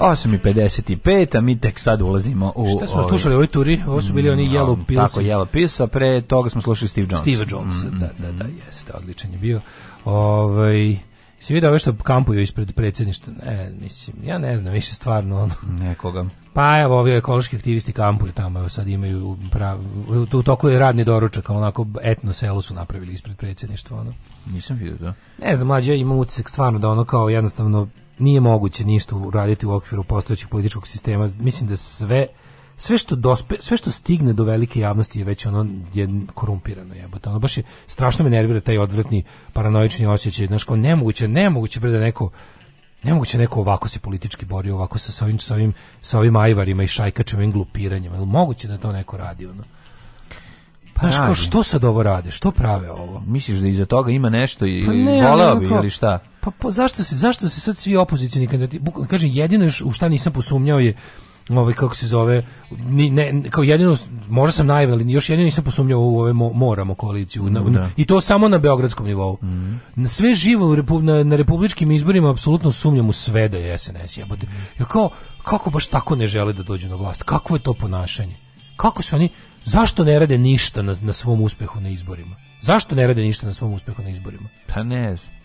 8.55, a mi tek sad ulazimo u... Šta smo ove... Ovaj slušali u ovoj turi? Ovo su bili oni mm, Yellow Pills. Tako, Yellow Pills, a pre toga smo slušali Steve Jones. Steve Jones, mm, da, mm, da, da, mm. jeste, odličan je bio. Ovaj... Si vidio ove što kampuju ispred predsjedništva? Ne, mislim, ja ne znam, više stvarno ono. Nekoga. Pa evo, ovi ekološki aktivisti kampuju tamo, evo sad imaju pravo... u toku je radni doručak, onako etno selo su napravili ispred predsjedništva, ono. Nisam vidio da. Ne znam, mlađe, ja imam utisak stvarno da ono kao jednostavno nije moguće ništa uraditi u okviru postojećeg političkog sistema. Mislim da sve sve što dospe, sve što stigne do velike javnosti je već ono je korumpirano jebote. Ono baš je strašno me nervira taj odvratni paranoični osjećaj. Znaš, kao nemoguće, nemoguće bre da neko Nemoguće neko ovako se politički bori, ovako sa, svojim sa ovim, sa ovim ajvarima i šajkačima i glupiranjem. Jel moguće da to neko radi? Ono? Pa Znaš, ko, što sad ovo rade? Što prave ovo? Misliš da iza toga ima nešto i pa ne, voleo bi ili šta? Pa, pa zašto se zašto se sad svi opozicioni kandidati kažem jedino u šta nisam posumnjao je ovaj kako se zove ni, ne, kao jedino možda sam naivan ali još jedino nisam posumnjao u ove mo, moramo koaliciju na, da. i to samo na beogradskom nivou mm. na sve živo na, na republičkim izborima apsolutno sumnjam u sve da je SNS jebote jer kao kako baš tako ne žele da dođu na vlast Kakvo je to ponašanje kako su oni zašto ne rade ništa na, na svom uspehu na izborima zašto ne rade ništa na svom uspehu na izborima pa ne znam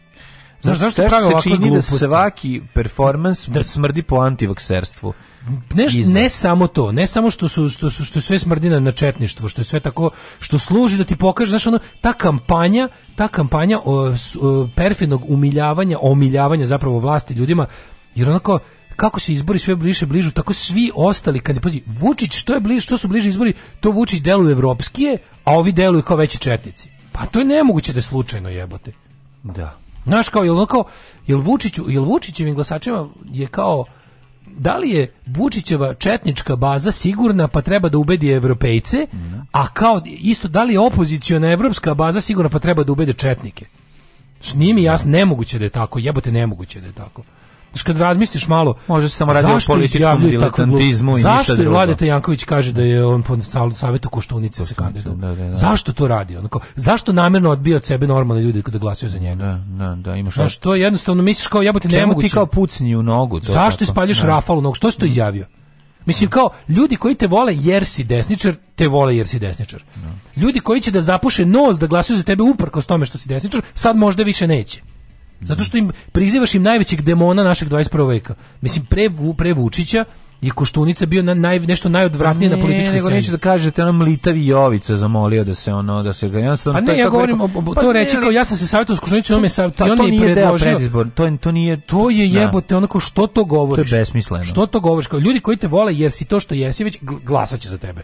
Znaš zašto prave ovakve gluposti? čini da svaki performans da. smrdi po antivakserstvu. Ne, ne samo to, ne samo što su što su što sve smrdina na četništvo, što je sve tako što služi da ti pokaže znaš ono ta kampanja, ta kampanja o, o, perfidnog umiljavanja, omiljavanja zapravo vlasti ljudima jer onako kako se izbori sve bliže bližu, tako svi ostali kad je, pazi Vučić što je bliže, što su bliže izbori, to Vučić deluje evropskije, a ovi deluju kao veći četnici. Pa to je nemoguće da je slučajno jebote. Da. Znaš kao, jel, kao, jel, Vučiću, jel Vučićevim glasačima je kao, da li je Vučićeva četnička baza sigurna pa treba da ubedi evropejce, mm -hmm. a kao isto da li je opoziciona evropska baza sigurna pa treba da ubede četnike. S nije mi jasno, nemoguće da je tako, jebote nemoguće da je tako kad razmisliš malo, može se samo radi o političkom diletantizmu i ništa drugo. Zašto je Vladeta Janković kaže da je on po savetu Koštunice se kandidovao? Da, da, da. Zašto to radi? Onako, zašto namerno odbija od sebe normalne ljude kada glasio za njega? Da, da, da, imaš. Znaš, to jednostavno misliš kao jebote nemoguće. Čemu ti kao pucnji u nogu to? Zašto spaljuješ Rafal u nogu? Što si to izjavio? Mislim kao ljudi koji te vole jer si desničar, te vole jer si desničar. Ljudi koji će da zapuše nos da glasuju za tebe uprkos tome što si desničar, sad možda više neće. Zato što im prizivaš im najvećeg demona našeg 21. veka. Mislim, pre, pre Vučića je Koštunica bio na naj, nešto najodvratnije ne, na političkoj sceni. Ne, neću da kažete, ono Mlitavi Jovica zamolio da se ono, da se ga... Jednostavno, pa ne, ja govorim, o, o, pa to reći kao ja sam se savjetovao s Koštunicom, on me savjetio, pa, on je predložio. to, to nije... To je da. jebote, onako što to govoriš. To je besmisleno. Što to govoriš, kao ljudi koji te vole jer si to što jesi, već glasat će za tebe.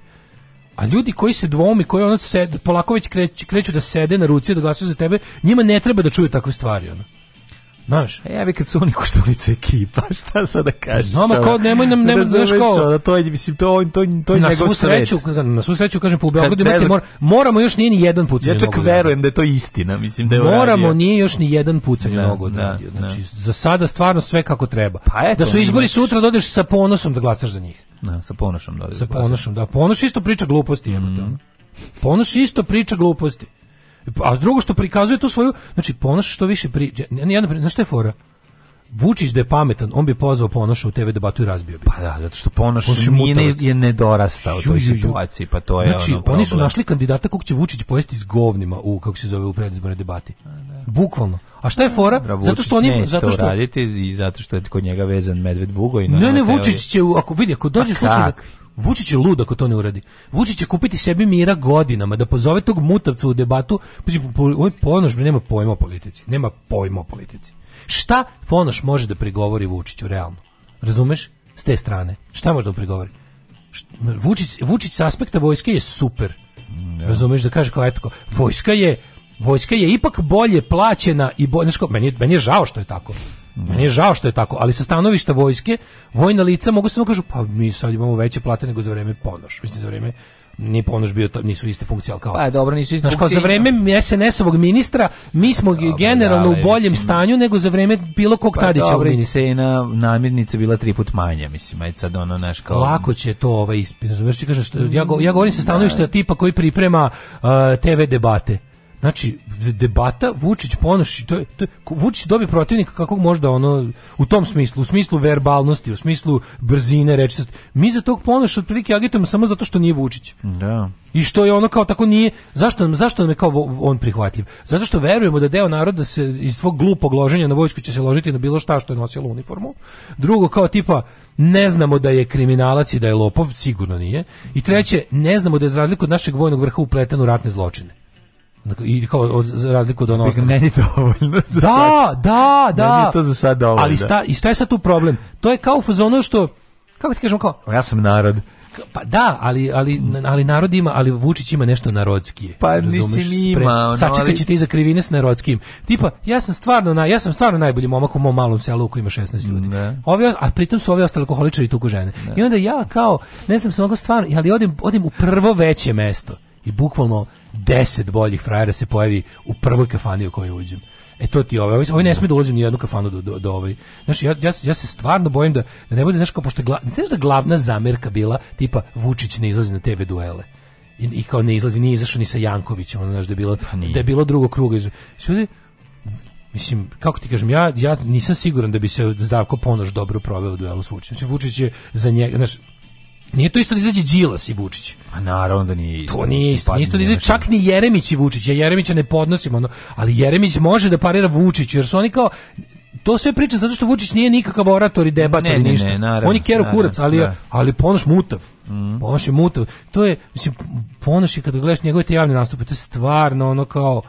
A ljudi koji se dvomi, koji ono sed, polako već kreću, kreću da sede na ruci da glasaju za tebe, njima ne treba da čuju takve stvari. Ono. Znaš? E, ja bi kad su oni koštulica ekipa, šta sad da kažeš? Znamo, kao nemoj nam, nemoj, znaš kao... Da to je, mislim, to, to, to je na njegov sreću, svet. Na svu sreću, kažem, po Beogradu imate, mora, moramo još nije ni jedan pucanj ja čak verujem da je to istina, mislim, da je Moramo radio. nije još ni jedan pucanj da, nogu odradio. Da, znači, da. za sada stvarno sve kako treba. Pa eto, da su izbori imaš. sutra, dodeš da sa ponosom da glasaš za njih. Da, sa ponosom da. Sa ponosom, da. Ponos isto priča gluposti, mm. jebate. Ponoš isto priča gluposti. Mhm. A drugo što prikazuje tu svoju, znači ponaš što više pri... Ja, ne, znaš šta je fora? Vučić da je pametan, on bi pozvao Ponoša u TV debatu da i razbio bi. Pa da, zato što Ponoš, Ponoš je, nije, je nedorastao u toj situaciji, pa to je Znači, ono oni su našli kandidata kog će Vučić pojesti s govnima u, kako se zove, u predizbornoj debati. Bukvalno. A šta je da, fora? Bra, zato što oni zato što radite i zato što je kod njega vezan Medved Bugo i Ne, ne, Vučić će ako vidi, ako dođe pa slučaj Vučić je lud ako to ne uradi. Vučić će kupiti sebi mira godinama, da pozove tog mutavca u debatu. Ovaj ponoš nema pojma o politici. Nema pojma o politici. Šta ponoš može da prigovori Vučiću, realno? Razumeš? S te strane. Šta može da prigovori? Vučić, Vučić s aspekta vojske je super. Ja. Razumeš da kaže kao eto, vojska je vojska je ipak bolje plaćena i bolje, meni, meni je žao što je tako. Mhm. Meni je žao što je tako, ali sa stanovišta vojske, vojna lica mogu samo kažu, pa mi sad imamo veće plate nego za vreme Ponoš. Mislim, za vreme ni ponoš bio nisu iste funkcije, ali kao... Pa dobro, nisu iste funkcije. za vreme da. SNS-ovog ministra mi smo dobro, generalno da, u boljem mislim, stanju nego za vreme bilo kog pa, Tadića dobro, ministra. Cena namirnica bila tri put manja, mislim, ajde sad ono naš kao... Lako će to ovaj ispis, kažeš, ja, ja govorim sa da. stanovišta da. tipa koji priprema uh, TV debate Znači, debata Vučić ponoši, to je, to je, Vučić dobije protivnika kakvog možda ono, u tom smislu, u smislu verbalnosti, u smislu brzine, rečitosti. Mi za tog ponoša otprilike agitujemo samo zato što nije Vučić. Da. I što je ono kao tako nije, zašto nam, zašto nam je kao on prihvatljiv? Zato što verujemo da deo naroda se iz svog glupog loženja na vojsku će se ložiti na bilo šta što je nosilo uniformu. Drugo, kao tipa, ne znamo da je kriminalac i da je lopov, sigurno nije. I treće, ne znamo da je za razliku od našeg vojnog vrha upleten u ratne zločine i kao od, za razliku od onog meni dovoljno za da, sad. Da, da, Meni to za sad dovoljno. Ali sta, da. i šta je sad tu problem? To je kao u što, kako ti kažem, kao... Ja sam narod. Pa da, ali, ali, ali narod ima, ali Vučić ima nešto narodskije. Pa nisi ima. Ono, Sačekat ćete ali... za krivine s narodskim. Tipa, ja sam stvarno, na, ja sam stvarno najbolji momak u mom malom selu u koji ima 16 ljudi. Ne. Ovi, a pritom su ovi ostali alkoholičari tuku žene. Ne. I onda ja kao, ne znam, sam mogu stvarno, ali odim, odim u prvo veće mesto i bukvalno 10 boljih frajera se pojavi u prvoj kafani u kojoj uđem. E to ti ove, ovaj ne sme da ulazi u jednu kafanu do, do, do ovaj. Znaš, ja, ja, ja se stvarno bojim da, da ne bude, znaš, kao pošto, gla, znaš da glavna zamerka bila tipa Vučić ne izlazi na TV duele. I, i kao ne izlazi, nije izašao ni sa Jankovićem, ono, znaš, da je bilo, pa da je bilo drugo kruga. Iz... Sve Mislim, kako ti kažem, ja, ja nisam siguran da bi se Zdravko Ponoš dobro proveo u duelu s Vučićem. Vučić je za njega, znaš, Nije to isto da izađe Đilas i Vučić. A naravno da nije isto. To nije isto. Nije isto da izađe čak ni Jeremić i Vučić. Ja Jeremića ne podnosim, ono, ali Jeremić može da parira Vučiću, jer su oni kao, to sve priča zato što Vučić nije nikakav orator i debator i ništa. Ne, naravno, On je kero kurac, ali, naravno. Da. ali ponoš mutav. Mm. Ponoš je mutav. To je, mislim, ponoš je kada gledaš njegove te javne nastupe, to je stvarno ono kao,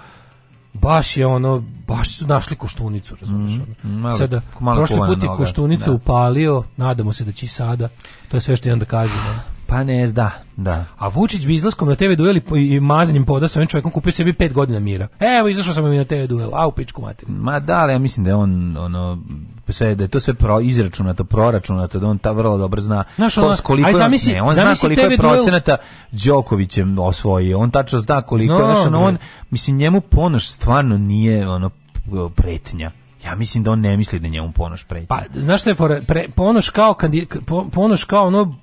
baš je ono, baš su našli koštunicu, razumiješ? Mhm, ono. Malo, sada, prošli put je koštunica da. upalio, nadamo se da će i sada, to je sve što imam da kažem. Da. Pa ne, da, da. A Vučić bi izlaskom na TV duel i mazanjem poda sa ovim čovjekom kupio sebi 5 godina mira. Evo, izašao sam na TV duel, au u pičku materinu. Ma da, ali ja mislim da je on, ono, sve, da je to sve pro, izračunato, proračunato, da on ta vrlo dobro zna Znaš, ono, koliko, aj, zamisli, ne, on zna koliko je procenata Đokovićem osvojio, on tačno zna koliko no, znaš, ono, on, mislim, njemu ponoš stvarno nije, ono, pretnja. Ja mislim da on ne misli da njemu Ponoš pretnja. Pa, znaš što je fora? Pre, ponoš kao, kandid, ponoš kao ono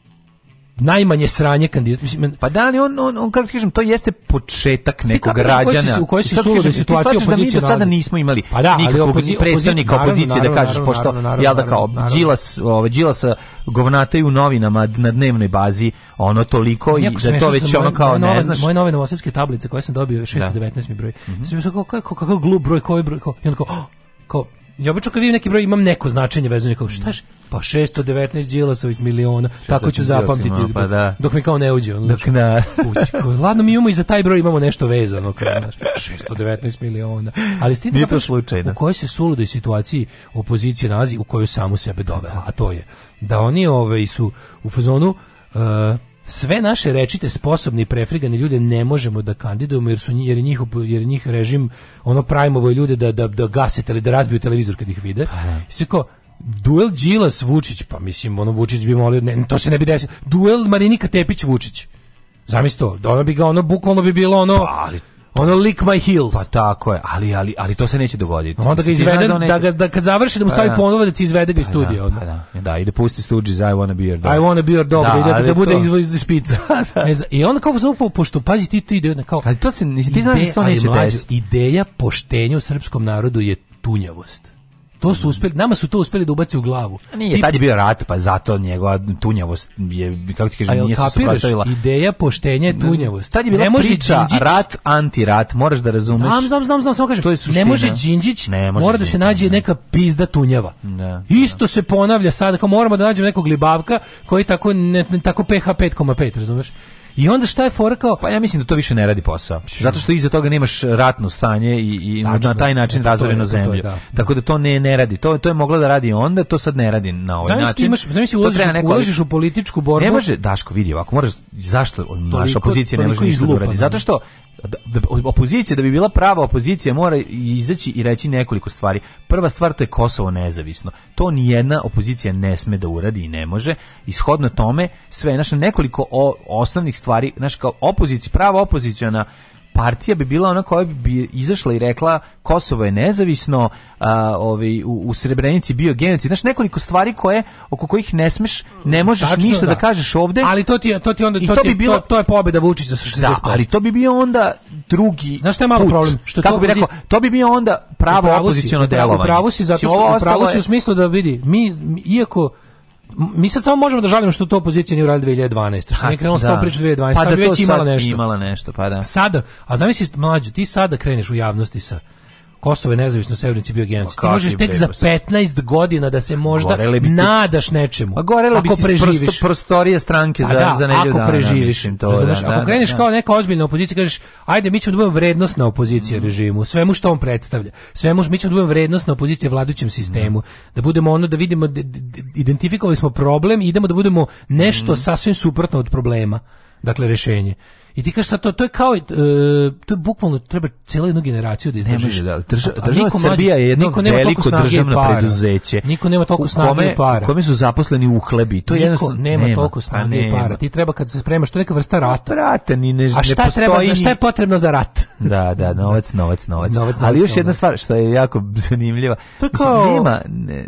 najmanje sranje kandidat. Mislim, pa da, li on, on, on kako ti kažem, to jeste početak nekog rađana. U kojoj si sulude situacije opozicije da mi do sada nismo imali pa da, nikakvog opozi, predstavnika opozicije da naravno, da kažeš, pošto, jel da kao, džilas, ove, džilas govnataju u novinama na dnevnoj bazi ono toliko i da to već ono kao ne znaš. Moje nove novosadske tablice koje sam dobio, 619 da. mi broj. Sam mi kako glup broj, koji broj, i on kao, oh! kao, ja obično kad vidim neki broj imam neko značenje vezano kao šta je? Pa 619 Đilasovih miliona, tako ću zapamtiti pa dok, pa da. dok mi kao ne uđe. Ono, dok na. Ladno, mi imamo i za taj broj imamo nešto vezano. Kao, znaš, 619 miliona. Ali s tim da slučajno. U kojoj se suludoj situaciji opozicija nalazi u koju samu sebe dovela, a to je da oni ove, ovaj, su u fazonu Uh, sve naše rečite sposobni i prefrigani ljude ne možemo da kandidujemo jer su jer je njih jer je njih režim ono pravimo ljude da da da gase ili da razbiju televizor kad ih vide. Pa, da. duel Đilas Vučić, pa mislim ono Vučić bi molio, ne, to se ne bi desilo. Duel Marinika Tepić Vučić. Zamisli to, da ono bi ga ono bukvalno bi bilo ono pa, ali Ono lick my heels. Pa tako je, ali, ali, ali to se neće dogoditi. Onda ga izvede, da, da, ga, da kad završi da mu pa stavi pa, da. ponovo da ti izvede ga iz pa studija. Da, pa, da, pa, e, da, i da pusti Stooges I wanna be your dog. I wanna be your dog, da, da, da, da bude to... iz špica. da, da. E, I onda kao zapravo, pošto pazi ti to ide, kao... Ali to se, ti znaš što se to neće desiti. Ideja poštenja u srpskom narodu je tunjavost. To su uspeli, nama su to uspeli da ubace u glavu. Nije, Tip, tad je bio rat, pa zato njegova tunjavost je, kako ti kažeš, nije se suprotavila. ideja poštenja je tunjavost. Tad je bila ne može priča, Đinđić, rat, antirat, moraš da razumeš. Znam, znam, znam, znam, samo kažem, to je suština. ne može Đinđić, ne može mora da se nađe ne. neka pizda tunjava. Ne, da, da. Isto ne. se ponavlja sada, kao moramo da nađemo nekog libavka koji tako, ne, tako pH 5,5, razumeš? I onda šta je fora kao? Pa ja mislim da to više ne radi posao. Zato što iza toga nemaš ratno stanje i, i Tačno, na taj način razoreno zemlju. Da. Tako da to ne ne radi. To to je moglo da radi onda, to sad ne radi na ovaj znači, način. Ti imaš, znači ulaziš, ulaziš u političku borbu. Ne može Daško vidi ovako, moraš zašto naša opozicija ne može ništa da radi? Zato što Da, da, opozicija da bi bila prava opozicija mora izaći i reći nekoliko stvari. Prva stvar to je Kosovo nezavisno. To ni jedna opozicija ne sme da uradi i ne može. Ishodno tome sve naše nekoliko o, osnovnih stvari, znači kao opozicija, prava opozicija na partija bi bila ona koja bi izašla i rekla Kosovo je nezavisno, a, ovaj, u, u Srebrenici bio genocid. Znaš, nekoliko stvari koje, oko kojih ne smeš, ne možeš Tačno, ništa da. da. kažeš ovde. Ali to ti to ti onda, to, to, ti, bi bilo, to, to je pobjeda Vučića sa 60%. Da, ali to bi bio onda drugi Znaš šta je malo put. problem? Što Kako to bi rekao, to bi bio onda pravo opoziciono delovanje. U pravu si, zato što u pravu si u smislu da vidi, mi, iako mi sad samo možemo da žalimo što to opozicija nije uradila 2012. Što nije krenula s tom da. priču 2012. Pa sad da već imala sad nešto. imala nešto, pa da. Sada, a zamisli mlađu, ti sada kreneš u javnosti sa Kosovo je nezavisno Srebrenici bio genocid. Pa ti možeš tek za 15 pa godina da se možda nadaš nečemu. A pa gorela bi ti preživiš. prostorije stranke za, da, za nedelju dana. Ako preživiš, da, to, da, ako da, kreneš da. kao neka ozbiljna opozicija, kažeš, ajde, mi ćemo da budemo na opozicija mm. režimu, svemu što on predstavlja. Svemu, mi ćemo da budemo vrednostna opozicija vladajućem sistemu. Mm. Da budemo ono, da vidimo, identifikovali smo problem i idemo da budemo nešto mm. sasvim suprotno od problema dakle rešenje. I ti kažeš sad to, to je kao, e, to je bukvalno, treba cijelu jednu generaciju da izdržiš. Da, država, država Srbija je jedno veliko državno preduzeće. Niko nema toliko snage i para. U kome su zaposleni u hlebi. To niko jednostavno, nema, nema toliko pa snage i para. Ti treba kad se spremaš, to je neka vrsta pa rata. Rata, ni ne, A šta, ne postoji... treba, šta je potrebno za rat? da, da, novac, novac, novac. novac Ali još jedna stvar što je jako zanimljiva. To kao... nema, ne,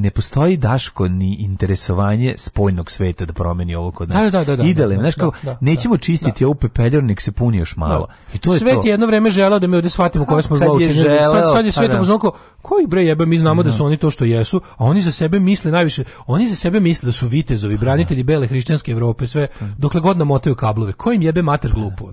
ne, postoji Daško ni interesovanje spoljnog sveta da promeni ovo kod da, nas. Da, da, da, da Idele, da, znaš kao, nećemo čistiti u pepeljornik se puni još malo. Da. I to je Svet to. je jedno vreme želeo da mi ovde shvatimo koje smo zločinci. Sad, sad je pa svet da. u znako, koji bre jebe, mi znamo da mhm. su oni to što jesu, a oni za sebe misle najviše, oni za sebe misle da su vitezovi, branitelji mhm. bele hrišćanske Evrope, sve, dokle god namotaju kablove. Kojim jebe mater glupo?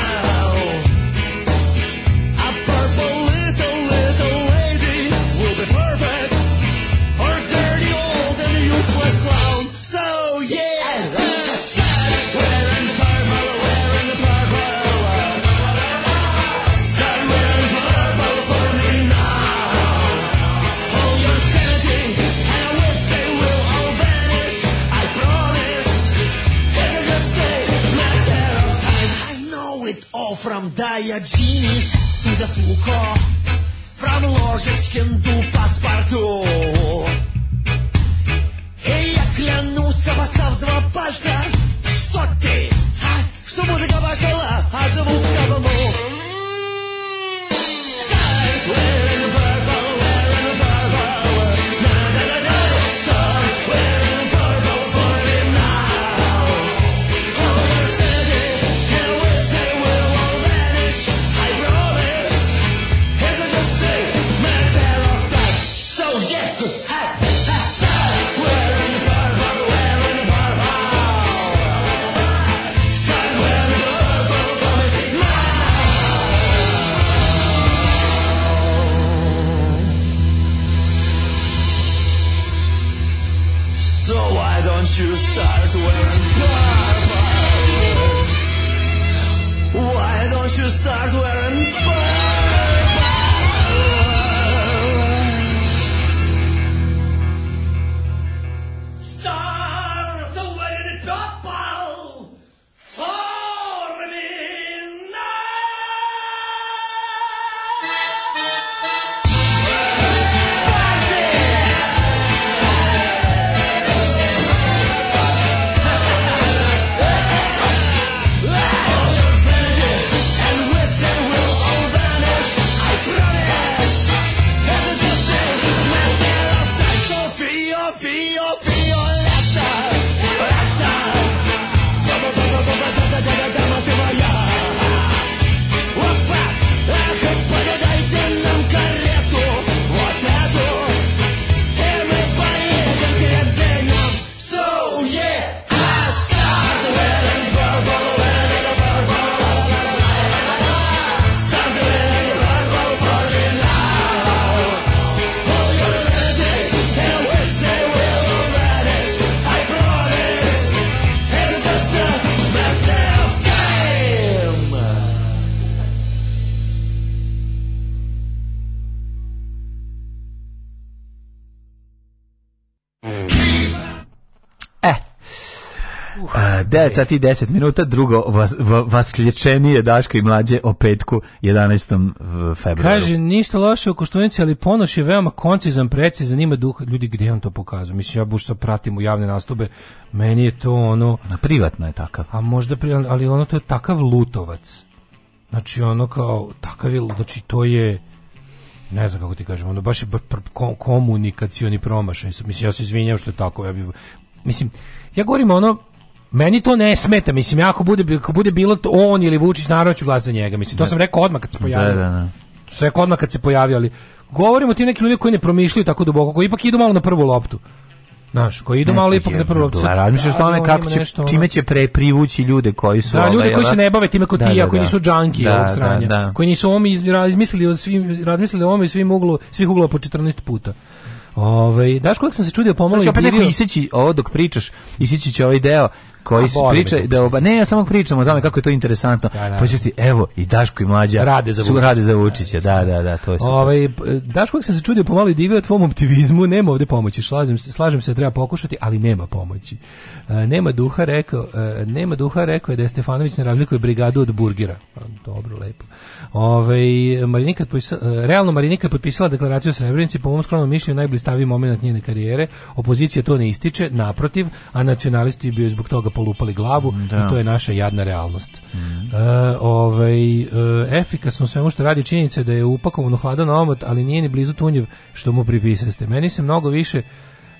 Smatram da ja džinis tu da fuko Pravložečkem du paspartu Ej, ja klanu sa vas dva palca Što ti, ha? Što muzika vašala, a zvuka vam Silent 9 sati 10 minuta, drugo vas, vasklječenije Daška i mlađe o petku 11. februaru. Kaže, ništa loše u Koštunici, ali Ponoš je veoma koncizan, precizan, ima duh. Ljudi, gde on to pokazuje? Mislim, ja baš sa pratim u javne nastupe, meni je to ono... Na privatno je takav. A možda, ali ono to je takav lutovac. Znači, ono kao, takav je, znači, to je ne znam kako ti kažem, ono baš je komunikacioni promašaj. Mislim, ja se izvinjavam što je tako. Ja bi, mislim, ja govorim ono, Meni to ne smeta, mislim, ja ako bude, ako bude bilo to on ili Vučić, naravno ću glas za njega, mislim, to ne. Da. sam rekao odmah kad se da, pojavio. Da, da, da. Sve sam odmah kad se pojavio, ali govorimo o tim nekim ljudima koji ne promišljaju tako duboko, koji ipak idu malo na prvu loptu. Naš, koji idu ne, malo pa ipak je, na prvu loptu. Da, razmišljaš tome kako će, nešto, čime će pre privući ljude koji su... Da, ljude ovaj, koji se da? ne bave time kod ti, koji nisu džanki ovog sranja, koji nisu omi izmislili o svim, razmislili o i svim uglu, svih uglova po 14 puta. Ovaj daš koliko sam se čudio pomalo i opet neko iseći ovo dok pričaš, isići će ovaj deo koji se priča da oba da ne ja samo pričam o tome kako je to interesantno da, da. Počuti, pa da. evo i Daško i Mlađa rade za su rade za Vučića da da da to je super. ovaj e, Daško kako se čudio pomalo i divio tvom optimizmu nema ovde pomoći slažem se slažem se da treba pokušati ali nema pomoći e, nema duha rekao e, nema duha rekao je da je Stefanović ne razlikuje brigadu od burgera dobro lepo ovaj Marinika realno Marinika je potpisala deklaraciju o Srebrenici po mom skromnom mišljenju najblistaviji momenat njene karijere opozicija to ne ističe naprotiv a nacionalisti bio zbog toga polupali glavu da. i to je naša jadna realnost. Mm. E, ovaj, e, efikasno svemu što radi činjenica da je upakovan u hladan omot, ali nije ni blizu tunjev što mu pripisaste. Meni se mnogo više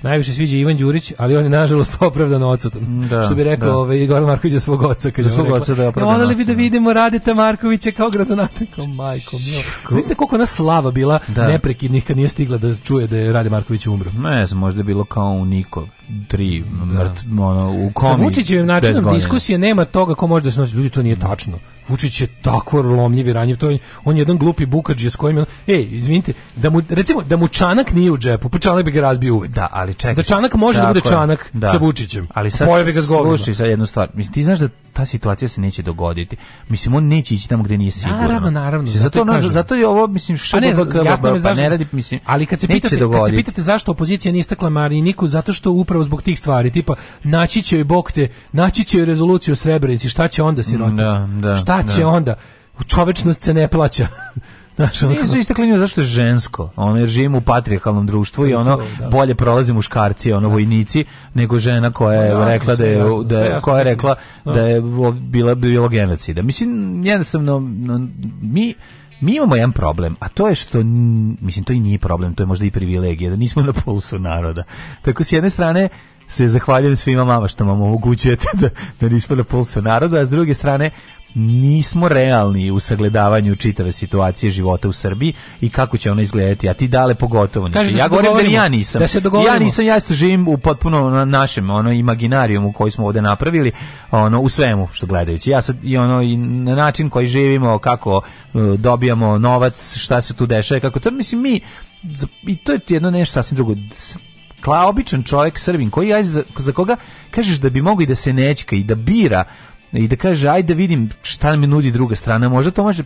najviše sviđa Ivan Đurić, ali on je nažalost opravdano odsutan. Da, što bi rekao da. ovaj Igor Marković za svog oca kad je svog oca da je opravdano. No, bi da vidimo Radeta Markovića kao gradonačelnika, majko mio. Znate koliko nas slava bila da. neprekidnih kad nije stigla da čuje da je Rade Marković umro. Ne znam, možda je bilo kao u Nikov tri da. mrt, da. ono, u komi. Sa Vučićevim načinom diskusije nema toga ko može da se nosi. Ljudi, to nije tačno. Vučić je tako lomljiv i ranjiv. To je, on je jedan glupi bukađe s kojim... Ej, izvinite, da mu, recimo, da mu čanak nije u džepu, pa čanak bi ga razbio uvek. Da, ali čekaj. Da čanak može da, da bude čanak da. sa Vučićem. Ali sad, Pojavi slušaj sad jednu stvar. Mislim, ti znaš da ta situacija se neće dogoditi. Mislim on neće ići tamo gde nije sigurno. Naravno, naravno. Mislim, zato zato, kažem. zato je ovo mislim što ne, jasno pa ne radi mislim. Ali kad se pitate, kad se pitate zašto opozicija nije istakla Mariniku zato što upravo zbog tih stvari, tipa naći će joj bok te, naći će joj rezoluciju o Srebrenici, šta će onda siroti? Da, da, šta će da. onda? čovečnost se ne plaća. Znaš, ono, nisu iste klinje zašto je žensko. Ono jer živimo u patrijarhalnom društvu i ono da. bolje prolazi muškarci, ono da. vojnici nego žena koja je rekla da je da jasno, koja je rekla da, da je bila bilo genocida. Mislim jednostavno mi mi imamo jedan problem, a to je što, mislim, to i nije problem, to je možda i privilegija, da nismo na pulsu naroda. Tako, s jedne strane, se zahvaljujem svima mama što vam omogućujete da, da ne ispada pulsu narodu, a s druge strane nismo realni u sagledavanju čitave situacije života u Srbiji i kako će ona izgledati, a ti dale pogotovo nisi. Da ja govorim da ja nisam. Da se ja nisam, ja isto živim u potpuno na našem ono, imaginarijumu koji smo ovde napravili, ono, u svemu što gledajući. Ja sad, i ono, i na način koji živimo, kako uh, dobijamo novac, šta se tu dešava, kako to, mislim, mi, i to je jedno nešto sasvim drugo, Kla, običan čovjek Srbin, koji ja za, za koga kažeš da bi mogao i da se nećka i da bira i da kaže ajde da vidim šta mi nudi druga strana možda to može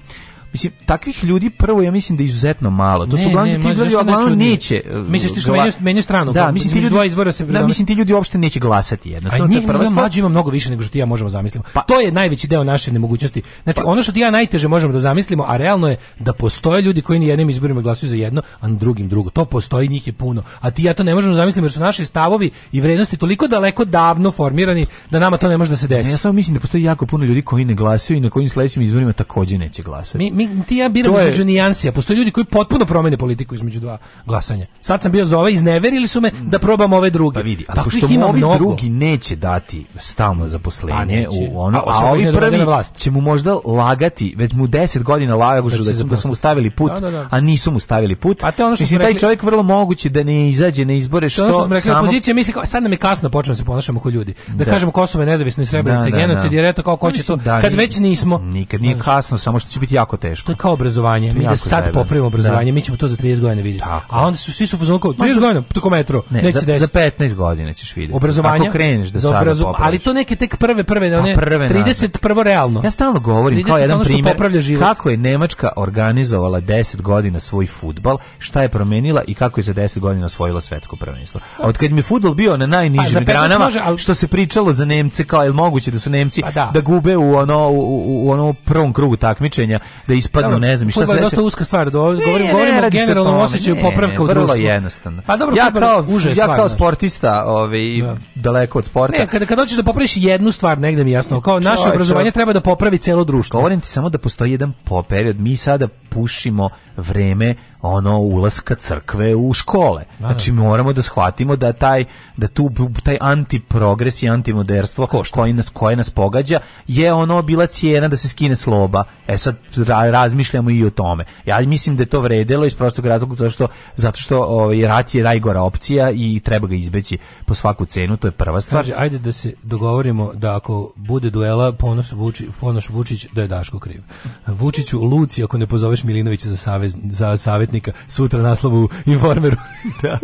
mislim takvih ljudi prvo ja mislim da je izuzetno malo. To ne, su uglavnom ti ljudi uglavnom neće. E, Misliš ti što menjaju menjaju stranu? Da, mislim ti ljudi dva izvora se Da, mislim ti ljudi uopšte neće glasati jednostavno. Njih prva mlađi ima mnogo više nego što ti ja možemo zamislimo. Pa, to je najveći deo naše nemogućnosti. Znači pa, ono što ti ja najteže možemo da zamislimo, a realno je da postoje ljudi koji ni jednim izborima glasuju za jedno, a na drugim drugo. To postoji njih je puno. A ti ja to ne možemo zamisliti jer su naši stavovi i vrednosti toliko daleko davno formirani da nama to ne može da se desi. Ne, ja samo mislim da postoji jako puno ljudi koji ne glasaju i na kojim sledećim izborima takođe neće glasati. Mi, mi mi, ti ja biram to između je... nijansija. Postoje ljudi koji potpuno promene politiku između dva glasanja. Sad sam bio za ove, izneverili su me mm. da probam ove druge. Pa vidi, a što mu ovi drugi neće dati stalno zaposlenje pa u ono, a, a ovi prvi vlast. će mu možda lagati, već mu deset godina lagagušu da, da su mu stavili put, da, da, da, a nisu mu stavili put. A te ono što Mislim, rekli, taj čovjek vrlo moguće da ne izađe na izbore što, ono što smo rekli, samo... opozicija misli kao, sad nam je kasno, počnemo se ponašamo kao ljudi. Da, da. kažemo Kosovo je nezavisno i Srebrenica da, da, genocid, jer eto kao ko će to, kad već nismo. Nikad nije kasno, samo što će biti jako teško teško. To je kao obrazovanje. Mi da sad popravimo obrazovanje, da. mi ćemo to za 30 godina vidjeti. A onda su svi su fuzonko 30 godina, tako metro. Ne, za, za 15 godina ćeš vidjeti. Obrazovanje. Kako kreneš da sad Ali to neke tek prve prve, pa one 30 prvo realno. Ja stalno govorim kao jedan primjer kako je Nemačka organizovala 10 godina svoj fudbal, šta je promenila i kako je za 10 godina osvojila svetsko prvenstvo. A od kad mi fudbal bio na najnižim pa, granama, što se pričalo za Nemce kao je moguće da su Nemci pa da. da. gube u ono u, u, u ono prvom krugu takmičenja, da Da ispadnu, ne znam, šta se sve. To je uska stvar, govorim, govorim o generalnom osjećaju popravka u društvu. jednostavno. Pa dobro, ja kao, ja kao sportista, ovaj, da. daleko od sporta. Ne, kada, kada hoćeš da popraviš jednu stvar, negde mi jasno, kao naše obrazovanje treba da popravi celo društvo. Govorim ti samo da postoji jedan period, mi sada pušimo vreme ono ulaska crkve u škole. Da, da. Znači moramo da shvatimo da taj da tu taj antiprogres i antimoderstvo koji nas koje nas pogađa je ono bila cijena da se skine sloba. E sad ra, razmišljamo i o tome. Ja mislim da je to vredelo iz prostog razloga zato što zato što ovaj rat je najgora opcija i treba ga izbeći po svaku cenu, to je prva stvar. Kaže ajde da se dogovorimo da ako bude duela Ponoš Vučić, Ponoš Vučić da je Daško kriv. Vučiću Luci ako ne pozoveš Milinovića za savez za savjetnik pametnika, sutra naslovu informeru. da.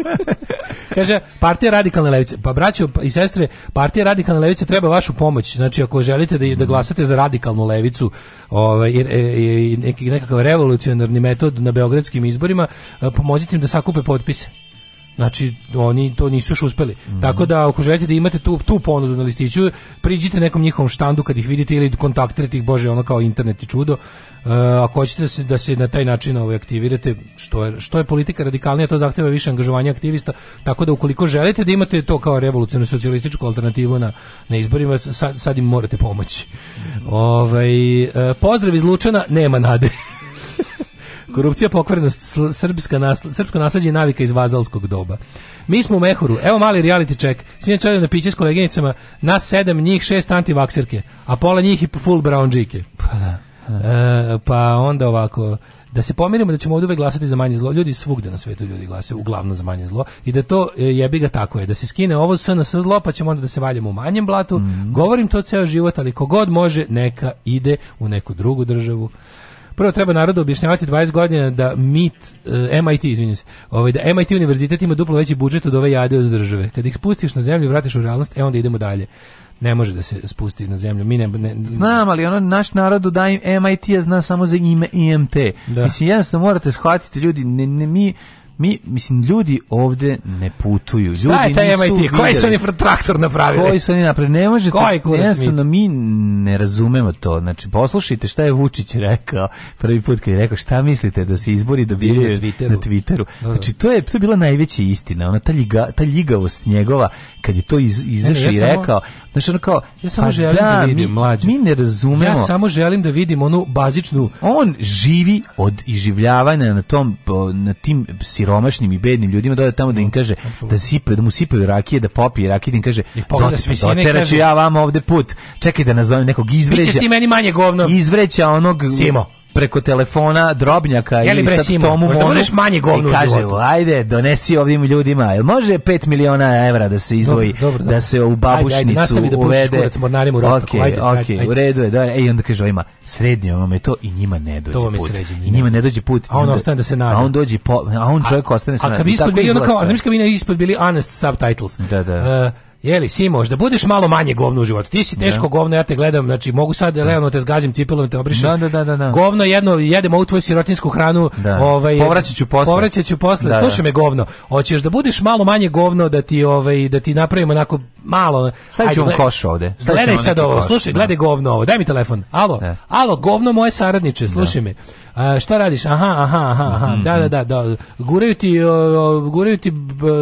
Kaže, partija radikalne levice, pa braćo i sestre, partija radikalne levice treba vašu pomoć, znači ako želite da, da mhm. glasate za radikalnu levicu ovaj, i, nekakav revolucionarni metod na beogradskim izborima, eh, pomozite im da sakupe potpise. Znači, oni to nisu još uspeli. Mm -hmm. Tako da, ako želite da imate tu, tu ponudu na listiću, priđite nekom njihovom štandu kad ih vidite ili kontaktirate ih, bože, ono kao internet i čudo. Uh, ako hoćete da se, da se na taj način ovaj, aktivirate, što je, što je politika radikalnija, to zahteva više angažovanja aktivista, tako da ukoliko želite da imate to kao revolucionarnu socijalističku alternativu na, na izborima, sad, sad im morate pomoći. Mm -hmm. Ovaj, e, pozdrav iz Lučana, nema nade. Korupcija, pokvarenost, srpska nasla, srpsko nasleđe navika iz vazalskog doba. Mi smo u Mehuru, evo mali reality check. Sinoć odem na piće s koleginicama, nas sedam, njih šest antivaksirke. a pola njih i full brown džike. Pa da, da. E, pa onda ovako da se pomirimo da ćemo ovdje uvek glasati za manje zlo. Ljudi svugde na svetu ljudi glase uglavno za manje zlo i da to e, jebi ga tako je da se skine ovo SNS zlo pa ćemo onda da se valjamo u manjem blatu. Mm -hmm. Govorim to ceo život, ali kogod može neka ide u neku drugu državu prvo treba narodu objašnjavati 20 godina da MIT, uh, e, MIT, izvinjam se, ovaj, da MIT univerzitet ima duplo veći budžet od ove jade od države. Kad ih spustiš na zemlju i vratiš u realnost, e onda idemo dalje ne može da se spusti na zemlju. Mi ne, ne Znam, ali ono naš narodu da MIT ja zna samo za ime IMT. Da. Mislim, jednostavno morate shvatiti ljudi, ne, ne mi mi mislim ljudi ovde ne putuju. Šta ljudi je taj nisu MIT? Koji su oni traktor napravili? Koji su oni napravili? Ne možete, jednostavno mi ne razumemo to. Znači, poslušajte šta je Vučić rekao prvi put kad je rekao šta mislite da se izbori dobijaju na Twitteru. Na Twitteru. Da, da. Znači, to je, to je bila najveća istina. Ona ta, ljiga, ta ljigavost njegova kad je to iz, izašao ja i rekao. Znači, ono kao, ja samo pa želim da, da vidim, mlađe. mi ne razumemo. Ja samo želim da vidim onu bazičnu... On živi od iživljavanja na tom, na tim siromašnjima siromašnim i bednim ljudima dođe tamo da im mm, kaže da sipe, da mu sipaju rakije, da popije rakije, da im kaže doteraću ja vam ovde put, čekaj da nazovem nekog izvređa. Bićeš ti meni manje govno. Izvreća onog... Simo preko telefona Drobnjaka ili i sa tomu možda manje govno kaže, ajde, donesi ovim ljudima. Jel može 5 miliona evra da se izdvoji, dobro, dobro, da dobro. da se u babušnicu ajde, ajde, da uvede? Kurac, mornarima u rostoku, okay, ajde, ajde, okay, u redu je, da, ej, onda kaže ovima, srednje vam je to i njima ne dođe to put. Sređe, njima. I njima ne dođe put. A on onda, ostane da se nađe A on dođe, po, a on čovjek da a, ostane se nađe A kad bi ispod bili, ono kao, znaš kad bi ispod bili honest subtitles. Da, da. Uh, Jeli, Simoš, da budeš malo manje govno u životu. Ti si teško da. govno, ja te gledam, znači mogu sad da. leono te da zgazim cipelom te obrišem. Da, da, da, da, da. Govno jedno, jedemo u tvoju sirotinsku hranu. Da. Ovaj, povraćaću posle. Povraćaću posle, da, da, slušaj me govno. Hoćeš da budeš malo manje govno, da ti, ovaj, da ti napravimo onako malo... Stavit ću vam koš ovde. Stavit gledaj sad ovo, koš, slušaj, gledaj govno ovo, daj mi telefon. Alo, e. alo, govno moje saradniče, slušaj me. A, šta radiš? Aha, aha, aha, aha. Mm -hmm. da, da, mhm. da, da. Guraju ti, o, guraju ti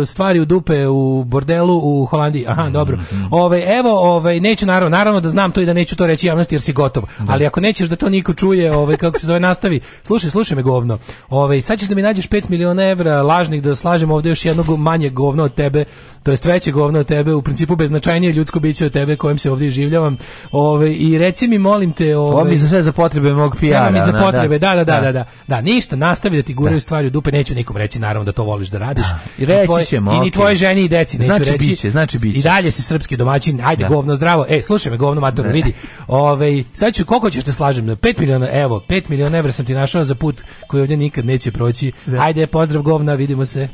stvari u dupe u bordelu u Holandiji. Aha, mhm, dobro. Mm -hmm. Ove, evo, ove, neću naravno, naravno da znam to i da neću to reći javnosti jer si gotov. Da. Ali ako nećeš da to niko čuje, ove, kako se zove, nastavi. Slušaj, slušaj me govno. Ove, sad ćeš da mi nađeš 5 miliona evra lažnih da slažem ovde još jednog manje govno od tebe, to jest veće govno od tebe, u principu beznačajnije ljudsko biće od tebe kojem se ovde življavam. Ove, I reci mi, molim te... Ove, Ovo mi za sve za potrebe mog PR-a. mi za potrebe, da, da, da da, da, da, da, ništa, nastavi da ti guraju stvari u dupe, neću nikom reći naravno da to voliš da radiš. I reći ćemo. I ni tvoje ženi i deci neću znači reći. Biće, znači biće. I dalje si srpski domaćin, ajde govno zdravo. E, slušaj me govno mator, vidi. Ovaj sad ću koliko ćeš te slažem, 5 miliona, evo, 5 miliona evra sam ti našao za put koji ovdje nikad neće proći. Ajde, pozdrav govna, vidimo se.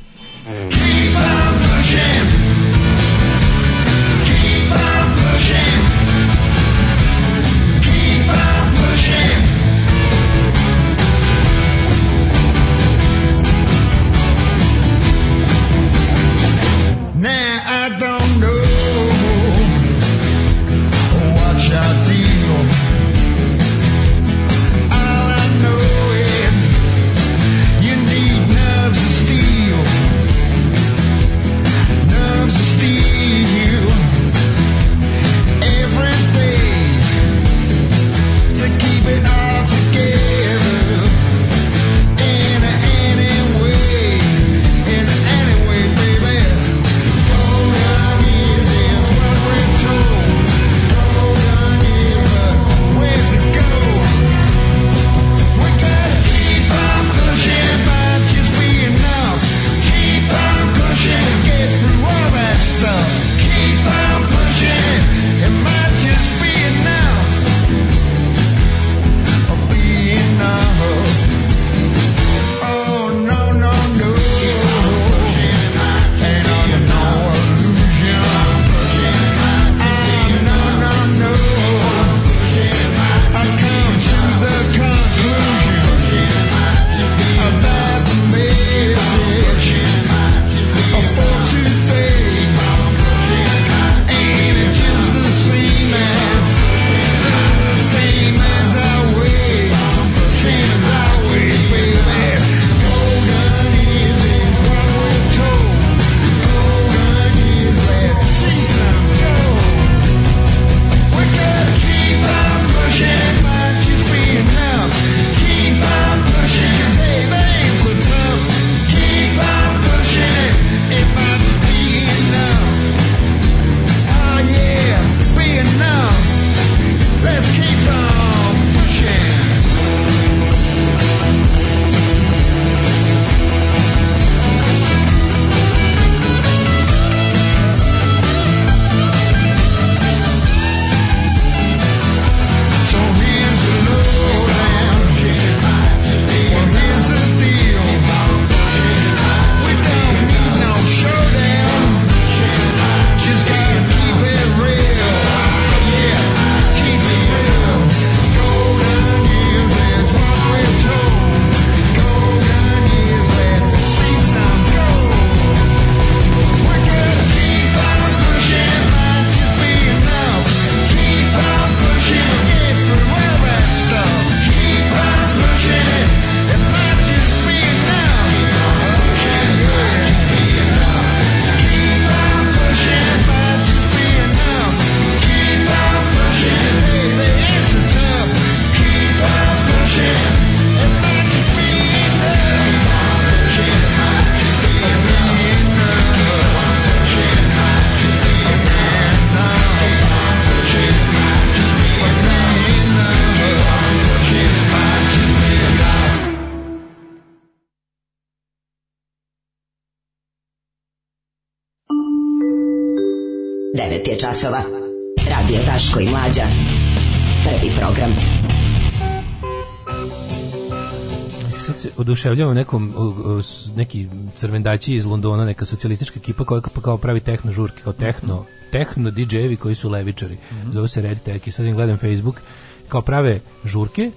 oduševljava nekom uh, uh, neki crvendači iz Londona, neka socijalistička ekipa koja pa kao pravi tehno žurke, kao tehno, tehno DJ-evi koji su levičari. Mm -hmm. Zove se Red Tech i sad im gledam Facebook kao prave žurke,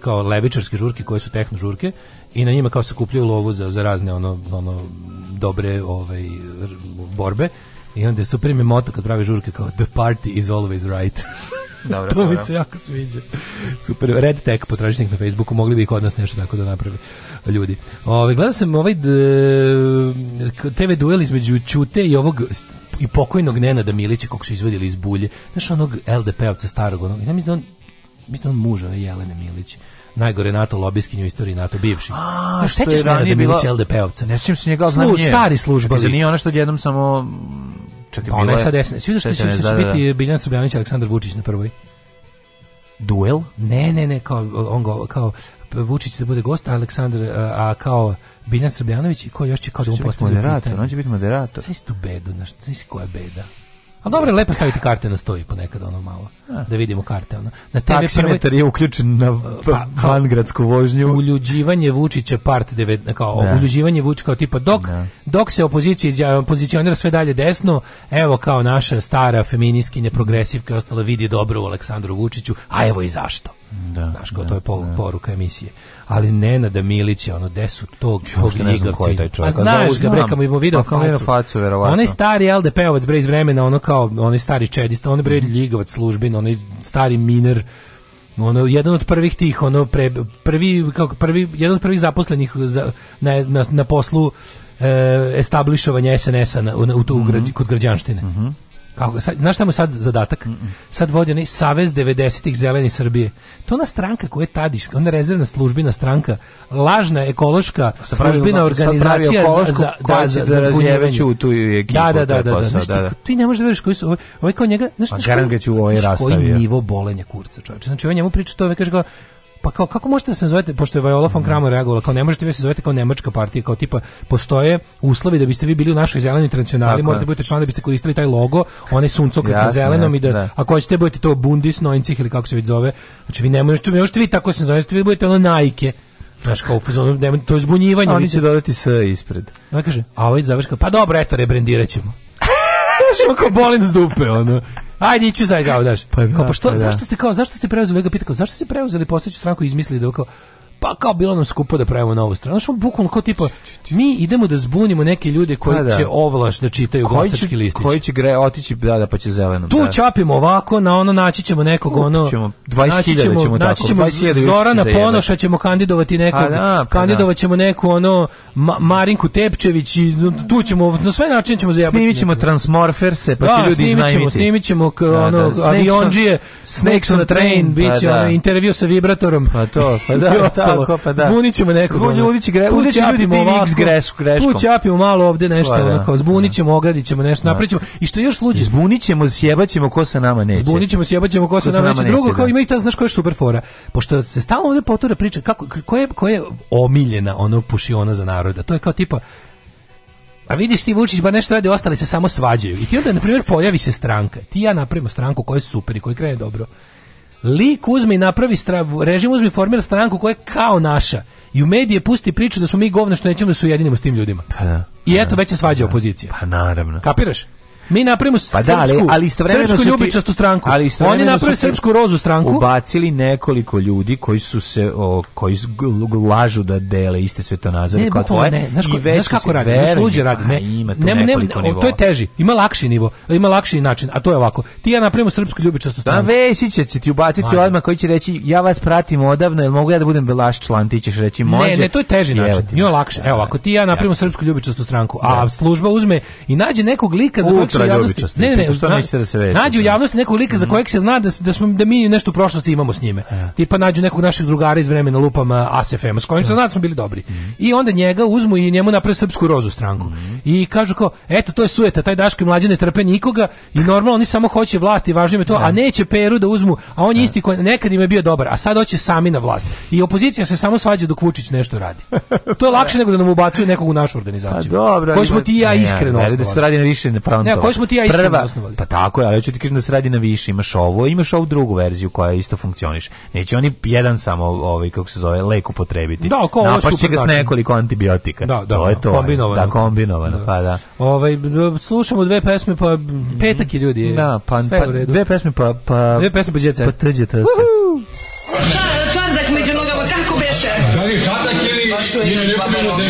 kao levičarske žurke koje su tehno žurke i na njima kao se kupljaju lovu za, za razne ono, ono dobre ovaj, borbe i onda su prime moto kad pravi žurke kao the party is always right Dobro, to mi se jako sviđa. Super, Red Tech potražite na Facebooku, mogli bi ih kod nas nešto tako da napravi ljudi. Ove, gledao sam ovaj d, TV duel između Čute i ovog i pokojnog Nenada Milića kog su izvodili iz bulje. Znaš onog LDP-ovca starog, onog, ja mislim da on, mislim da on muža ovaj, Jelene Milić najgore NATO lobiskinju u istoriji NATO bivši. A, šta ćeš ranije da bila... LDP-ovca? Ne sjećam se njega, znam Slu, Stari služba. Znači, nije ono što jednom samo Čekaj, pa ona je sad desna. Svi da što će, da, biti da. Biljana Srbljanić i Aleksandar Vučić na prvoj. Duel? Ne, ne, ne, kao, on go, kao Vučić da bude gost, a Aleksandar, a kao Biljan Srbljanović i ko još će kao da mu postavlja pitanje. On će biti moderator. Sve istu bedu, znaš, znaš koja beda. A dobro, lepo staviti karte na stoji ponekad ono malo. Da vidimo karte ono. Na TV prve... je uključen na pa, pa vangradsku vožnju. Uljuđivanje Vučića part 9 kao ne. uljuđivanje Vučića kao tipa dok dok se opozicija pozicionira sve dalje desno, evo kao naša stara feministkinja progresivka ostala vidi dobro u Aleksandru Vučiću, a evo i zašto. Da, Znaš, kao da, to je pol, da. poruka emisije. Ali Nenada Milić je ono, gde su tog, tog ne znam A znaš ga, bre, kamo imamo video pa facu. facu verovatno. Onaj stari LDP-ovac, bre, iz vremena, ono kao, onaj stari čedist, onaj bre, mhm. ljigavac službin, onaj stari miner, ono jedan od prvih tih ono pre, prvi kako prvi jedan od prvih zaposlenih za, na, na, na poslu e, establišovanja SNS-a u, u, u, u, mhm. kod građanštine. Mm -hmm. Kako, sad, znaš šta mu sad zadatak? Mm -mm. Sad vodi onaj Savez 90-ih zeleni Srbije. To ona stranka koja je tadiška, ona rezervna službina stranka, lažna ekološka pa sad službina organizacija za, da, za, da, za, da, za u tu ekipu. Da, da, da, da, da, znaš, da, da. Ti, ti ne možeš da veriš koji su, ovaj, ovaj kao njega, znaš, pa znaš, koji, ovaj znaš koji nivo bolenja kurca čovječe. Znači, on ovaj njemu priča to, ovaj kaže kao, pa kao kako možete da se nazovete pošto je Viola von Kramer reagovala kao ne možete vi da se zovete kao nemačka partija kao tipa postoje uslovi da biste vi bili u našoj zelenoj internacionali morate budete član da biste koristili taj logo onaj suncokret na zelenom jasne, i da, da, ako hoćete da budete to Bundis Noincih ili kako se već zove znači vi ne možete, ne možete vi tako se zovete vi budete ono Nike Znaš, kao, to je zbunjivanje. oni će dodati S ispred. Ona kaže, a ovaj završka, pa dobro, eto, rebrendirat ćemo. Znaš, boli nas dupe, ono. Ajde ići za daš. Pa, da, kao, pa što, pa, da. zašto ste kao zašto ste preuzeli ga pita zašto ste preuzeli postojeću stranku i izmislili da kao pa kao bilo nam skupo da pravimo novu stranu. Znaš, bukvalno kao tipa, mi idemo da zbunimo neke ljude koji da, da. će ovlaš da čitaju koji glasački će, listić. Koji će gre, otići, da, da, pa će zeleno. Tu da. čapimo ovako, na ono naći ćemo nekog, ono... Ćemo, 20 naći ćemo, ćemo, naći ćemo Zorana Ponoša, ćemo kandidovati pa nekog, A, da, pa, da. kandidovat ćemo neku, ono, ma, Marinku Tepčević i tu ćemo, na sve načine ćemo zajabati. Snimit ćemo Transmorferse, pa da, će ljudi snimit ćemo, snimit ćemo, da, ono, avionđije, Snakes on Train, bit će pa intervju sa vibratorom. Pa to, pa da, ostalo. Tako, pa da. Zbunićemo nekog. Ljudi gre, uzet će ljudi DivX greš, greškom. Tu ćapimo malo ovde nešto, pa, da. kao zbunićemo, ogradićemo nešto, da. da. da. napravićemo. I što još luđe? Zbunićemo, sjebaćemo ko sa nama neće. Zbunićemo, sjebaćemo ko, ko sa nama neće. Drugo, da. kao ima i ta, znaš koja je super fora. Pošto se stalno ovde potura priča, kako, koja je, ko je omiljena ono pušiona za naroda. To je kao tipa, a vidiš ti Vučić ba nešto radi, ostali se samo svađaju. I ti onda, na primjer, pojavi se stranka. Ti ja napravimo stranku koja je super i koja krene dobro lik uzme i napravi stra, režim uzme i formira stranku koja je kao naša i u medije pusti priču da smo mi govna što nećemo da se ujedinimo s tim ljudima. Pa, da, pa I eto, već se svađa da, opozicija. Pa naravno. Kapiraš? Mi napravimo pa da, ali, ali istovremeno srpsku ljubičastu stranku. Ali Oni naprave srpsku rozu stranku. Ubacili nekoliko ljudi koji su se o, koji lažu da dele iste svetonazore ne, kao tvoje. Ne, znaš, ko, znaš kako radi, znaš luđe radi. Ne, ima tu ne, ne, to je teži. Ima lakši nivo, ima lakši način, a to je ovako. Ti ja napravimo srpsku ljubičastu stranku Da, Vesića će ti ubaciti odma koji će reći ja vas pratim odavno, jel mogu ja da budem belaš član, ti ćeš reći može. Ne, ne, to je teži način. Nije lakše. Evo, ako ti ja napravimo srpsku ljubičastu stranku, a da. služba uzme i nađe nekog lika za kontra ljubičasti. Ne, ne, ne, što na, nećete da se vežete. Nađu u javnosti nekog lika mm. za mhm. kojeg se zna da da smo da mi nešto u prošlosti imamo s njime. Yeah. Tipa nađu nekog naših drugara iz vremena lupama ASFM s kojim se yeah. Da. zna da smo bili dobri. Mm. I onda njega uzmu i njemu naprave srpsku rozu stranku. Mm. I kažu kao eto to je sueta, taj Daško i mlađe ne trpe nikoga i normalno oni samo hoće vlast i važno im je to, yeah. Da. a neće Peru da uzmu, a on je da. isti koji nekad im je bio dobar, a sad hoće sami na vlast. I opozicija se samo svađa dok Vučić nešto radi. To je lakše nego da nam ubacuju nekog u našu organizaciju. A pa dobro, Koji smo ti ja iskreno. Ne, da se radi na više na pravom Prva, koju smo ti ja prva, osnovali. Pa tako je, ali hoću ti kažem da se radi na više, imaš ovo, imaš ovu drugu verziju koja isto funkcioniš. Neće oni jedan samo ovaj kako se zove lek upotrebiti. Da, ko ovo Napašće ga s nekoliko antibiotika. Da, da, to je da, to. Kombinovano. Da, kombinovano, da. pa da. Ovaj slušamo dve pesme pa petak je mhm. ljudi. Da, pa, pa dve pesme pa pa dve pesme pa djeca. Pa trđete se. Čardak među nogama kako beše? Da li čardak ili? Pa što je,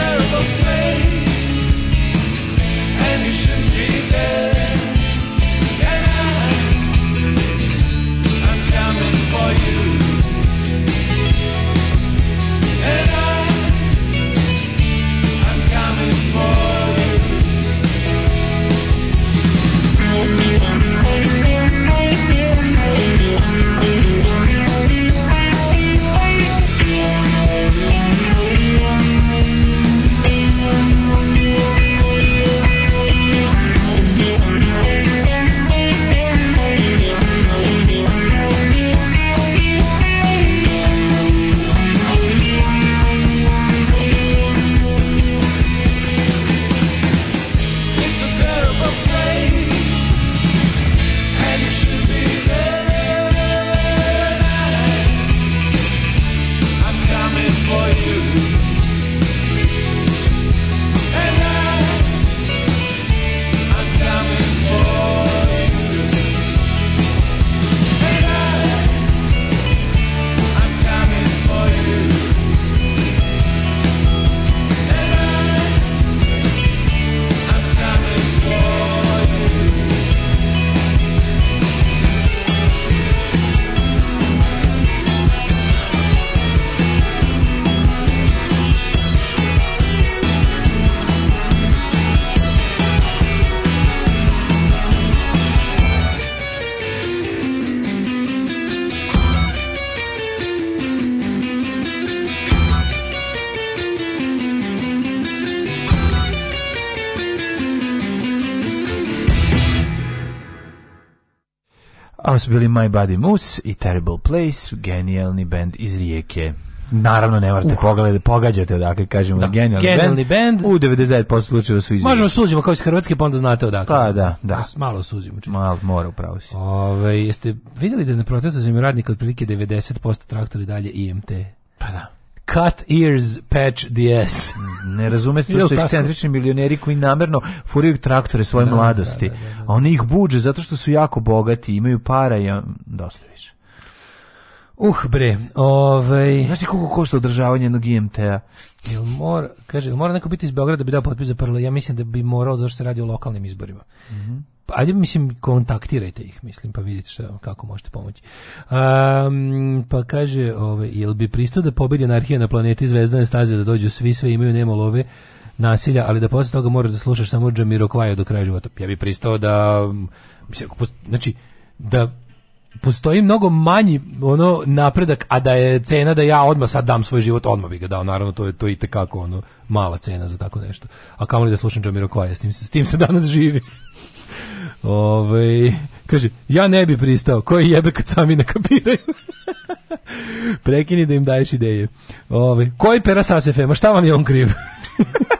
terrible place, and you shouldn't be. su bili My Body Moose i Terrible Place, genijalni band iz Rijeke. Naravno, ne morate pogledati, pogađate odakle, kažemo, da. genijalni, genijalni band. band. U 99% slučajeva su iz Možemo suđimo kao iz Hrvatske, pa onda znate odakle. Pa da, da. Malo suđimo. Čisto. Malo, mora, upravo si. Ove, jeste vidjeli da na protestu zemljoradnika otprilike 90% traktori dalje IMT? Pa da cut ears, patch the ass. Mm, ne razumete, to su ekscentrični milioneri koji namerno furaju traktore svoje da, da mladosti. Da, da, da, a oni ih buđe zato što su jako bogati, imaju para i dosta više. Uh bre, ovaj Znaš ti koliko košta održavanje jednog IMT-a? Jel mora, kaže, mora neko biti iz Beograda da bi dao potpis za prlo? Ja mislim da bi morao zašto se radi o lokalnim izborima. Mm ajde mislim kontaktirajte ih, mislim pa vidite šta, kako možete pomoći. Um, pa kaže, ove, ovaj, jel bi pristao da pobedi anarhija na planeti zvezdane staze da dođu svi sve imaju nema love nasilja, ali da posle toga moraš da slušaš samo Džamiro Kvaja do kraja života. Ja bi pristao da mislim, znači da postoji mnogo manji ono napredak, a da je cena da ja odmah sad dam svoj život, odmah bih ga dao. Naravno, to je to i te kako ono, mala cena za tako nešto. A kamoli da slušam Džamiro Kvaja, s tim, se, s tim se danas živi. Ove, ovaj, kaže, ja ne bi pristao, koji jebe kad sami ne kapiraju. Prekini da im daješ ideje. Ove, ovaj, koji pera sasefema, šta vam je on kriv?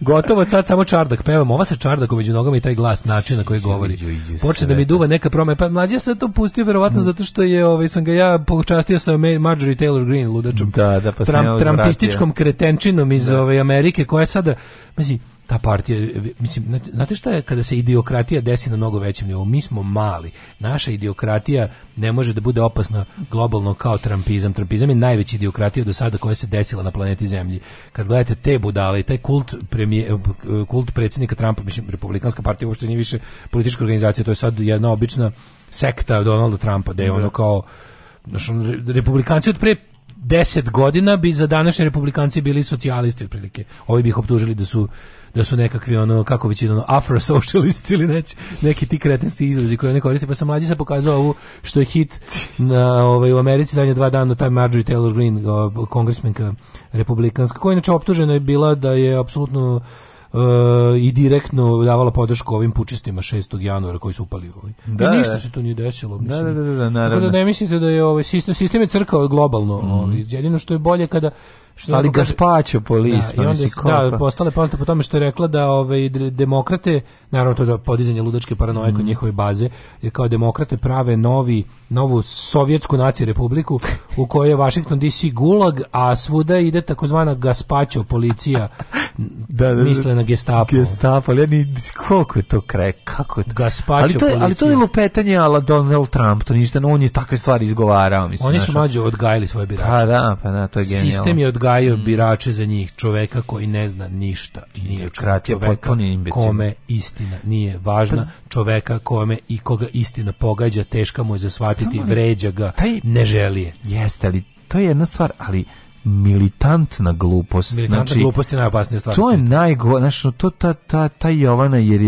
Gotovo sad samo čardak pevam. Ova se čardak među nogama i taj glas način na koji govori. Počne da mi duva neka promena. Pa mlađi ja sam to pustio verovatno mm. zato što je ovaj sam ga ja počastio sa Marjorie Taylor Green ludačom. Da, da, pa Trump, ja Trampističkom kretenčinom iz da. ove ovaj, Amerike koja je sada mislim ta partija, mislim, znate šta je kada se idiokratija desi na mnogo većem nivou? Mi smo mali. Naša idiokratija ne može da bude opasna globalno kao trampizam. Trampizam je najveća idiokratija do sada koja se desila na planeti Zemlji. Kad gledate te budale i taj kult, premije, kult predsjednika Trumpa, mislim, Republikanska partija uopšte nije više politička organizacija, to je sad jedna obična sekta Donalda Trumpa, da je ono da. kao znaš, republikanci od pre 10 godina bi za današnje republikanci bili socijalisti otprilike. Ovi bi ih optužili da su da su nekakvi ono kako bi ono afro socialists ili neć, neki ti kretenski izrazi koje ne koriste pa sam mlađi se pokazao ovu što je hit na ovaj u Americi zadnje dva dana taj Marjorie Taylor Greene kongresmenka republikanska koja inače optužena je bila da je apsolutno eh, i direktno davala podršku ovim pučistima 6. januara koji su upali ovaj. Da, I pa da, ništa da. se to nije desilo, da, mislim. Da, da, da, da, ne mislite da je ovaj sistem sistem je crkao globalno, mhm. ovaj. jedino što je bolje kada Što ali gaspačo polis, da, pa i onda da, je, da, postale poznate po tome što je rekla da ove ovaj, demokrate, naravno to je podizanje ludačke paranoje mm. kod mhm. njihove baze, jer kao demokrate prave novi, novu sovjetsku naciju republiku u kojoj je Washington DC gulag, a svuda ide takozvana gaspačo policija da, da, da, misle na Gestapo. Gestapo, ali ja ni, koliko je to kraj, kako je to? Gaspacho ali to je, Ali to je lupetanje ala Donald Trump, to ništa, no, on je takve stvari izgovarao. Mislim, Oni su naša. mađo odgajili svoje birače. Pa da, pa da, to je genijalno. Sistem je odgajali odgajao mm. birače za njih, čoveka koji ne zna ništa, nije da čoveka kome istina nije važna, pa čoveka kome i koga istina pogađa, teška mu je zasvatiti, vređa ga, taj, ne želi je. Jeste, ali to je jedna stvar, ali militantna glupost. Militantna znači, glupost je najopasnija stvar. To je najgo, znači, to ta, ta, ta Jovana jer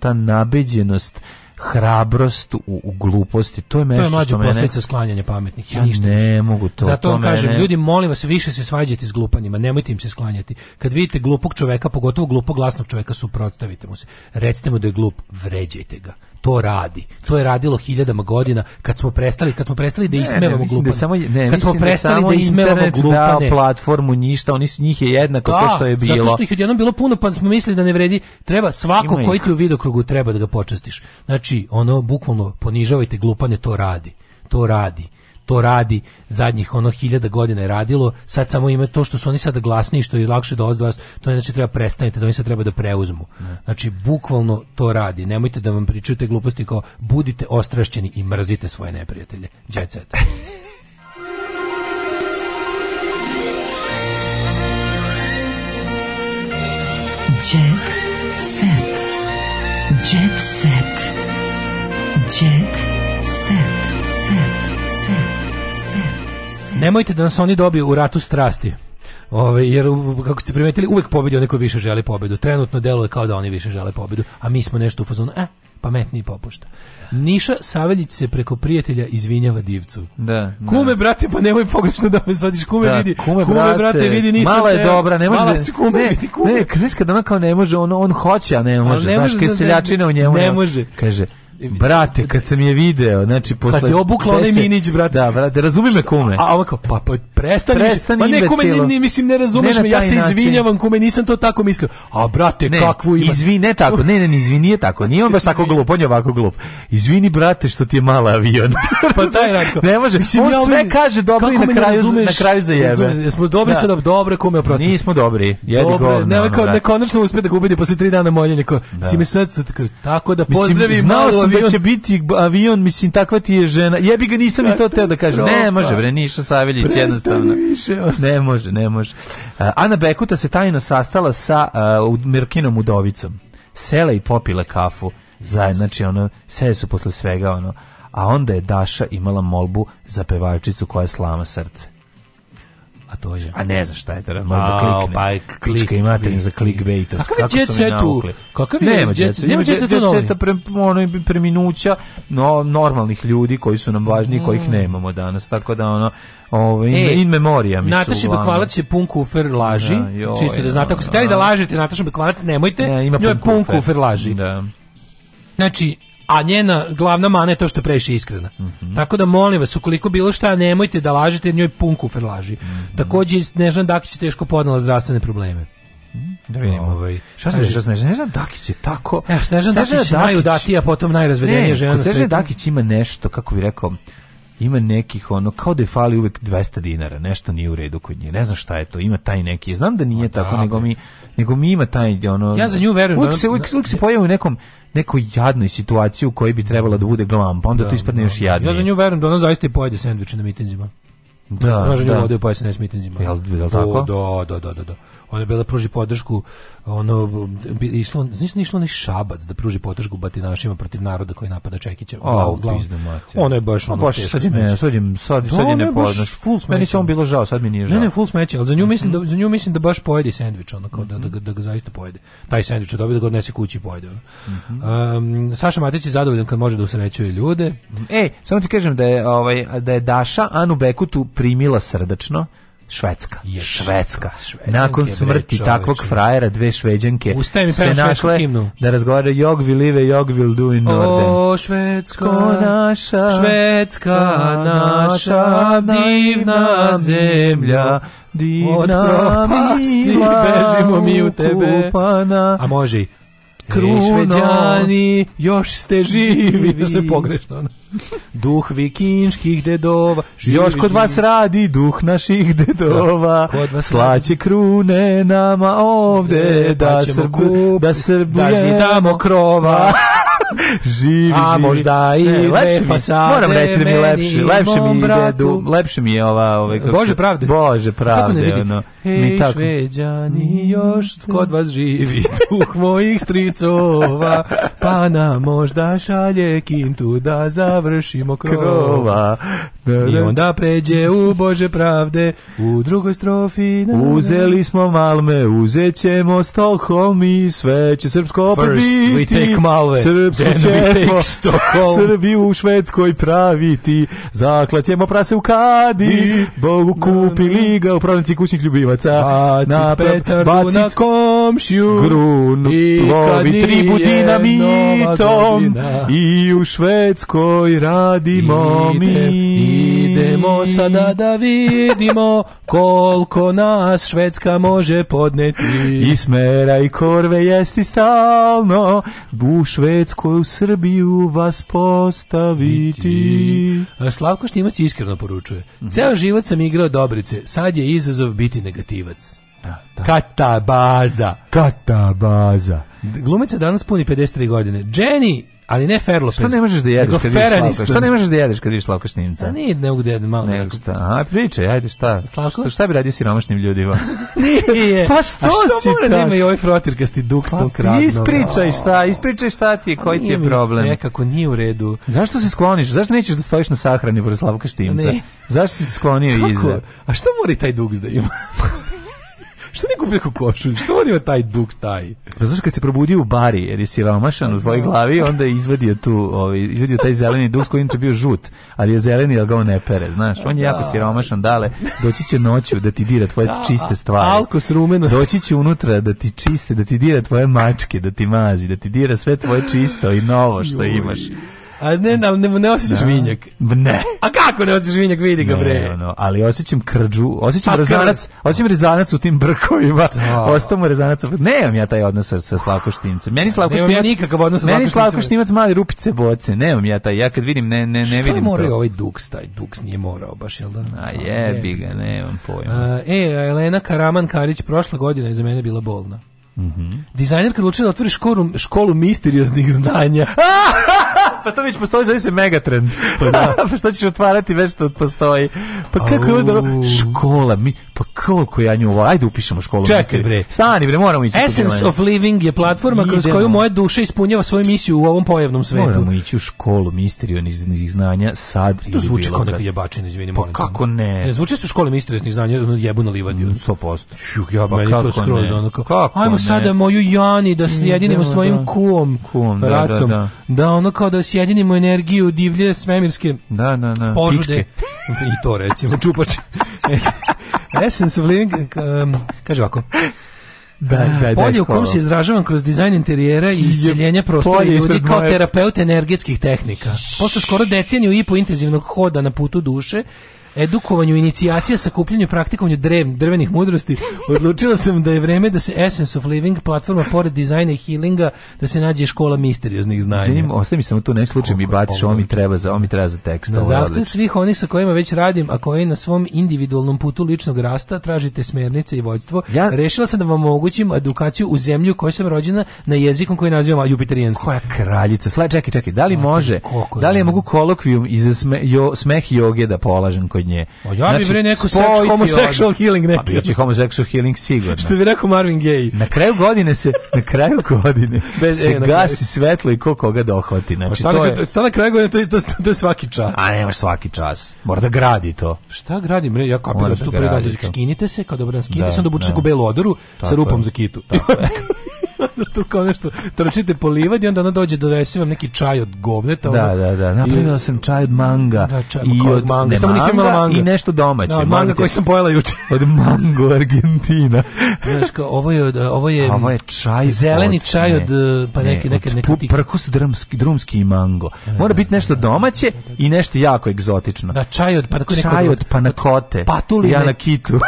ta nabeđenost, hrabrost u, u gluposti. To je nešto to je mlađa posljedica sklanjanja pametnih. Ja, ja ništa ne više. mogu to. Zato vam kažem, mene... ljudi, molim vas, više se svađajte s glupanjima, nemojte im se sklanjati. Kad vidite glupog čoveka, pogotovo glupog glasnog čoveka, suprotstavite mu se. Recite mu da je glup, vređajte ga to radi. To je radilo hiljadama godina kad smo prestali, kad smo prestali da ismevamo da glupane. Da samo, ne, kad smo da prestali da, da ismevamo glupane. platformu ništa, oni su njih je jednako da, to što je bilo. Zato što ih odjednom bilo puno, pa smo mislili da ne vredi, treba svako koji ti u vidokrugu treba da ga počastiš. Znači, ono bukvalno ponižavajte glupane, to radi. To radi to radi zadnjih ono hiljada godina je radilo, sad samo ima to što su oni sad glasniji, što je lakše da vas, da to ne znači treba prestanete, da oni sad treba da preuzmu. Ne. Znači, bukvalno to radi. Nemojte da vam pričaju gluposti kao budite ostrašćeni i mrzite svoje neprijatelje. Jet set. Nemojte da nas oni dobiju u ratu strasti. Ove, jer, kako ste primetili, uvek pobedi onaj koji više želi pobedu. Trenutno deluje kao da oni više žele pobedu, a mi smo nešto u fazonu, e, pametniji popušta. Da. Niša Saveljić se preko prijatelja izvinjava divcu. Da. da. Kume, da. brate, pa nemoj pogrešno da me sadiš. Kume, da, vidi, kume, kume brate, brate, vidi, nisam Mala je dobra, ne može mala da- Kume, ne, vidi, kume. Ne, kad ona kao ne može, on, on hoće, a ne može. A ne Znaš, kada da, seljačina u njemu. Ne može. Kaže, Brate, kad sam je video, znači posle... Kad ti obukla onaj minić, brate. Da, brate, da razumeš me kume. A ovako, pa, pa prestani, prestani pa ne, kume, ne, ne, mislim, ne razumeš ne me, ja se izvinjavam, kume, nisam to tako mislio. A, brate, ne, kakvu ima... Izvi, ne tako, ne, ne, ne, izvi, nije tako, nije on baš tako glup, on je ovako glup. Izvini, brate, što ti je mala avion. pa taj rako. Ne može, mislim, on sve kaže dobro i na kraju, na kraju za jebe. Jesmo dobri da. sada, dobro, kume, oprosti. Nismo dobri, jedi govno. Ne, ne, konačno uspe da ga ubedi posle 3 dana moljenja, ko, si da. mi sad, tako da pozdravim malu avion. da će biti avion, mislim, takva ti je žena. Jebi ga, nisam i to teo da kažem. Ne može, bre, Niša Saveljić, jednostavno. Ne može, ne može. Ana Bekuta se tajno sastala sa uh, Mirkinom Udovicom. Sela i popile kafu. Zajedno, znači, ono, sele su posle svega, ono. A onda je Daša imala molbu za pevačicu koja slama srce. A to je. A ne znaš šta je to, možda klikne. Pa klik, i znači, materin za clickbait. A kakav je jet set tu? Kakav je nema jet set? Nema jet set novi. Jet pre, ono, preminuća no, normalnih ljudi koji su nam važni i kojih mm. nemamo danas. Tako da ono, Ove, ovaj, in, e, in memoria mi Nataša su. Nataša Bekvalac je pun kufer laži. Da, joj, čisto da znate, ako ste hteli da, da lažete Nataša Bekvalac, nemojte. Ne, ima njoj pun kufer laži. Da. Znači, a njena glavna mana je to što je previše iskrena. Mm -hmm. Tako da molim vas, ukoliko bilo šta, nemojte da lažete jer njoj punku ferlaži. Mm -hmm. Također, Snežan Dakić je teško podnala zdravstvene probleme. Mhm, da vidimo. Ovaj, šta se dešava Snežana? Snežana Dakić je tako... Ja, Snežana Dakić je najudatija, potom najrazvedenija žena na svetu. Snežana Dakić ima nešto, kako bi rekao, ima nekih ono kao da je fali uvek 200 dinara, nešto nije u redu kod nje. Ne znam šta je to, ima taj neki. Znam da nije o, tako, da, nego mi nego mi ima taj ono. Ja za nju verujem. Uvek da se uvek, uvek se pojavi u nekom nekoj jadnoj situaciji u kojoj bi trebala da bude glampa, onda da, to ispadne da, da. još jadnije. Ja za nju verujem da ona zaista i pojede sendviče na mitinzima. Da, da. Ona želja da. vode u pojede na mitinzima. Jel, jel tako? O, Da, da, da, da. da ona je bila pruži podršku ono išlo znači išlo ni šabac da pruži podršku batinašima protiv naroda koji napada Čekića. Glavu, glavu. Ono je baš ono baš sad ne, sad im sad sad ne poznaš. Meni se on bilo žao, sad mi nije žao. Ne, ne, full smeće, al za nju mhm. mislim da za nju mislim da baš pojede sendvič ona kao da, da, da ga zaista pojede. Taj sendvič dobije da ga odnese kući i pojede. Um, Saša Matić je zadovoljan kad može da usrećuje ljude. Ej, samo ti kažem da je ovaj da je Daša Anu Bekutu primila srdačno Švedska. Je, švedska. švedska. Nakon smrti takvog frajera dve šveđanke Ustajem se našle himnu. da razgovaraju Jog vi live, Jog will do in Norden. O, švedska, naša, švedska naša divna zemlja, divna Od propasti, bežimo mi u tebe. Kupana. A može Kruno, još ste živi, još je pogrešno. Duh vikinških dedova, živi, Još kod živi. vas radi duh naših dedova, da, slaće krune nama ovde, e, pa da, da, srbu, da, srbu, da zidamo krova. živi, A živi. možda i ne, lepše mi, fasade. Moram reći da mi je lepše, lepše mi ide, du, lepše mi je ova, ovaj kako Bože pravde. Bože pravde, kako ne ono. Hej, tako. Šveđani još kod vas živi duh mojih stricova, pa na možda šalje kintu da završimo krova. krova. Da, I da. onda pređe u Bože pravde, u drugoj strofi. Na, Uzeli smo Malme, uzet ćemo Stockholm i sve će srpsko First we take Malve. Srpsko Đenovi Srbiju u Švedskoj praviti, zaklaćemo prase u kadi, Bogu kupili ga u prodavnici kućnih ljubivaca. Bacit na, Petar bacit, na komšiju, grun, i lovi tri budina mitom, i u Švedskoj radimo mi. Idemo sada da vidimo koliko nas Švedska može podneti. I smera i korve jesti stalno, u Švedskoj u Srbiju vas postaviti. Slavko Štimac iskreno poručuje. Mhm. Ceo život sam igrao dobrice, sad je izazov biti negativac. Da, da. Katabaza. Katabaza. Glumica danas puni 53 godine. Jenny ali ne ferlopez. Šta ne da možeš da jedeš kad ideš Šta ne možeš da jedeš kad ideš Slavka Šnimca? A pa nije ne mogu da jedem malo. Ne, šta? Aha, priče, ajde šta? Slavko? Šta, šta bi radio siromašnim ljudima? nije. pa što, A što si mora da ima i ovaj frotirkasti duk s tom Ispričaj šta, ispričaj šta ti je, pa koji ti je problem? Nekako nije u redu. Zašto se skloniš? Zašto nećeš da stojiš na sahrani pored Slavka pa Štimca? Zašto si se sklonio iza? A što mora taj duk da ima? Što ne kupi košulju? Što on ima taj duk taj? Pa znaš kad se probudio u bari, jer je siromašan u svojoj glavi, onda je izvadio tu, ovaj, izvadio taj zeleni duk s kojim je bio žut, ali je zeleni, ali ga on ne pere, znaš. On je da. jako siromašan, dale, doći će noću da ti dira tvoje da, čiste stvari. Alkos, rumenost. Doći će unutra da ti čiste, da ti dira tvoje mačke, da ti mazi, da ti dira sve tvoje čisto i novo što Juj. imaš. A ne, ali ne, ne osjećaš da. vinjak. Ne. A kako ne osjećaš vinjak, vidi ga bre. Ne, no, ali osjećam krđu, osjećam A, rezanac, kar... osjećam rezanac u tim brkovima. Da. Ostao mu rezanac. Nemam ja taj odnos sa, sa Slavko Štimcem. Meni Slavko Štimac, ja nikakav odnos sa Meni Slavko Štimac mali rupice boce. ne Nemam ja taj, ja kad vidim, ne, ne, ne vidim to. Šta mora ovaj Duks, taj Duks nije morao baš, jel da? A jebi ga, nemam pojma. A, e, Elena Karaman Karić prošla godina je za mene bila bolna. Mm -hmm. Dizajner kad odlučio da otvori školu, školu misterioznih znanja. pa to već postoji, zove se Megatrend. Pa, da. pa što ćeš otvarati već što postoji? Pa kako je dobro? Škola, mi, pa koliko ja nju volim. Ajde upišemo školu. Čekaj bre. Stani bre, moramo ići. Essence of Living je platforma Idemo. kroz koju moja duša ispunjava svoju misiju u ovom pojavnom svetu. Moramo ići u školu misterioznih znanja sad. To zvuči kao neka jebačina, izvini, pa molim. Pa kako ne? Ne se u škole misterioznih znanja, ono jebu na livadi. 100%. Mm, Šuk, ja pa meni to skroz ono kao. Kako Ajmo ne? sada moju Jani da sjedinimo da. svojim kuom, kuom da, da, da, da. da ono kao da si sjedinimo energiju divlje svemirske da, na, da, na. Da, požude. I to recimo, čupač. Essence of living, um, kaže ovako, da, da, polje da, u kom se izražavam kroz dizajn interijera i isceljenja prostora i ljudi kao terapeut energetskih tehnika. Posle skoro deceniju i po intenzivnog hoda na putu duše edukovanju, inicijacija, sakupljanju, praktikovanju drev, drvenih mudrosti, odlučila sam da je vreme da se Essence of Living platforma pored dizajna i healinga da se nađe škola misterioznih znanja. Želim, ostavi mi samo tu ne slučaj, mi baciš, ovo mi treba za, ovo mi treba za tekst. Na zahtev svih onih sa kojima već radim, a koji na svom individualnom putu ličnog rasta tražite smernice i vođstvo, ja... rešila sam da vam omogućim edukaciju u zemlju kojoj sam rođena na jezikom koji nazivam jupiterijanski. Koja kraljica? Sla, čekaj, čekaj, da li može? Da li ja mogu kolokvijum iz sme, jo, smeh joge da polažem kod posljednje. O, ja bi bre znači, neko spoj, homosexual healing ne. Biće homosexual healing sigurno. Što bi rekao Marvin Gaye. Na kraju godine se na kraju godine Bez, se e, gasi svetlo i ko koga dohvati. Da pa znači to je. Šta na kraju godine to je to, to, to je svaki čas. A nemaš svaki čas. Mora da gradi to. Šta gradi bre? Ja kapiram da, da tu predađe znači, skinite se, kao dobro da, skinite da, se, onda obučite belu odoru sa rupom za kitu. Tako tu kao nešto trčite po livadi, onda ona dođe donese vam neki čaj od govneta. Da, ono, da, da. Napravila sam čaj od manga. Da, čaj, i od manga. Ne, Samo manga, nisam imala manga. I nešto domaće. Da, od manga koji sam pojela juče. Od mango Argentina. Znaš kao, ovo je, ovo je, ovo je čaj zeleni od, čaj ne, od, eh, pa neki, neki neki tip Prkos drumski, drumski i mango. Da, da, Mora da, biti nešto domaće i nešto jako egzotično. Da, čaj od, pa čaj od panakote. Patuli. Ja na kitu.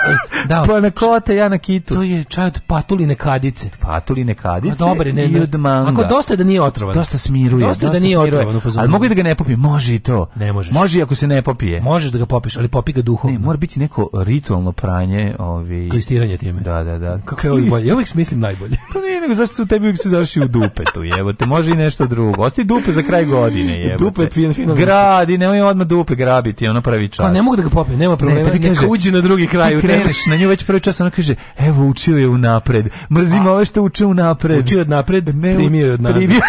Da, panakote, ja na kitu. To je čaj od patuline kadice. Patuline kadice pa dobre, ne, i od manga. Ako dosta da nije otrovan. Dosta smiruje. Dosta, da dosta da nije otrovan. Ali mogu da ga ne popije? Može i to. Ne možeš. Može i ako se ne popije. Možeš da ga popiš, ali popi ga duhovno. Ne, mora biti neko ritualno pranje. Ovi... Klistiranje time. Da, da, da. Kako je bolje? Ja uvijek smislim najbolje. Pa nije nego zašto su tebi uvijek se završi u dupe tu jebote. Može i nešto drugo. Osti dupe za kraj godine jebote. Dupe pijen fino. Gradi, nemoj odmah dupe grabiti, ono pravi čas. Pa ne mogu da ga popijem, nema problema. Ne, neka uđe na drugi kraj. Ti kreneš na nju već prvi čas, ona kaže, evo učio je unapred. Mrzim ove što uče unapred napred. Učio od napred, ne, primio je od nazad. Primio.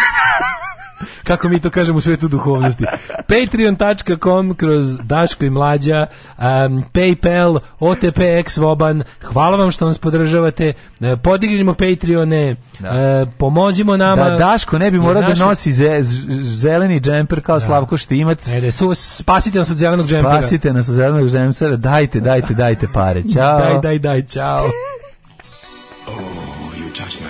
kako mi to kažemo u svetu duhovnosti. Patreon.com kroz Daško i Mlađa, um, Paypal, OTPX Voban, hvala vam što nas podržavate, e, podignimo Patreone, e, da. uh, pomozimo nama. Da, Daško ne bi morao da nosi ze, zeleni džemper kao da. Slavko Štimac. Ne, da, su, spasite nas od zelenog džempera. Spasite nas od zelenog džempera, dajte, dajte, dajte pare, čao. Daj, daj, daj, čao. oh, you touch my